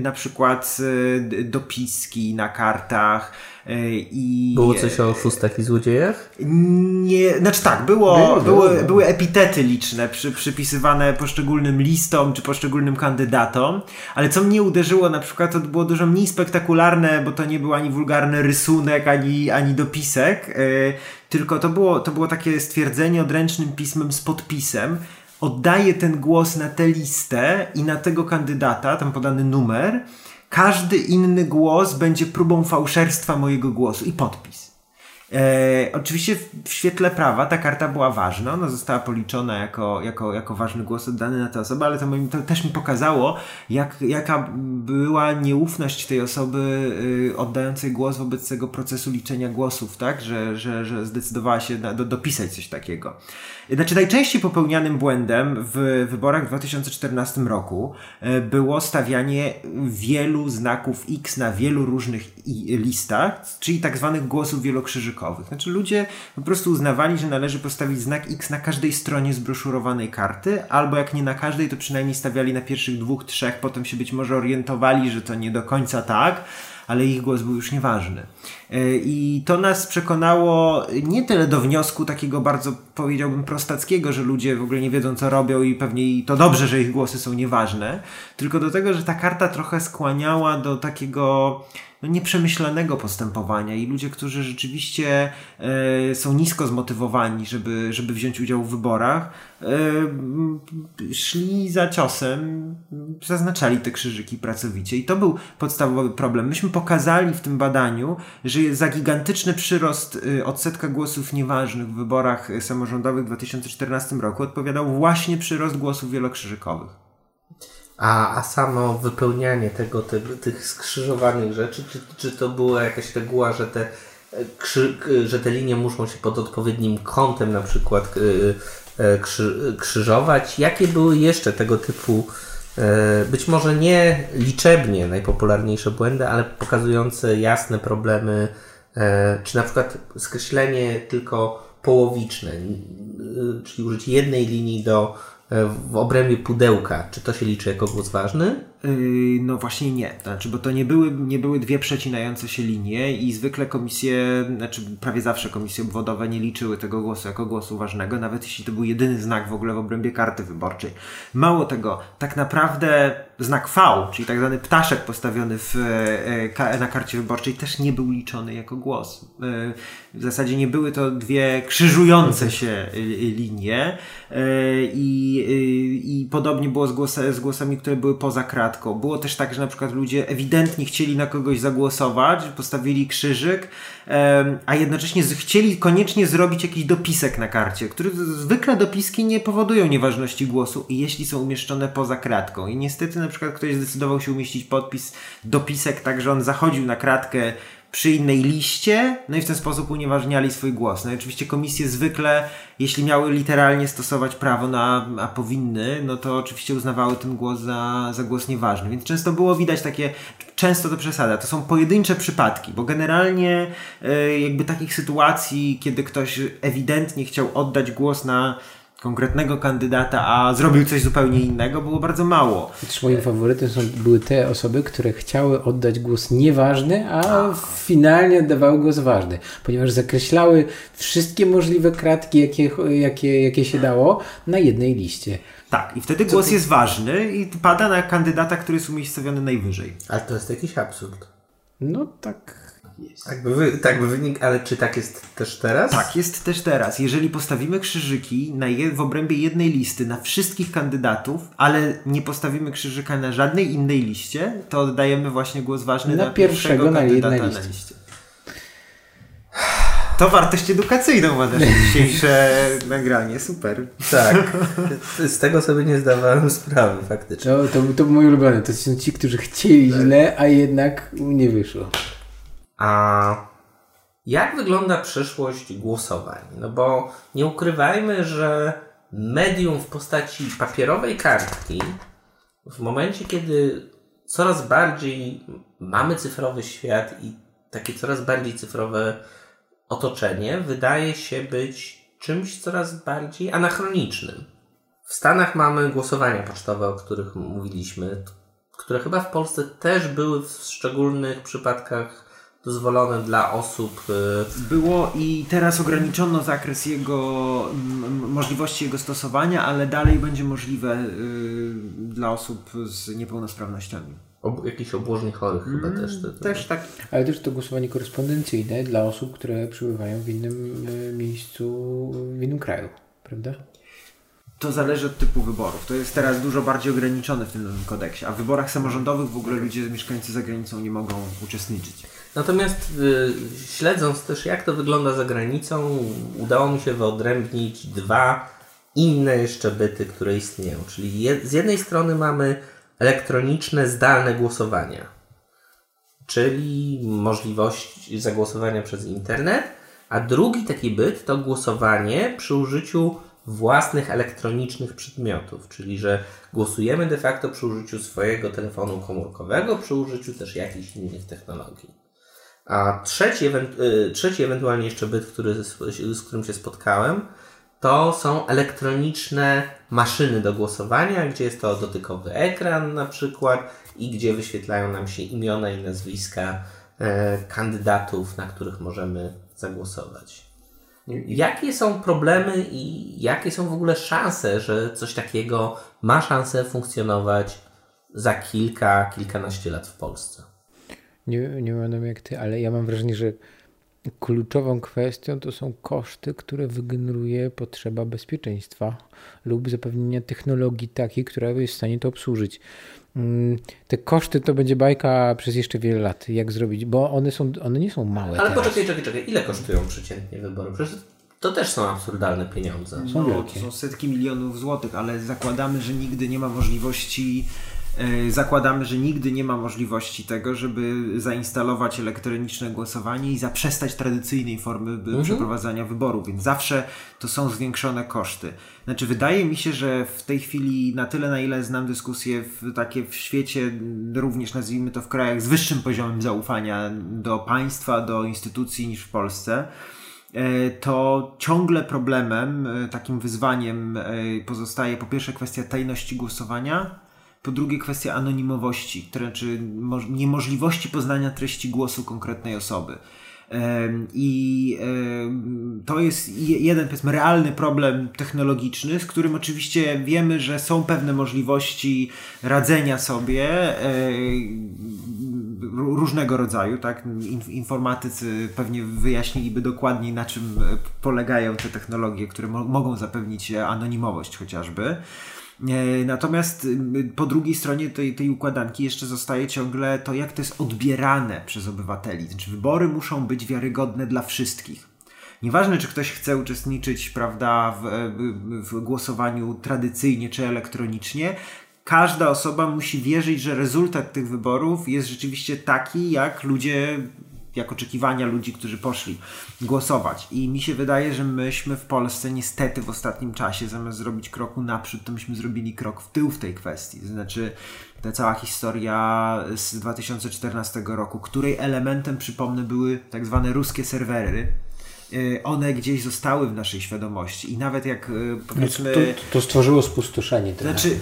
na przykład dopiski na kartach, I... Było coś o oszustach i złodziejach? Nie, znaczy tak, było, było, były, było. były epitety liczne przy, przypisywane poszczególnym listom czy poszczególnym kandydatom, ale co mnie uderzyło na przykład, to było dużo mniej spektakularne, bo to nie był ani wulgarny rysunek, ani, ani dopisek, yy, tylko to było, to było takie stwierdzenie odręcznym pismem z podpisem, oddaję ten głos na tę listę i na tego kandydata, tam podany numer, każdy inny głos będzie próbą fałszerstwa mojego głosu i podpis. E, oczywiście w, świetle prawa ta karta była ważna, ona została policzona jako, jako, jako ważny głos oddany na tę osobę, ale to, moim, to też mi pokazało, jak, jaka była nieufność tej osoby y, oddającej głos wobec tego procesu liczenia głosów, tak? że, że, że zdecydowała się na, do, dopisać coś takiego. Znaczy najczęściej popełnianym błędem w wyborach w 2014 roku e, było stawianie wielu znaków X na wielu różnych listach, czyli tak zwanych głosów wielokrzyżykowych. Znaczy ludzie po prostu uznawali, że należy postawić znak X na każdej stronie zbroszurowanej karty, albo jak nie na każdej, to przynajmniej stawiali na pierwszych dwóch, trzech, potem się być może orientowali, że to nie do końca tak, ale ich głos był już nieważny. E, I to nas przekonało nie tyle do wniosku takiego bardzo, powiedziałbym, prostackiego, że ludzie w ogóle nie wiedzą, co robią i pewnie to dobrze, że ich głosy są nieważne, tylko do tego, że ta karta trochę skłaniała do takiego no, nieprzemyślanego postępowania i ludzie, którzy rzeczywiście e, są nisko zmotywowani, żeby, żeby wziąć udział w wyborach, e, szli za ciosem, zaznaczali te krzyżyki pracowicie i to był podstawowy problem. Myśmy pokazali w tym badaniu, że za gigantyczny przyrost e, odsetka głosów nieważnych w wyborach samorządowych w 2014 roku odpowiadał właśnie przyrost głosów wielokrzyżykowych. A, a samo wypełnianie tego, te, tych skrzyżowanych rzeczy, czy, czy to była jakaś reguła, że te, krzy, że te linie muszą się pod odpowiednim kątem na przykład e, krzy, krzyżować? Jakie były jeszcze tego typu, e, być może nie liczebnie najpopularniejsze błędy, ale pokazujące jasne problemy, e, czy na przykład skreślenie tylko połowiczne, czyli użycie jednej linii do w obrębie pudełka, czy to się liczy jako głos ważny? Yy, no właśnie nie. Znaczy, bo to nie były, nie były dwie przecinające się linie i zwykle komisje, znaczy prawie zawsze komisje obwodowe nie liczyły tego głosu jako głosu ważnego, nawet jeśli to był jedyny znak w ogóle w obrębie karty wyborczej. Mało tego, tak naprawdę znak V, czyli tak zwany ptaszek postawiony w, e, na karcie wyborczej też nie był liczony jako głos. E, w zasadzie nie były to dwie krzyżujące się linie e, i, i podobnie było z, głos, z głosami, które były poza kratką. Było też tak, że na przykład ludzie ewidentnie chcieli na kogoś zagłosować, postawili krzyżyk, a jednocześnie chcieli koniecznie zrobić jakiś dopisek na karcie, który zwykle dopiski nie powodują nieważności głosu, jeśli są umieszczone poza kratką. I niestety na przykład ktoś zdecydował się umieścić podpis, dopisek, tak że on zachodził na kratkę przy innej liście, no i w ten sposób unieważniali swój głos. No i oczywiście komisje zwykle, jeśli miały literalnie stosować prawo, na, a powinny, no to oczywiście uznawały ten głos za, za głos nieważny. Więc często było widać takie, często to przesada, to są pojedyncze przypadki, bo generalnie e, jakby takich sytuacji, kiedy ktoś ewidentnie chciał oddać głos na konkretnego kandydata, a zrobił coś zupełnie innego, było bardzo mało. Też moim faworytem są, były te osoby, które chciały oddać głos nieważny, a finalnie oddawały głos ważny, ponieważ zakreślały wszystkie możliwe kratki, jakie, jakie, jakie się dało na jednej liście. Tak, i wtedy głos jest ważny i pada na kandydata, który jest umiejscowiony najwyżej. Ale to jest jakiś absurd. No tak jest. Tak by, wy, tak by wynik, ale czy tak jest też teraz? Tak, jest też teraz. Jeżeli postawimy krzyżyki na je, w obrębie jednej listy na wszystkich kandydatów, ale nie postawimy krzyżyka na żadnej innej liście, to oddajemy właśnie głos ważny na, na pierwszego, na kandydata na liście. Na liście. To wartość edukacyjną ma nasze dzisiejsze nagranie. Super. Tak. Z tego sobie nie zdawałem sprawy faktycznie. No, to, to mój ulubiony. To są ci, którzy chcieli tak. źle, a jednak nie wyszło. A jak wygląda przyszłość głosowań? No bo nie ukrywajmy, że medium w postaci papierowej kartki w momencie, kiedy coraz bardziej mamy cyfrowy świat i takie coraz bardziej cyfrowe otoczenie, wydaje się być czymś coraz bardziej anachronicznym. W Stanach mamy głosowania pocztowe, o których mówiliśmy, które chyba w Polsce też były w szczególnych przypadkach dozwolone dla osób. Y, Było i teraz ograniczono zakres jego możliwości jego stosowania, ale dalej będzie możliwe y, dla osób z niepełnosprawnościami. Ob jakichś obłożnych chorych mm, chyba też. To, to też tak. Ale też to głosowanie korespondencyjne dla osób, które przebywają w innym y, miejscu, w innym kraju, prawda? to zależy od typu wyborów. To jest teraz dużo bardziej ograniczone w tym nowym kodeksie, a w wyborach samorządowych w ogóle ludzie mieszkający za granicą nie mogą uczestniczyć. Natomiast y, śledząc też jak to wygląda za granicą, udało mi się wyodrębnić dwa inne jeszcze byty, które istnieją. Czyli je, z jednej strony mamy elektroniczne, zdalne głosowania, czyli możliwość zagłosowania przez internet, a drugi taki byt to głosowanie przy użyciu własnych elektronicznych przedmiotów, czyli że głosujemy de facto przy użyciu swojego telefonu komórkowego, przy użyciu też jakichś innych technologii. A trzeci, y, trzeci ewentualnie jeszcze byt, który, z którym się spotkałem, to są elektroniczne maszyny do głosowania, gdzie jest to dotykowy ekran na przykład i gdzie wyświetlają nam się imiona i nazwiska e, kandydatów, na których możemy zagłosować. Jakie są problemy i jakie są w ogóle szanse, że coś takiego ma szansę funkcjonować za kilka, kilkanaście lat w Polsce? Nie, nie wiem jak ty, ale ja mam wrażenie, że kluczową kwestią to są koszty, które wygeneruje potrzeba bezpieczeństwa lub zapewnienia technologii takiej, która jest w stanie to obsłużyć. Mm, te koszty to będzie bajka przez jeszcze wiele lat, jak zrobić, bo one, są, one nie są małe. Ale teraz. poczekaj, czekaj, czekaj. Ile kosztują przeciętnie wybory? Przecież to też są absurdalne pieniądze. Są no, to są setki milionów złotych, ale zakładamy, że nigdy nie ma możliwości zakładamy, że nigdy nie ma możliwości tego, żeby zainstalować elektroniczne głosowanie i zaprzestać tradycyjnej formy mhm. przeprowadzania wyborów, więc zawsze to są zwiększone koszty. Znaczy, wydaje mi się, że w tej chwili, na tyle na ile znam dyskusje w, takie w świecie, również nazwijmy to w krajach z wyższym poziomem zaufania do państwa, do instytucji niż w Polsce, e, to ciągle problemem, e, takim wyzwaniem pozostaje po pierwsze kwestia tajności głosowania, po drugie kwestia anonimowości, to znaczy niemożliwości poznania treści głosu konkretnej osoby. I to jest jeden, powiedzmy, realny problem technologiczny, z którym oczywiście wiemy, że są pewne możliwości radzenia sobie różnego rodzaju, tak? Informatycy pewnie wyjaśniliby dokładniej, na czym polegają te technologie, które mogą zapewnić anonimowość chociażby. E, natomiast y, po drugiej stronie tej, tej układanki jeszcze zostaje ciągle to, jak to jest odbierane przez obywateli. Znaczy, wybory muszą być wiarygodne dla wszystkich. Nieważne, czy ktoś chce uczestniczyć prawda, w, w głosowaniu tradycyjnie czy elektronicznie, każda osoba musi wierzyć, że rezultat tych wyborów jest rzeczywiście taki, jak ludzie jak oczekiwania ludzi, którzy poszli głosować. I mi się wydaje, że myśmy w Polsce niestety w ostatnim czasie, zamiast zrobić kroku naprzód, to myśmy zrobili krok w tył w tej kwestii. Znaczy, ta cała historia z 2014 roku, której elementem, przypomnę, były tak zwane ruskie serwery one gdzieś zostały w naszej świadomości i nawet jak y, powiedzmy... No to, to, stworzyło spustoszenie. Trochę. Znaczy,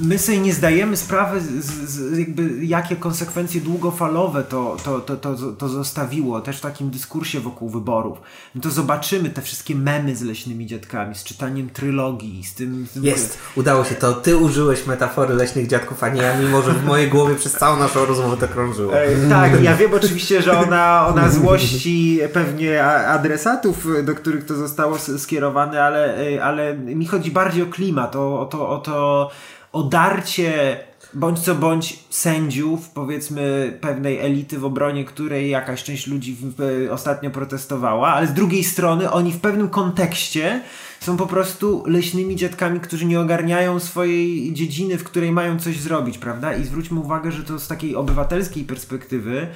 my sobie nie zdajemy sprawy, z, z, jakby jakie konsekwencje długofalowe to, to, to, to, to zostawiło, też w takim dyskursie wokół wyborów. No to zobaczymy te wszystkie memy z leśnymi dziadkami, z czytaniem trylogii, z tym... Z tym Jest, udało się to. Ty użyłeś metafory leśnych dziadków, a nie ja, mimo że w mojej głowie przez całą naszą rozmowę to krążyło. tak, ja wiem oczywiście, że ona, ona złości pewnie adres adresatów, do których to zostało skierowane, ale, ale mi chodzi bardziej o klimat, o, o to, o to odarcie bądź co bądź sędziów, powiedzmy pewnej elity, w obronie której jakaś część ludzi ostatnio protestowała, ale z drugiej strony oni w pewnym kontekście są po prostu leśnymi dziadkami, którzy nie ogarniają swojej dziedziny, w której mają coś zrobić, prawda? I zwróćmy uwagę, że to z takiej obywatelskiej perspektywy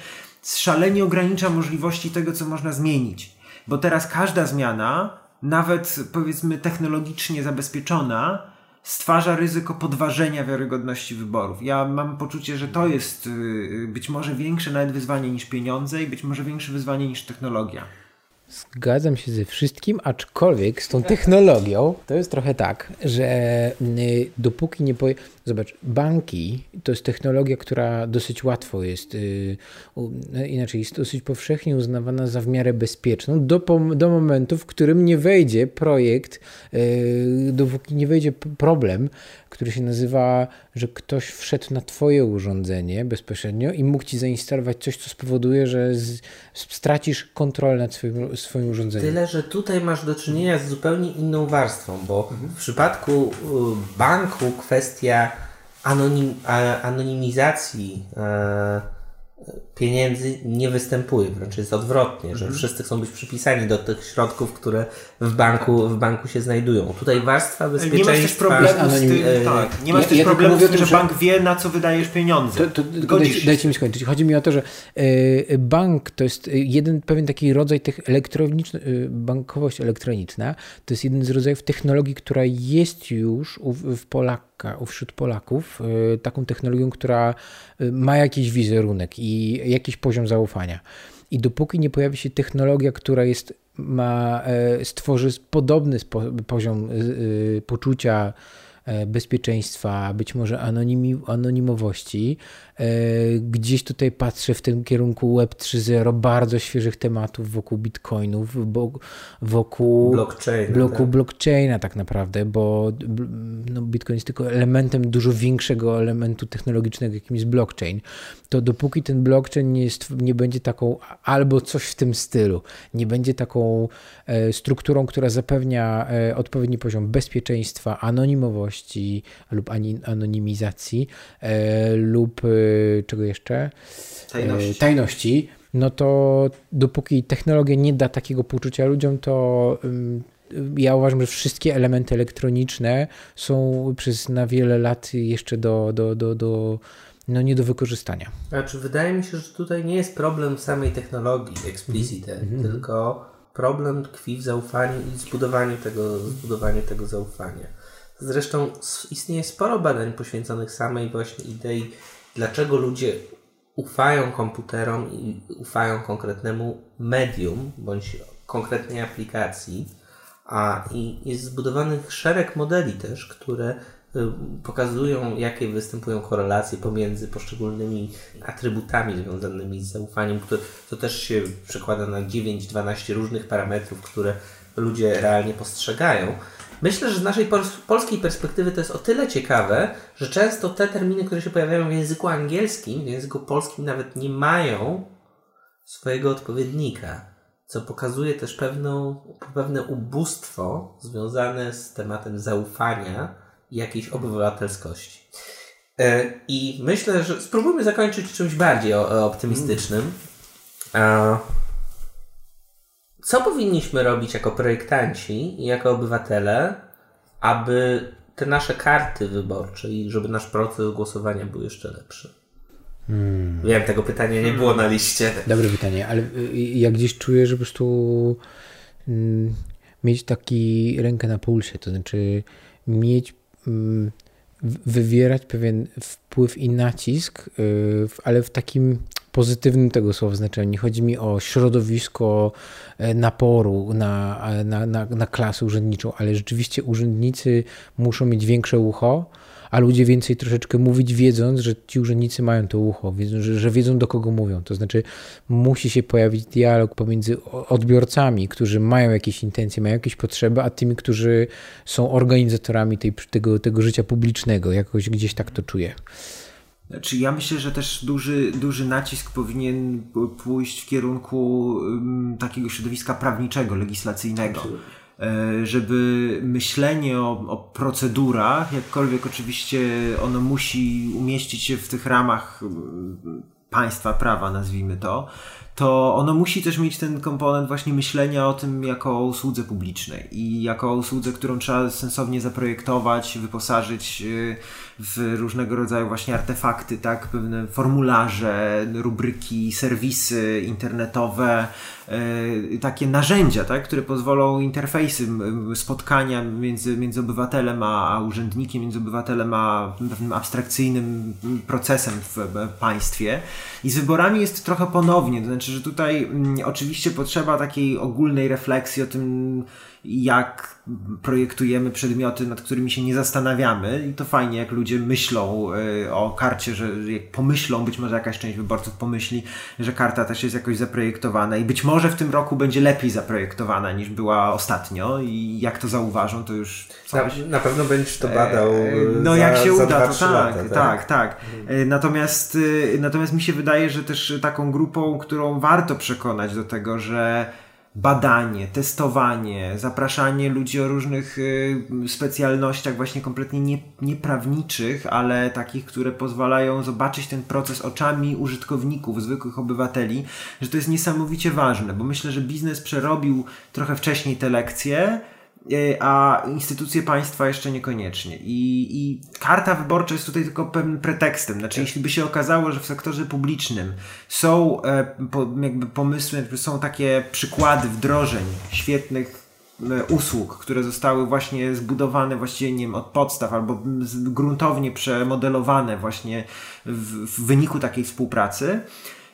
szalenie ogranicza możliwości tego, co można zmienić. Bo teraz każda zmiana, nawet powiedzmy technologicznie zabezpieczona, stwarza ryzyko podważenia wiarygodności wyborów. Ja mam poczucie, że to jest y, być może większe nawet wyzwanie niż pieniądze i być może większe wyzwanie niż technologia. Zgadzam się ze wszystkim, aczkolwiek z tą technologią to jest trochę tak, że y, dopóki nie powie... Zobacz, banki to jest technologia, która dosyć łatwo jest, y, inaczej jest dosyć powszechnie uznawana za w miarę bezpieczną do, do momentu, w którym nie wejdzie projekt, y, dopóki nie wejdzie problem, który się nazywa, że ktoś wszedł na Twoje urządzenie bezpośrednio i mógł Ci zainstalować coś, co spowoduje, że z, stracisz kontrolę nad swoim, swoim urządzeniem. Tyle, że tutaj masz do czynienia z zupełnie inną warstwą, bo Mhm. w przypadku y, banku kwestia anonim, anonimizacji e, pieniędzy nie występuje, wręcz jest odwrotnie, Mhm. że wszyscy chcą być przypisani do tych środków, które w banku, w banku się znajdują. Tutaj warstwa Nie bezpieczeństwa... masz też problemu z tym, e, tak, nie masz ja- też ja problemu z tym, że że- bank wie, na co wydajesz pieniądze. To, to, Godzisz dajcie, dajcie mi skończyć. Chodzi mi o to, że e, bank to jest jeden pewien taki rodzaj tych elektroniczny, e, bankowość elektroniczna. To jest jeden z rodzajów technologii, która jest już u, w Polaka, u- wśród Polaków e, taką technologią, która e, ma jakiś wizerunek i jakiś poziom zaufania. I dopóki nie pojawi się technologia, która jest, ma, e, stworzy podobny spo, poziom e, e, poczucia bezpieczeństwa, być może anonimi, anonimowości. E, Gdzieś tutaj patrzę w tym kierunku Web 3.0, bardzo świeżych tematów wokół bitcoinów, wokół Blockchaina, bloku tak. blockchaina tak naprawdę, bo no, bitcoin jest tylko elementem dużo większego elementu technologicznego, jakim jest blockchain. To dopóki ten blockchain nie, jest, nie będzie taką, albo coś w tym stylu, nie będzie taką e, strukturą, która zapewnia e, odpowiedni poziom bezpieczeństwa, anonimowości lub ani, anonimizacji e, lub e, czego jeszcze? Tajności. E, tajności, no to dopóki technologia nie da takiego poczucia ludziom, to ym, ja uważam, że wszystkie elementy elektroniczne są przez na wiele lat jeszcze do, do, do, do no nie do wykorzystania. Znaczy, wydaje mi się, że tutaj nie jest problem samej technologii explicite, Mhm. tylko problem tkwi w zaufaniu i zbudowaniu tego, zbudowaniu tego zaufania. Zresztą istnieje sporo badań poświęconych samej właśnie idei, dlaczego ludzie ufają komputerom i ufają konkretnemu medium bądź konkretnej aplikacji, a i jest zbudowanych szereg modeli też, które y, pokazują, jakie występują korelacje pomiędzy poszczególnymi atrybutami związanymi z zaufaniem, to też się przekłada na 9-12 różnych parametrów, które ludzie realnie postrzegają. Myślę, że z naszej pol- polskiej perspektywy to jest o tyle ciekawe, że często te terminy, które się pojawiają w języku angielskim, w języku polskim nawet nie mają swojego odpowiednika, co pokazuje też pewną, pewne ubóstwo związane z tematem zaufania i jakiejś obywatelskości. E, I myślę, że spróbujmy zakończyć czymś bardziej optymistycznym. Co powinniśmy robić jako projektanci i jako obywatele, aby te nasze karty wyborcze i żeby nasz proces głosowania był jeszcze lepszy? Wiem, tego pytania nie było na liście. Dobre pytanie, ale y, ja gdzieś czuję, że po prostu mm, mieć taki rękę na pulsie, to znaczy mieć, mm, wywierać pewien wpływ i nacisk, y, ale w takim pozytywnym tego słowa znaczeniu. Nie chodzi mi o środowisko e, naporu na, e, na, na, na klasę urzędniczą, ale rzeczywiście urzędnicy muszą mieć większe ucho, a ludzie więcej troszeczkę mówić, wiedząc, że ci urzędnicy mają to ucho, wiedzą, że, że wiedzą do kogo mówią. To znaczy, musi się pojawić dialog pomiędzy odbiorcami, którzy mają jakieś intencje, mają jakieś potrzeby, a tymi, którzy są organizatorami tej, tego, tego życia publicznego. Jakoś gdzieś tak to czuję. Znaczy ja myślę, że też duży, duży nacisk powinien pójść w kierunku ym, takiego środowiska prawniczego, legislacyjnego. E, Żeby myślenie o, o procedurach, jakkolwiek oczywiście ono musi umieścić się w tych ramach ym, państwa prawa, nazwijmy to, to ono musi też mieć ten komponent właśnie myślenia o tym jako o usłudze publicznej i jako o usłudze, którą trzeba sensownie zaprojektować, wyposażyć y, w różnego rodzaju właśnie artefakty, tak, pewne formularze, rubryki, serwisy internetowe, y, takie narzędzia, tak, które pozwolą interfejsy, spotkania między, między obywatelem a, urzędnikiem, między obywatelem a pewnym abstrakcyjnym procesem w e, państwie. I z wyborami jest trochę ponownie, to znaczy, że tutaj mm, oczywiście potrzeba takiej ogólnej refleksji o tym, jak projektujemy przedmioty, nad którymi się nie zastanawiamy. I to fajnie, jak ludzie myślą y, o karcie, że jak pomyślą, być może jakaś część wyborców pomyśli, że karta też jest jakoś zaprojektowana i być może w tym roku będzie lepiej zaprojektowana niż była ostatnio. I jak to zauważą, to już Na, na pewno będziesz to badał. E, No za, jak się uda, dwa, to tak, lata, tak, tak, E, Natomiast, y, natomiast mi się wydaje, że też taką grupą, którą warto przekonać do tego, że badanie, testowanie, zapraszanie ludzi o różnych y, specjalnościach właśnie kompletnie nie, nieprawniczych, ale takich, które pozwalają zobaczyć ten proces oczami użytkowników, zwykłych obywateli, że to jest niesamowicie ważne, bo myślę, że biznes przerobił trochę wcześniej te lekcje, a instytucje państwa jeszcze niekoniecznie. I, I, karta wyborcza jest tutaj tylko pewnym pretekstem. Znaczy, jeśli by się okazało, że w sektorze publicznym są e, po, jakby pomysły, są takie przykłady wdrożeń świetnych e, usług, które zostały właśnie zbudowane właściwie nie wiem, od podstaw albo gruntownie przemodelowane właśnie w, w wyniku takiej współpracy,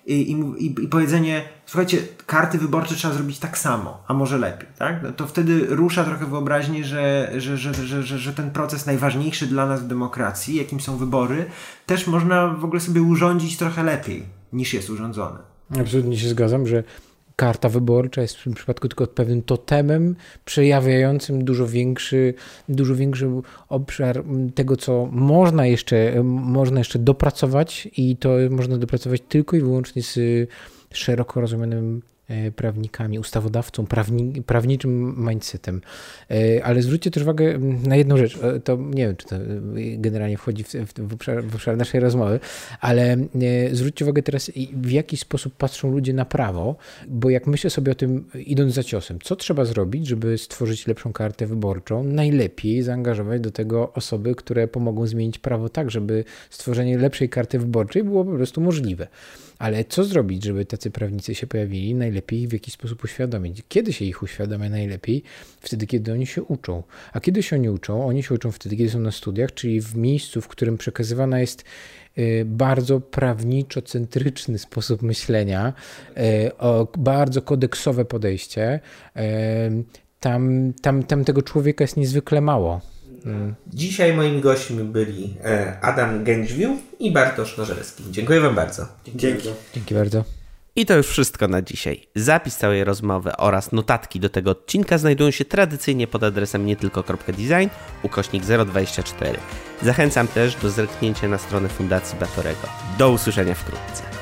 i, i, i powiedzenie, słuchajcie, karty wyborcze trzeba zrobić tak samo, a może lepiej, tak? No to wtedy rusza trochę wyobraźnię, że, że, że, że, że, że ten proces najważniejszy dla nas w demokracji, jakim są wybory, też można w ogóle sobie urządzić trochę lepiej niż jest urządzone. Absolutnie się zgadzam, że karta wyborcza jest w tym przypadku tylko pewnym totemem przejawiającym dużo większy, dużo większy obszar tego, co można jeszcze, można jeszcze dopracować i to można dopracować tylko i wyłącznie z szeroko rozumianym prawnikami, ustawodawcą, prawni, prawniczym mindsetem. E, ale zwróćcie też uwagę na jedną rzecz. E, to nie wiem, czy to generalnie wchodzi w, w, obszar, w obszar naszej rozmowy, ale zwróćcie uwagę teraz, w jaki sposób patrzą ludzie na prawo, bo jak myślę sobie o tym, idąc za ciosem, co trzeba zrobić, żeby stworzyć lepszą kartę wyborczą? Najlepiej zaangażować do tego osoby, które pomogą zmienić prawo tak, żeby stworzenie lepszej karty wyborczej było po prostu możliwe. Ale co zrobić, żeby tacy prawnicy się pojawili? Najlepiej ich w jakiś sposób uświadomić. Kiedy się ich uświadamia najlepiej? Wtedy, kiedy oni się uczą. A kiedy się oni uczą? Oni się uczą wtedy, kiedy są na studiach, czyli w miejscu, w którym przekazywana jest y, bardzo prawniczo-centryczny sposób myślenia, y, bardzo kodeksowe podejście. Y, tam, tam, tam tego człowieka jest niezwykle mało. Dzisiaj moimi gośćmi byli e, Adam Gędźwił i Bartosz Nożelski. Dziękuję Wam bardzo. Dzięki. Dzięki bardzo. I to już wszystko na dzisiaj. Zapis całej rozmowy oraz notatki do tego odcinka znajdują się tradycyjnie pod adresem nietylko.design ukośnik 024. Zachęcam też do zerknięcia na stronę Fundacji Batorego. Do usłyszenia wkrótce.